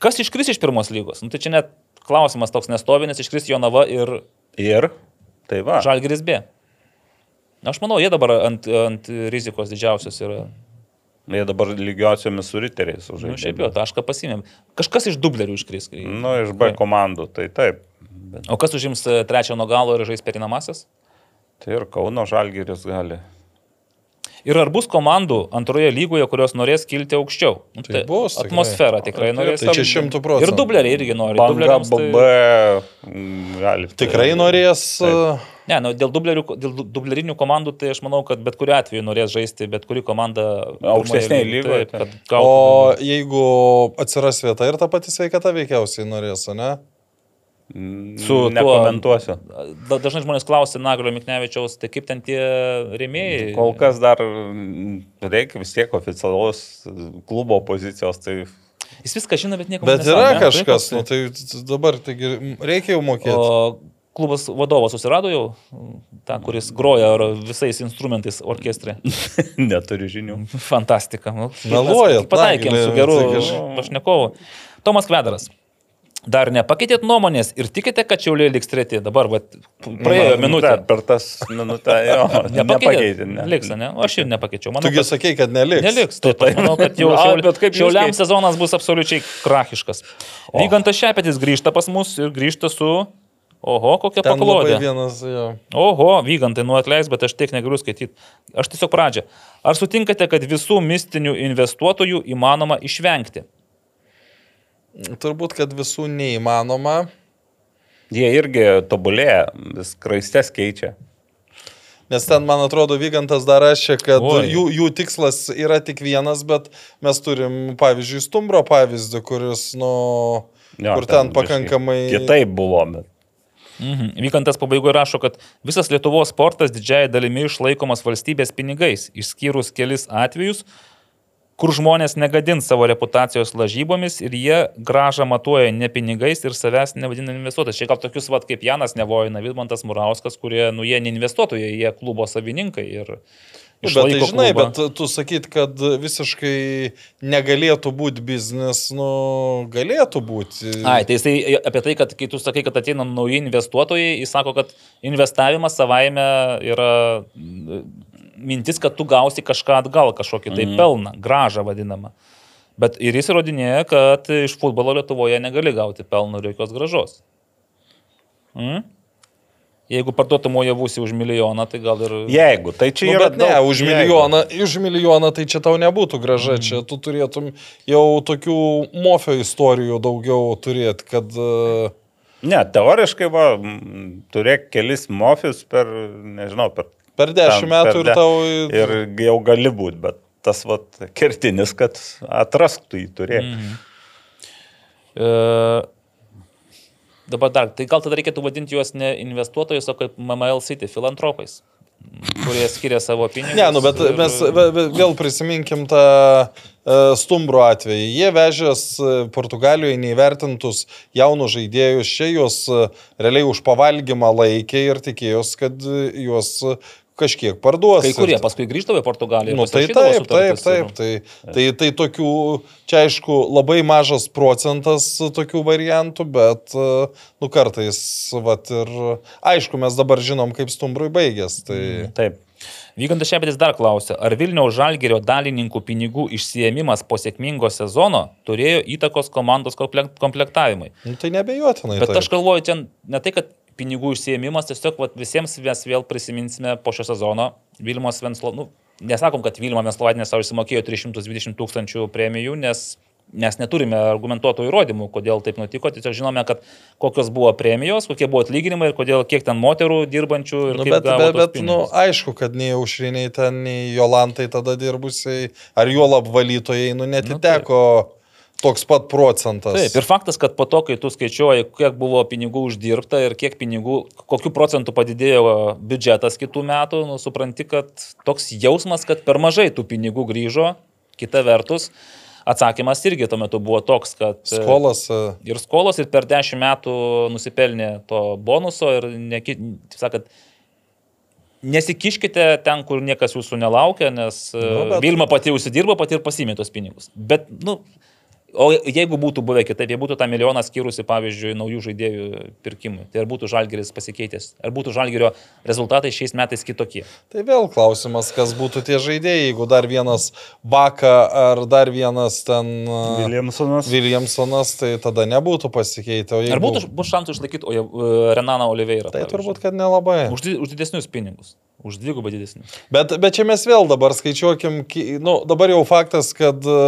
Kas iškris iš pirmos lygos? Nu, tai čia net klausimas toks nestovinis, iškris Jonava ir Ir. Tai va. Žalgiris B. Aš manau, jie dabar ant, ant rizikos didžiausios yra. Jie dabar lygiosiomis su riteriais Nu, užžaidė. šiaip jau, tašką pasimėm. Kažkas iš dublerių iškris. Nu, iš B komandų, tai taip. Bet O kas užims e, trečią nuo galo ir žais perinamasis? tai ir Kauno Žalgiris gali. Ir ar bus komandų antroje lygoje, kurios norės kilti aukščiau? Nu, Tai bus, tikrai. Atmosfera tikrai norės. Tai čia šimtų procentų. Ir dubleriai irgi nori. Banga BB tai... mm, gali. Tikrai norės. Taip. Ne, nu, dėl, dublerių, dėl du- dublerinių komandų, tai aš manau, kad bet kuriu atveju norės žaisti, bet kuri komanda Aukštesnėj pirmoje lygoje, kad O jeigu atsiras vieta ir ta pati sveikata veikiausiai norės, ne? Su tuo- nekomentuosiu. Da, dažnai žmonės klausia Naglio Miknevičiaus, tai kaip ten tie rėmėjai. Kol kas dar mm, reikia vis tiek oficialaus klubo pozicijos, tai Jis viską žino, bet nieko Bet nesako, yra ne? kažkas, nu tai dabar taigi reikia jau mokėti. O klubas vadovas susirado jau, tą, kuris groja ar visais instrumentais orkestre. neturi žinių. Fantastika. Nu, Meluojat, Pataikėm su geru pašnekovu. Tomas Kvedaras. Dar nepakeitėt nuomonės ir tikite, kad Šiauliai liks treti. Dabar vat, praėjo Nu, minutė. Per tas minutę jo. Nepakeitė, ne. Liks, ne? O aš ir nepakeičiau. Manau, Tugi kad sakei, kad neliks. Neliks. Taip, aš manau, kad jau A, šiaul... bet kaip jūs šiauliam sezonas bus absoliučiai krachiškas. Vygantas Šepetis grįžta pas mus ir grįžta su... Oho, kokia Ten paklodė. vienas, jo. Oho, vygantai, nu atleis, bet aš tiek negaliu skaityti. Aš tiesiog pradžią. Ar sutinkate, kad visų mistinių investuotojų įmanoma išvengti? Turbūt, kad visų neįmanoma. Jie irgi tobulėja, vis kraistes keičia. Nes ten, man atrodo, Vygantas dar rašė, kad Oi. jų, jų tikslas yra tik vienas, bet mes turim, pavyzdžiui, Stumbro pavyzdį, kuris, nu, Jo, kur ten biškį pakankamai... Kitaip buvo, bet. Mhm. Vykantas pabaigoje rašo, kad visas Lietuvos sportas didžiai dalimi išlaikomas valstybės pinigais, išskyrus kelis atvejus, kur žmonės negadins savo reputacijos lažybomis ir jie gražą matuoja ne pinigais ir savęs nevadina investuotojais. Čia gal tokius vat kaip Janas Nevojina, Vidmantas Murauskas, kurie, nu, jie ne investuotojai, jie klubo savininkai. Ir Bet tai žinai, klubą. bet tu sakyt, kad visiškai negalėtų būti biznis, nu, galėtų būti. Ai, tai jisai apie tai, kad kai tu sakai, kad ateina nauji investuotojai, jis sako, kad investavimas savaime yra mintis, kad tu gausi kažką atgal, kažkokį tai pelną, gražą vadinamą. Bet ir jis įrodinėja, kad iš futbolo Lietuvoje negali gauti pelno ir jokios gražos. Mm? Jeigu parduotum ojavūsi už milijoną, tai gal ir... Jeigu, tai čia Nu, yra... ne, daug už jeigu. milijoną, už milijoną tai čia tau nebūtų graža, Mhm. čia tu turėtum jau tokių mofio istorijų daugiau turėti, kad... e, Ne, teoriškai, va, turėk kelis mofius per, nežinau, per... Per dešimt metų per ir de- tau... Ir jau gali būti, bet tas, va, kertinis, kad atrask tu jį turėk. Mhm. E, dabar dar, tai gal tada reikėtų vadinti juos ne investuotojais, o kaip MML City, filantropais, kurie skiria savo pinigus. Ne, nu, bet ir- mes vėl prisiminkim tą e, stumbro atvejį. Jie vežės e, Portugalijoje neįvertintus jaunus žaidėjus, čia juos e, realiai už pavalgymą laikė ir tikėjos, kad juos kažkiek parduos. Kai kurie paskui grįždavo į Portugaliją. Nu, tai taip, taip, taip. Tai, tai, tai tokių, čia aišku, labai mažas procentas tokių variantų, bet, nu, kartais, vat ir, aišku, mes dabar žinom, kaip stumbrui baigės. Tai... Taip. Vygantas Šepetis dar klausė, ar Vilniaus Žalgerio dalininkų pinigų išsiemimas po sėkmingo sezono turėjo įtakos komandos komplek- komplektavimui. Nu, tai nebejotinai. Bet taip. aš galvoju, čia ne tai, kad pinigų išsiemimas, tiesiog vat, visiems mes vėl prisiminsime po šio sezono Vilmos Venslo, nu, nesakom, kad Vilma Venslovatinė savo išsimokėjo 320 tūkstančių premijų, nes mes neturime argumentuotų įrodymų, kodėl taip nutiko, tiesiog žinome, kad kokios buvo premijos, kokie buvo atlyginimai ir kodėl kiek ten moterų dirbančių ir Nu, kaip bet, bet, bet nu, aišku, kad nei aušriniai ten, nei Jolantai tada dirbusiai, ar jo labvalytojai, nu, netiteko toks pat procentas. Taip, ir faktas, kad po to, kai tu skaičiuoji, kiek buvo pinigų uždirbta ir kiek pinigų, kokiu procentu padidėjo biudžetas kitų metų, nu, supranti, kad toks jausmas, kad per mažai tų pinigų grįžo, kita vertus. atsakymas irgi tuo metu buvo toks, kad... e, Skolas. e, Ir skolos, ir per 10 metų nusipelnė to bonuso ir, neki, taip sakant, nesikiškite ten, kur niekas jūsų nelaukia, nes Nu, nu, bet-. Vilma pati užsidirbo, pati ir pasimė tos pinigus. Bet, nu, o jeigu būtų buvę kitaip, jei būtų tą milijoną skyrusi, pavyzdžiui, naujų žaidėjų pirkimui, tai ar būtų žalgeris pasikeitęs, ar būtų žalgerio rezultatai šiais metais kitokie. Tai vėl klausimas, kas būtų tie žaidėjai, jeigu dar vienas Baka ar dar vienas ten e, Williamsonas. Williamsonas, tai tada nebūtų pasikeitę. o Ar jeigu- būtų bus šansų išlaikyti o, Renaną Oliveirą? Tai pavyzdžiui? turbūt, kad nelabai. Už, už didesnius pinigus. Už dvigubą didesnius. Bet, bet čia mes vėl dabar skaičiuokim, ki- nu, dabar jau faktas, kad e,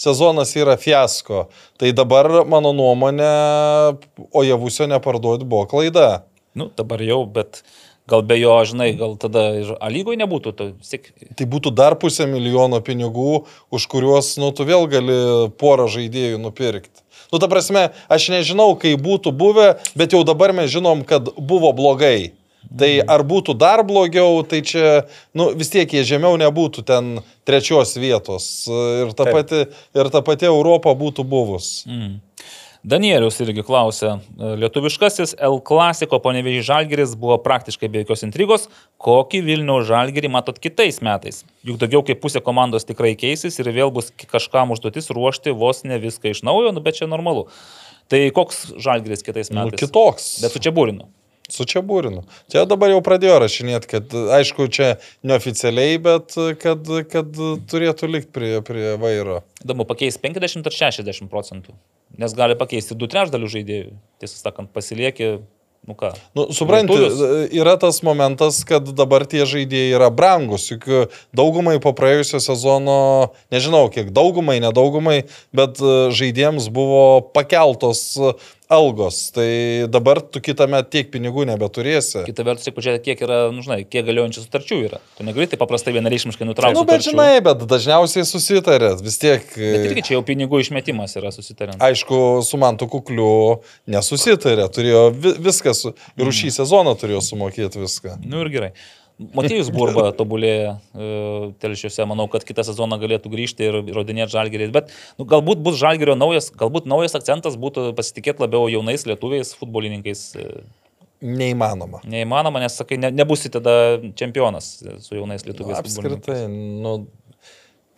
sezonas yra fiasko. Tai dabar, mano nuomonė, o javusio neparduoti buvo klaida. Nu, dabar jau, bet gal be jo, žinai, gal tada ir lygoj nebūtų. To, sik, Tai būtų dar pusę milijono pinigų, už kuriuos, nu, tu vėl gali porą žaidėjų nupirkti. Nu, ta prasme, aš nežinau, kai būtų buvę, bet jau dabar mes žinom, kad buvo blogai. Tai ar būtų dar blogiau, tai čia, nu, vis tiek jie žemiau nebūtų ten trečios vietos. Ir ta, Taip. pati, ir ta pati Europa būtų buvus. mm. Danielius irgi klausė, lietuviškasis L klasiko panevežį žalgeris buvo praktiškai be jokios intrigos, kokį Vilnių žalgerį matot kitais metais. Juk daugiau kaip pusė komandos tikrai keisis ir vėl bus kažkam užduotis ruošti vos ne viską iš naujo, nu, bet čia normalu. Tai koks žalgeris kitais Nu, metais? kitoks. Bet su čia būrinu. Su čia būrinu. Čia dabar jau pradėjo rašinėti, kad, aišku, čia neoficialiai, bet kad, kad turėtų likti prie, prie vairo. Įdomu, pakeis 50 ar 60 procentų. Nes gali pakeisti du trečdalių žaidėjų. Tiesą sakant, pasilieki, nu ką. Nu, supranti, yra tas momentas, kad dabar tie žaidėjai yra brangus. Juk daugumai po praėjusio sezono, nežinau kiek daugumai, nedaugumai, bet žaidėjams buvo pakeltos algos. Tai dabar tu kitame tiek pinigų nebeturėsi. Kita vertus, reikia pažiūrėti, kiek yra, nu, žinai, kiek galiojančių sutarčių yra. Tu negali taip paprastai vienareišmiškai nutraukti. Nu, bet sutarčių. žinai, bet dažniausiai susitarė. Vis tiek. e, Bet irgi čia jau pinigų išmetimas yra susitariant. Aišku, su Mantu Kukliu nesusitarė, turėjo vi viską, su, ir už šį sezoną turėjo sumokėti viską. Nu ir gerai. Motiejus Burba tobulėja e, telšiuose, manau, kad kitą sezoną galėtų grįžti ir įrodinėti žalgerį. Bet nu, galbūt bus žalgerio naujas, galbūt naujas akcentas būtų pasitikėti labiau jaunais lietuviais, futbolininkais. E, Neįmanoma. Neįmanoma, nes sakai, ne, nebusi tada čempionas su jaunais lietuviais. futbolininkais. Apskritai, nu,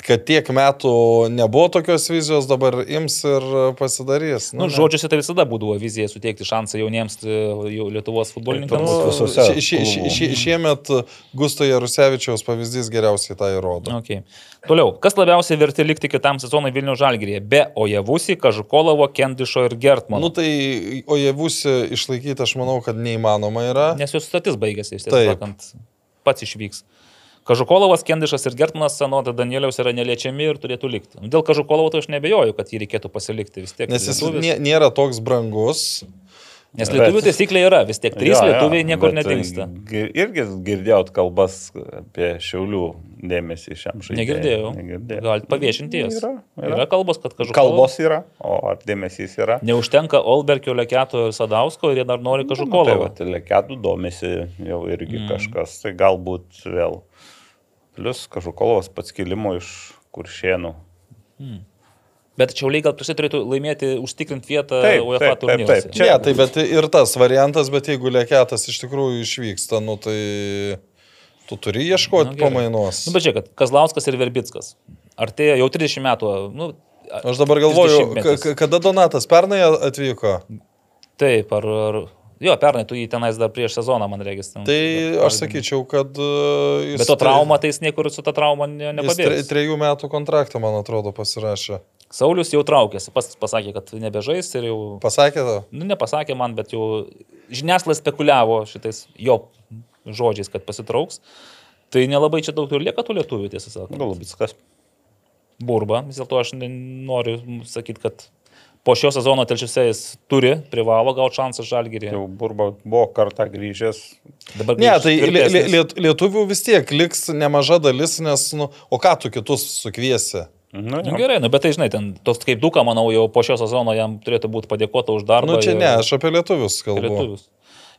kad tiek metų nebuvo tokios vizijos, dabar ims ir pasidarys. Nu, ne. žodžiuose tai visada būdavo vizija suteikti šansą jauniems e, jau Lietuvos futbolininkams. Nu, šie- šie- šie- šie- šiemet Gusto Jarusevičiaus pavyzdys geriausiai tą įrodo. Okay. Toliau, kas labiausiai verti likti kitam sezonui Vilnių Žalgirėje? Be Ojevusi, Kažukolovo, Kendišo ir Gertmano. Nu tai, o jie būsi išlaikyti, aš manau, kad neįmanoma yra. Nes jos sutartis baigėsi, Taip. sakant, pats išvyks. Kažukolovas, Kendišas ir Gertmanas senuota Danieliaus yra neliečiami ir turėtų likti. Nu, dėl Kažukolovo tai aš nebejoju, kad jį reikėtų pasilikti vis tiek. Nes jis lietuvis. nė- nėra toks brangus. Nes lietuvių taisyklė yra, vis tiek trys Jo, jo, lietuviai niekur bet nedingsta. gi- Irgi girdėjot kalbas apie šiaulių dėmesį šiam žaidimui. Negirdėjau. Negirdėjau. Galite paviešinti jas. Yra, Yra. yra. kalbos, kad Kažukolovas. Kalbos yra, o ar dėmesys yra? Neužtenka Olberkio, Leketo ir Sadausko ir jie dar nori Tai Kažukolovą. va, teleketų domisi jau irgi mm. kažkas, tai galbūt vėl. Plius Kažukolovas pats kilimo iš kuršienų. Bet Čiauliai gal prieš tai turėtų laimėti, užtikrinti vietą UEFA taip, taip, turnyruose. taip. Čia, ja, tai bet ir tas variantas, bet jeigu lėketas iš tikrųjų išvyksta, nu tai tu turi ieškoti Nu, nu, pamainos. Nu, bet čia, kad Kazlauskas ir Verbickas. Ar tai jau 30 metų? Nu, Aš dabar galvoju, 30-metis. ka- kada Donatas pernai atvyko. Taip, ar, ar... Jo, pernai tu jį tenais dar prieš sezoną, man regis. ten- Tai Bet- aš sakyčiau, kad uh, jis... Bet to trauma, tai jis niekur su ta trauma ne, nepabėgs. trejų metų kontraktą, man atrodo, pasirašė. Saulis jau traukėsi, pats pasakė, kad nebežais ir jau... Pasakė to? Nu, nepasakė man, bet jau žiniasklaida spekuliavo šitais jo žodžiais, kad pasitrauks. Tai nelabai čia daug ir lieka tų lietuvių, tiesą sakant. Galubitskas. Burba, vis dėlto aš noriu sakyti, kad po šio sezono telšiuose jis turi, privalo gauti šansą žalgyrį. Jau burba buvo kartą grįžęs. Dabar Ne, grįš tai li, li, tvirtesnis. liet, lietuvių vis tiek liks nemaža dalis, nes, nu, o ką tu kitus sukviesi? Nu, Nu, gerai, nu, bet tai žinai, ten tos kaip duka, manau, jau po šio sezono jam turėtų būti padėkota už darbą. Nu, čia ne, aš apie lietuvius kalbu. lietuvius.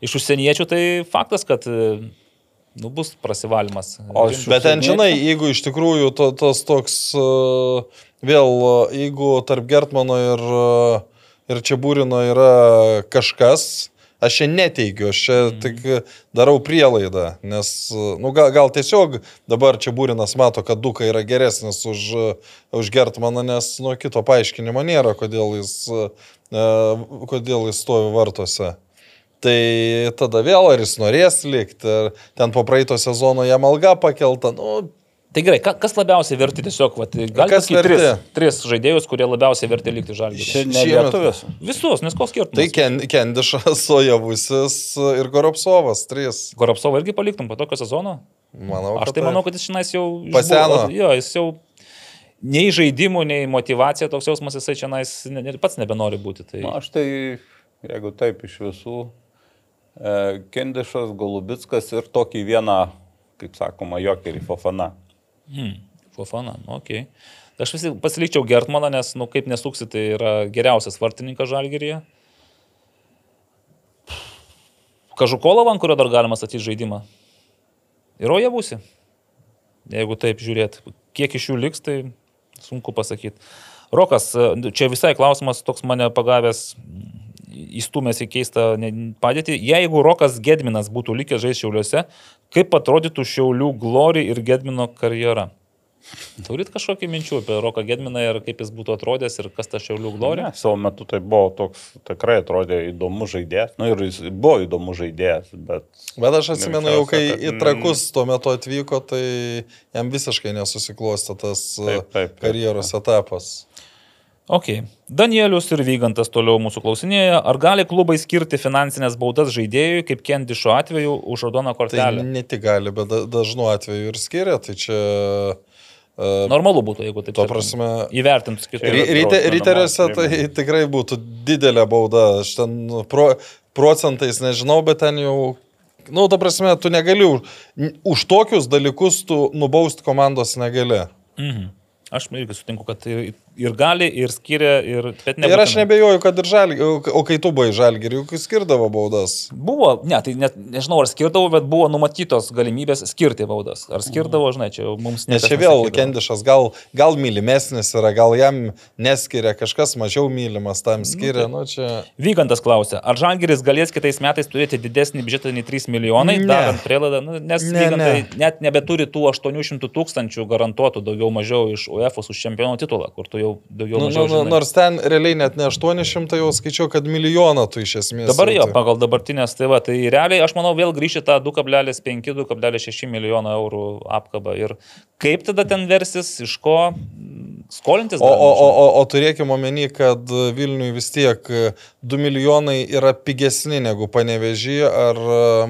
Iš užsieniečių tai faktas, kad nu, bus prasivalymas. O. Bet ten, žinai, jeigu iš tikrųjų to, tos toks uh, vėl, e, jeigu tarp Gertmano ir, e, ir Čiabūrino yra kažkas, aš čia neteigiu, aš čia mm. tik darau prielaidą, nes, nu, gal, gal tiesiog dabar Čiabūrinas mato, kad Duka yra geresnis už, už Gertmaną, nes, nu, kito paaiškinimo nėra, kodėl jis, kodėl jis stovi vartose. Tai tada vėl ar jis norės likti, ar ten po praeito sezono jam alga pakelta, nu, Tai gerai, ka- kas labiausiai verti tiesiog, vat, galite Kas pasakyti tris, verti? tris žaidėjus, kurie labiausiai verti likti žalgiui. Šiandien Šiemet- lietuvis. Visus, nes koks skirtumas. tai Ken, Kendišas, Sojavusis ir Goropsovas, trys. Goropsovą irgi paliktum po tokio sezono? Manau, Aš tai taip. manau, kad jis šiandien jau... Paseno. išbuvo- Jo, jis jau nei žaidimų, nei motivacija toks jausmas jisai čia ne, ne, pats nebenori būti. Tai... Na, aš tai, jeigu taip iš visų, e, Kendišas, Golubitskas ir tokį vieną, kaip sakoma, jokerį Fofana. Hmm. Fofana, nu, okei. Okay. Aš vis tik pasilikčiau Gertmaną, nes, nu, kaip nesuksi, tai yra geriausias vartininkas žalgeryje. Kažukolovą, ant kurio dar galima statyti žaidimą. Ir oje būsi. Jeigu taip žiūrėt, kiek iš jų liks, tai sunku pasakyti. Rokas, čia visai klausimas toks mane pagavęs, įstumęs į keistą padėtį. Jeigu Rokas Gedminas būtų likęs žaisti šiauliuose, kaip atrodytų šiaulių Glory ir Gedmino karjera? Turit kažkokį minčių apie Roką Gedminą ir kaip jis būtų atrodęs ir kas ta šiaulių Glory? Ne, savo metu tai buvo toks, tikrai atrodė įdomus žaidėjas. Na nu, ir jis buvo įdomus žaidėjas, bet... Bet aš atsimenu, jau kai Greičiausia, į kad- trakus tuo metu atvyko, tai jam visiškai nesusiklostė tas Taip, taip, taip, karjeros etapas. Ok. Danielius ir Vygantas toliau mūsų klausinėja, ar gali klubai skirti finansinės baudas žaidėjui, kaip Kendišo atveju, už raudoną Tai kortelę? ne tik gali, bet da- dažnu atveju ir skiria. Tai čia... Uh, Normalu būtų, jeigu taip prasme, ryte- drausminama Ryteriuose tai tikrai būtų didelė bauda. Aš ten nu, pro, procentais nežinau, bet ten jau... Nu, ta prasme, tu negali už, už tokius dalykus tu nubausti komandos negali. Mhm. Aš irgi sutinku, kad ir, gali, ir skiria, ir... Ne, ir aš nebejoju, kad ir žalgi, o, kai tu buvai žalgi, juk skirdavo baudas. Buvo, ne, tai net, nežinau, ar skirdavo, bet buvo numatytos galimybės skirti baudas. Ar skirdavo, žinai, čia mums Nes niekas čia vėl nesakydavo. Kendišas gal, gal mylimesnis yra, gal jam neskiria, kažkas mažiau mylimas tam skiria. Nu, čia... Vygantas klausia, ar Žalgiris galės kitais metais turėti didesnį biudžetą nei 3 milijonai, Ne. darant prielaidą, nu, nes Ne, Vygantai ne. net nebeturi tų 800 tūkstančių garantuotų daugiau mažiau iš UEFA už čempionų titulą, kur tu jau daugiau Nu, mažiau nu, nu, nors ten realiai net ne 800, jau skaičiau, kad milijoną tu iš esmės. Dabar jo, pagal dabartinės, tai va, tai realiai aš manau vėl grįžti tą 2,5-2,6 milijono eurų apkabą. Ir kaip tada ten versis, iš ko skolintis? O, o, o, o, o turėkime omeny, kad Vilniui vis tiek 2 milijonai yra pigesni negu Panevežyje ar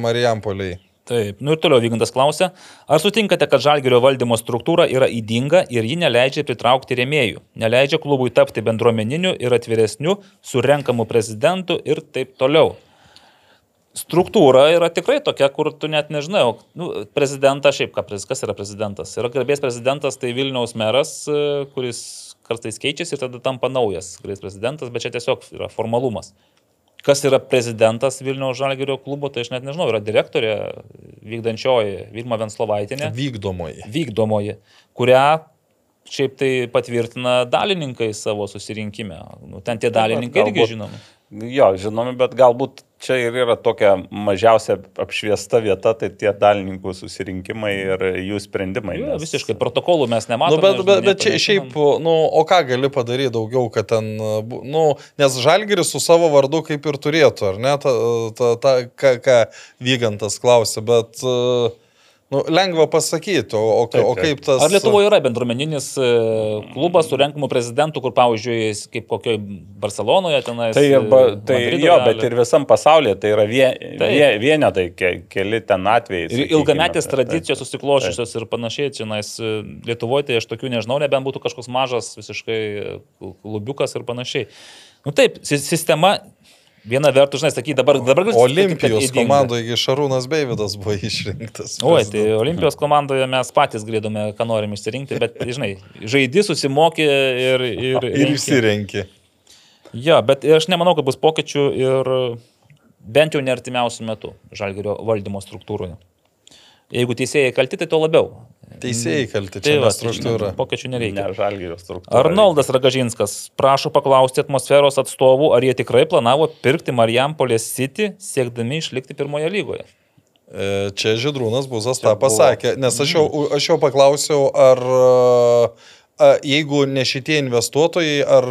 Marijampoliai. Taip, nu ir toliau Vygantas klausia, ar sutinkate, kad žalgerio valdymo struktūra yra įdinga ir ji neleidžia pritraukti rėmėjų, neleidžia klubui tapti bendruomeniniu ir atviresniu, surenkamu prezidentu ir taip toliau. Struktūra yra tikrai tokia, kur tu net nežinai, nu, prezidentas šiaip, ką, kas yra prezidentas? Yra garbės prezidentas, tai Vilniaus meras, e, kuris kartais keičiasi ir tada tampa naujas garbės prezidentas, bet čia tiesiog yra formalumas. Kas yra prezidentas Vilniaus Žalgerio klubo, tai aš net nežinau, yra direktorė vykdančioji Vilma Venslovaitinė, Vykdomoji. vykdomoji, kurią šiaip tai patvirtina dalininkai savo susirinkime. Nu, ten tie dalininkai irgi žinomi. Jo, žinomi, bet galbūt čia ir yra tokia mažiausia apšviesta vieta, tai tie dalininkų susirinkimai ir jų sprendimai. Jo, nes- visiškai protokolų mes nematome. Nu, bet, bet, bet čia, šiaip, nu, o ką gali padaryti daugiau, kad ten, nu, nes Žalgiris su savo vardu kaip ir turėtų, ar ne, ta, ta, ta, ką, ką Vygantas klausė, bet, e, nu, lengva pasakyti, o, o, Taip, o taip. kaip tas... Ar Lietuvoje yra bendruomeninis e, klubas su renkamu prezidentu, kur, pavyzdžiui, kaip kokioje Barcelonoje tenais. Tai, arba, e, tai Madrido jo, Reale. bet ir visam pasaulyje tai yra vie, Taip. vie, vienetai, ke, keli ten atvejai. Ir ilgametės tradicijos susiklošusios ir panašiai, čia nais, Lietuvoje tai aš tokių nežinau, nebent būtų kažkoks mažas visiškai e, klubiukas ir panašiai. Nu taip, si- sistema, viena vertus, žinai, sakyk, dabar, dabar kad Olimpijos komandoje Šarūnas Beividas buvo išrinktas. Oi, tai. Olimpijos komandoje mes patys galėtume, ką norim išsirinkti, bet, žinai, žaidži, susimokė ir... Ir, Ir renki. išsirenki. Jo, bet aš nemanau, kad bus pokyčių ir bent jau nertimiausių metų žalgerio valdymo struktūroje. Jeigu teisėjai kalti, tai to labiau. Teisėjai kalti, Tai čia va, va, struktūra. Pokyčių nereikia. Ne, žalgyrio struktūra. Arnoldas Ragažinskas prašo paklausti atmosferos atstovų, ar jie tikrai planavo pirkti Marijampolės City, siekdami išlikti pirmoje lygoje. E, Čia Židrūnas Buzas tą pasakė, nes aš jau, aš jau paklausiau, ar a, jeigu ne šitie investuotojai, ar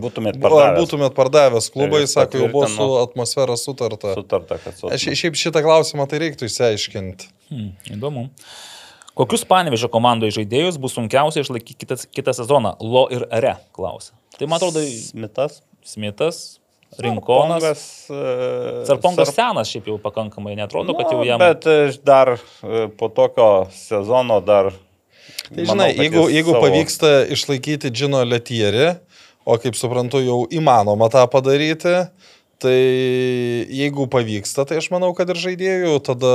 Būtumėt ar pardavęs. būtumėt pardavęs klubai, Ir jis sako, jau buvo su patvirtino. atmosfera sutarta. Sutarta, kad su... Aš šiaip šitą klausimą tai reiktų įsiaiškinti. Hmm, įdomu. Kokius panevežio komandoje žaidėjus bus sunkiausia išlaikyti kitą, kitą sezoną? Lo ir Re klausia. Tai man atrodo, Smitas. Smitas, Rinkonas. Sarpongas. Sarpongas senas šiaip jau pakankamai, netrodo, kad jau jam... Bet e, dar e, po tokio sezono dar... Tai žinai, kad jeigu, jeigu savo- pavyksta išlaikyti Džino Letierį, o kaip suprantu, jau įmanoma tą padaryti, tai jeigu pavyksta, tai aš manau, kad ir žaidėjų tada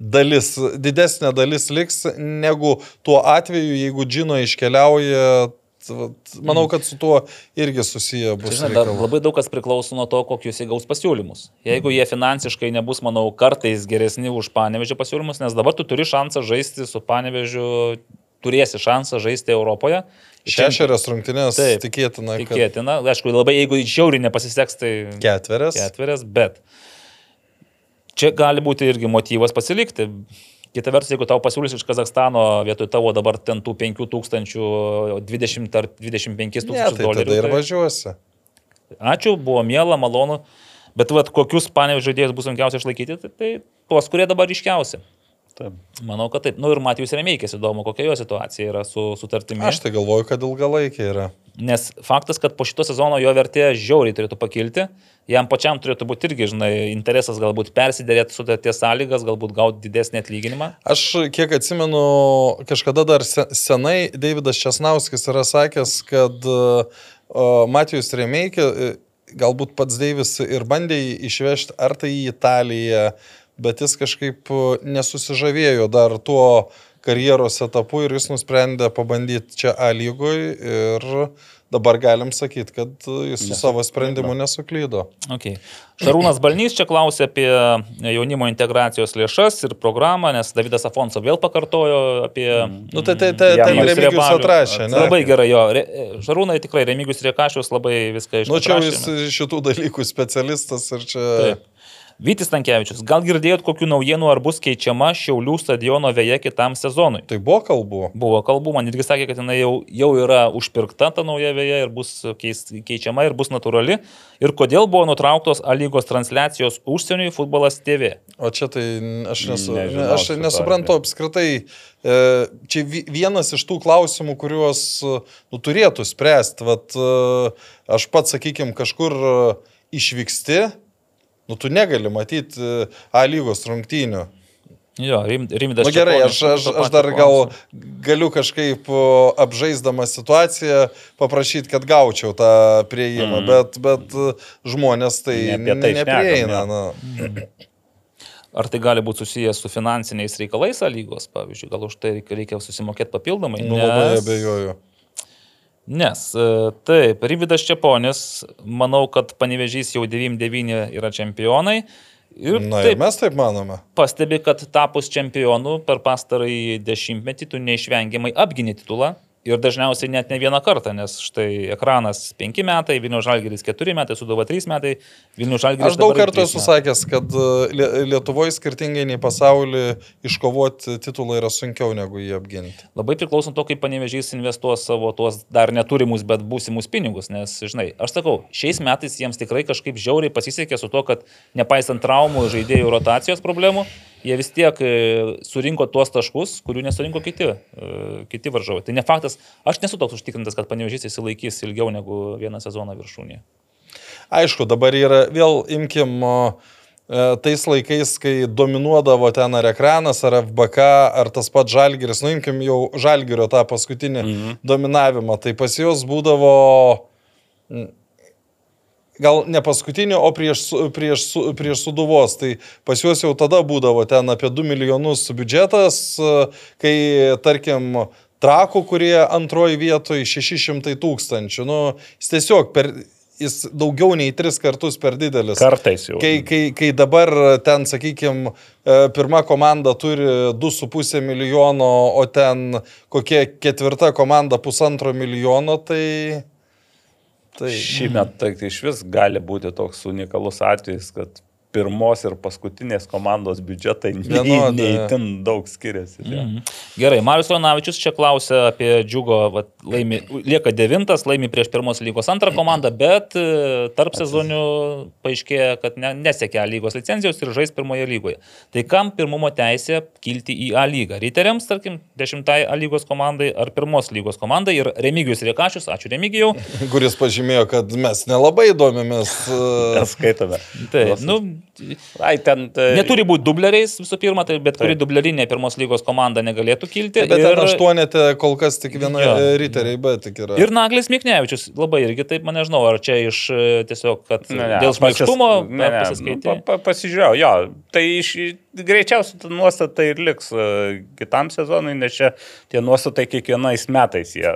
dalis, didesnė dalis liks negu tuo atveju, jeigu Džino iškeliauja. Manau, kad su tuo irgi susiję bus. žinai, dar labai daug kas priklauso nuo to, kokius jie gaus pasiūlymus. Jeigu jie finansiškai nebus, manau, kartais geresni už panevežio pasiūlymus, nes dabar tu turi šansą žaisti su panevežiu, turėsi šansą žaisti Europoje. Šešerias rungtynės Taip, tikėtina, kad Tikėtina, aišku, labai jeigu žiauriai nepasiseks, tai ketverias. ketverias, bet čia gali būti irgi motyvas pasilikti. Kita vertus, jeigu tau pasiūlys iš Kazakstano vietoj tavo dabar ten tų 5000, 20 ar 25 Ne, tūkstančių tai dolerių. tada ir tai- važiuosi. Ačiū, buvo miela, malonu. Bet vat, kokius panevių žaidėjus bus sunkiausia išlaikyti, tai, tai tuos, kurie dabar ryškiausi. Taip. Manau, kad taip. Nu ir Matijus Remeikės įdomu, kokia jo situacija yra su sutartimi. Aš tai galvoju, kad ilgalaikiai yra. Nes faktas, kad po šito sezono jo vertė žiauriai turėtų pakilti, jam pačiam turėtų būti irgi, žinai, interesas galbūt persiderėti sutarties sąlygas, galbūt gauti didesnį atlyginimą. Aš kiek atsimenu, kažkada dar se- senai Davidas Česnauskis yra sakęs, kad uh, Matijus Remeikė, uh, galbūt pats Deivis ir bandė jį išvežti ar tai į Italiją, bet jis kažkaip uh, nesusižavėjo dar tuo karjeros etapu ir jis nusprendė pabandyti čia A lygoj ir dabar galim sakyti, kad jis su savo sprendimu nesuklydo. Okay. Šarūnas Balnys čia klausė apie jaunimo integracijos lėšas ir programą, nes Davidas Afonso vėl pakartojo apie... Nu, tai, tai, tai Remigijus Riebalių. atrašė, ne? Labai gerai jo. Re- Šarūnai tikrai, Remigijus Riekašius labai viską Nu, čia jis šitų dalykų specialistas ir čia... Taip. Vytis Tankievičius, gal girdėjot kokių naujienų, ar bus keičiama Šiaulių stadiono vėja kitam sezonui? Tai buvo kalbų. Buvo kalbų, man irgi sakė, kad jinai jau, jau yra užpirkta ta nauja vėja ir bus keis, keičiama ir bus natūrali. Ir kodėl buvo nutrauktos A lygos transliacijos užsieniui futbolas TV? O čia tai aš, nesu, Nežinau ne, aš nesuprantu apskritai. e, Čia vi- vienas iš tų klausimų, kuriuos nu, turėtų spręsti. Vat, e, aš pats, sakykime, kažkur e, išvyksti, nu tu negali matyti e, A lygos rungtynių. Jo, rim, rimtas. Na nu, gerai, aš, aš, aš dar gal galiu kažkaip apžaisdama situaciją paprašyti, kad gaučiau tą prieimą, mm. bet, bet e, žmonės tai Ne tai šnekam, neprieina. jo. Na. Ar tai gali būti susijęs su finansiniais reikalais lygos, pavyzdžiui, gal už tai reikia- susimokėti papildomai? Nu, labai abejoju. Nes, e, taip, Ryvidas Čiaponis, manau, kad panevežys jau 9-9 yra čempionai. Ir Na taip, ir mes taip manome. pastebi, kad tapus čempionu per pastarąjį dešimtmetį tu neišvengiamai apgini titulą. Ir dažniausiai net ne vieną kartą, nes štai ekranas 5 metai, Vilnių Žalgeris 4 metai, Suduva 3 metai, Vilnių Žalgeris. Aš daug kartų esu sakęs, kad e, Lie- Lietuvoje skirtingai nei pasaulyje iškovoti titulą yra sunkiau negu jį apginti. Labai priklauso to, kaip panevežys investuos savo tuos dar neturimus, bet būsimus pinigus. Nes, žinai, aš sakau, šiais metais jiems tikrai kažkaip žiauriai pasisekė su to, kad nepaisant traumų žaidėjų rotacijos problemų, jie vis tiek e, surinko tuos taškus, kurių nesurinko kiti, e, kiti varžovai. Tai ne faktas, aš nesu toks užtikrintas, kad panevežys įsilaikys ilgiau negu vieną sezoną viršūnėje. Aišku, dabar yra, vėl imkim e, tais laikais, kai dominuodavo ten ar ekranas, ar FBK, ar tas pats Žalgiris, nuimkim jau Žalgirio tą paskutinį mhm. dominavimą, tai pas juos būdavo gal ne paskutinį, o prieš, prieš, prieš suduvos. Tai pas juos jau tada būdavo ten apie 2 milijonus biudžetas, kai, tarkim, trakų, kurie antroji vietoje 600 tūkstančių. Nu, jis tiesiog per, jis daugiau nei tris kartus per didelis. Kartais jau. Kai, kai, kai dabar ten, sakykime, pirma komanda turi 2,5 milijono, o ten kokia ketvirta komanda pusantro milijono, tai... tai... Šįmet tai iš vis gali būti toks unikalus atvejis, kad pirmos ir paskutinės komandos biudžetai neįtin daug skiriasi. Mm -hmm. Gerai, Marius Leonavičius čia klausia apie džiugo, vat, laimi, lieka devintas, laimi prieš pirmos lygos antrą komandą, bet e, tarp sezonių paaiškėja, kad ne, nesiekia lygos licenzijos ir žais pirmoje lygoje. Tai kam pirmumo teisė kilti į A lygą? Riteriams, tarkim, dešimtai A lygos komandai ar pirmos lygos komandai ir Remigijus Riekašius, ačiū Remigijau. Kuris pažymėjo, kad mes nelabai įdomimės. Skaitome. Tai, nu, Ai, ten, tai... Neturi būti dubleriais visų pirma, tai bet kuri dublerinė pirmos lygos komanda negalėtų kilti. Bet ir... aštuonėte kol kas tik viena jo. riteriai, bet tik yra. Ir Naglis Miknevičius, labai irgi taip, man nežinau, ar čia iš e, tiesiog, kad ne, ne, dėl ne, pasiskaitė. Pa, pa, pasižiūrėjau, jo, tai iš, greičiausiai ta nuostata ir liks uh, kitam sezonui, nes čia tie nuostatai kiekvienais metais jie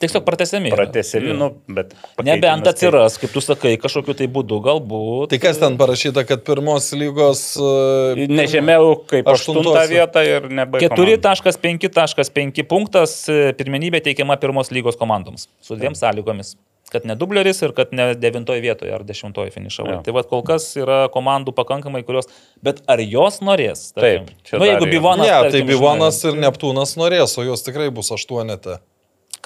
Tiesiog pratesiami. Pratesiami, nu, bet. Nebent tai- atsiras, kaip tu sakai, kažkokiu tai būdu galbūt. Tai kas ten parašyta, kad pirmos lygos. Uh, Nežemiau kaip aštuntą vietą ir nebaigta. 4.5.5 punktas e, pirmenybė teikiama pirmos lygos komandoms. Su dviem sąlygomis kad ne dubleris ir kad ne devintoje vietoje ar dešimtoje finišavo. Tai vad kol kas yra komandų pakankamai, kurios, bet ar jos norės? Tarkim? Taip. Nu, jeigu Bivonas. Ne, tarkim, tai Bivonas ir Neptūnas norės, o jos tikrai bus aštuonete.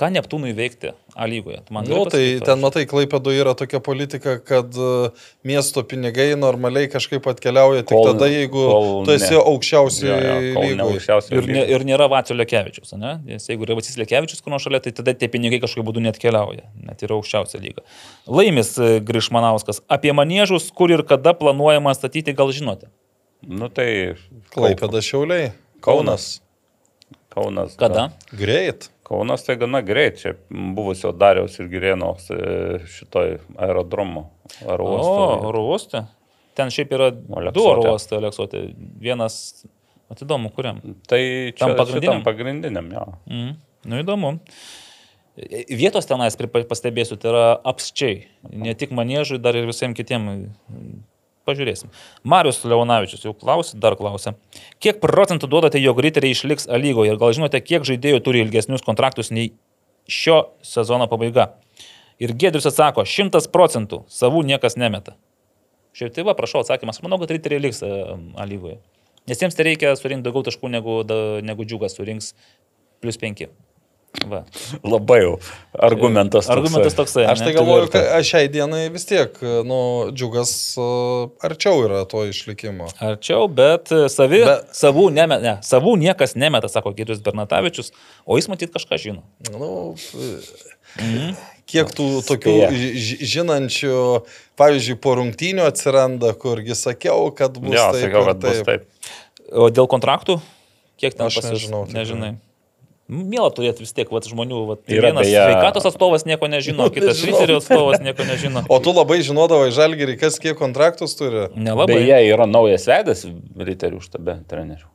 Ką Neptūnui veikti A lygoje? Na, nu, tai ten matai, Klaipėdo yra tokia politika, kad uh, miesto pinigai normaliai kažkaip atkeliauja tik kol, tada, jeigu tu esi aukščiausioje lygoje. Ir, ne, ir nėra Vacio Lekevičius, ne? Nes jeigu yra Vacis Lekevičius, kur nuo šalia, tai tada tie pinigai kažkokiu būdu net keliauja, net yra aukščiausia lyga. Laimis e, Grišmanauskas, apie manėžus, kur ir kada planuojama statyti, gal žinote? Nu tai. Klaipėda Šiauliai. Kaunas. Kaunas. Kada? Greit. Kaunas tai gana greit, čia buvusio Dariaus ir Girėno e, šitoj aerodromo. Oro uoste. O, oro uoste. Ten šiaip yra Aleksote. du oro uostai Aleksote. Vienas, atidomu, kuriam. Tai čia tam pagrindiniam. pagrindiniam, jo. Mm. Nu įdomu. Vietos tenais, pastebėsiu, tai yra apsčiai. Ne tik manėžui, dar ir visiems kitiems Pažiūrėsim. Marius Leonavičius jau klausė, dar klausė. Kiek procentų duodate, jog riteriai išliks A lygoje ir gal žinote, kiek žaidėjų turi ilgesnius kontraktus nei šio sezono pabaiga? Ir Gedrius atsako, 100 procentų savų niekas nemeta. Šiaip tai va, prašau atsakymas, manau, kad riteriai liks e, A lygoje. Nes jiems tai reikia surinkti daugiau taškų negu, negu džiugas surinks plus 5. Va. Labai jau argumentas. Toksai. Argumentas toksai. Aš tai galvoju, kad šiai dienai vis tiek, nu, džiugas arčiau yra to išlikimo. Arčiau, bet savi, be... savų, neme, ne, savų niekas nemeta, sako Giris Bernatavičius, o jis matyt kažką žino. Nu, mhm. Kiek tų tokių žinančių, pavyzdžiui, po rungtynių atsiranda, kurgi sakiau, kad bus jo, taip. Sakiau, kad taip. bus taip. O dėl kontraktų? Kiek ten aš pasis... nežinau. Nežinai. Tikrai. Mėla turėti vis tiek vat, žmonių. Vat, tai vienas beje... sveikatos atstovas nieko nežino, kitas Twitterio atstovas nieko nežino. O tu labai žinodavai žalgerį, kas kiek kontraktus turi? Nelabai. Beje, yra naujas veidas Riterių štabe trenerių.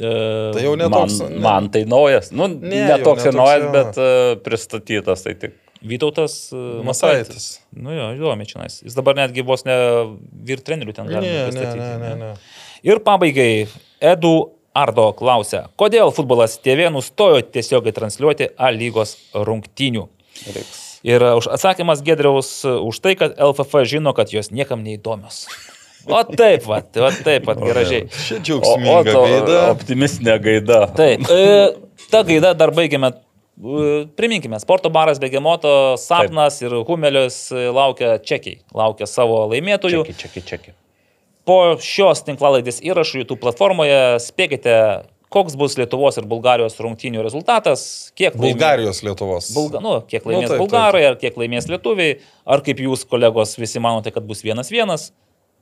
E, tai jau netoks. Man, ne... man tai naujas. Nu, ne, netoks ir naujas, jau. bet uh, pristatytas. Tai tik. Vytautas uh, Masaitis. Nu jo, įdomi čia. Jis dabar netgi vos ne vyr trenerių ten gali pristatyti. Ne, ne, ne, ne. Ir pabaigai, Edu Ardo klausia, kodėl futbolas TV nustojo tiesiogiai transliuoti A lygos rungtynių. Reiks. Ir atsakymas Gedriaus už tai, kad LFF žino, kad jos niekam neįdomios. O taip, va, o taip, va, gražiai. Čia džiaugsminga gaida. Optimistinė gaida. Taip, e, ta gaida dar baigiame. E, priminkime, sporto baras Begemoto, Sapnas taip. ir Humelius laukia čekiai, laukia savo laimėtojų. Čekiai, čekiai, čekiai. Po šios tinklalaidės įrašų YouTube platformoje spėkite, koks bus Lietuvos ir Bulgarijos rungtynių rezultatas, kiek laimės. Bulgarijos Lietuvos. Bulga, nu, kiek nu, laimės nu, taip, Bulgarai, taip. ar kiek laimės Lietuviai, ar kaip jūs, kolegos, visi manote, kad bus vienas vienas.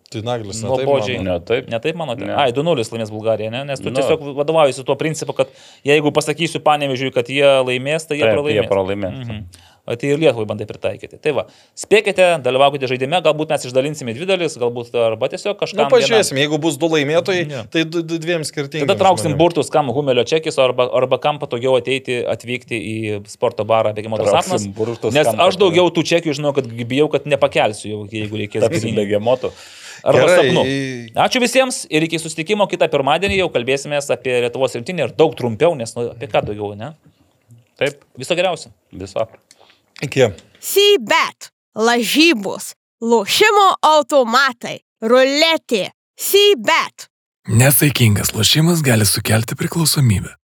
Tai naglis, ne taip, mano. ne taip. Ne taip manote. Ne. Ai, 2-0 laimės Bulgarija, ne? nes tu no. tiesiog vadovaujasi tuo principu, kad jeigu pasakysiu panevežiui, kad jie laimės, tai jie taip, pralaimės. Jie pralaimės. Mhm. O tai ir Lietuvai bandai pritaikyti. Tai va, spėkite, dalyvaukite žaidime, galbūt mes išdalinsime dvi dalis, galbūt arba tiesiog kažką. Na, Nu, pažiūrėsim, jeigu bus du laimėtojai, Jo. tai du, du, dviem skirtingiem. Tada trauksim žmonėm. burtus, kam Humelio čekis, arba, arba kam patogiau ateiti, atvykti į sporto barą bėgimo sapnas. burtus, Nes aš daugiau tų čekių žinau, kad bijau, kad nepakelsiu jau, jeigu reikės. Tapsim begemotų. Arba Gerai. sapnu. Ačiū visiems ir iki susitikimo kitą pirmadienį jau kalbėsime apie Lietuvos rinktinę ir daug trumpiau, nes nu, apie ką daugiau, ne? Taip, Viso geriausio. viso. Iki. Sybet, lažybos, lošimo automatai, ruletė, Sybet. Nesaikingas lošimas gali sukelti priklausomybę.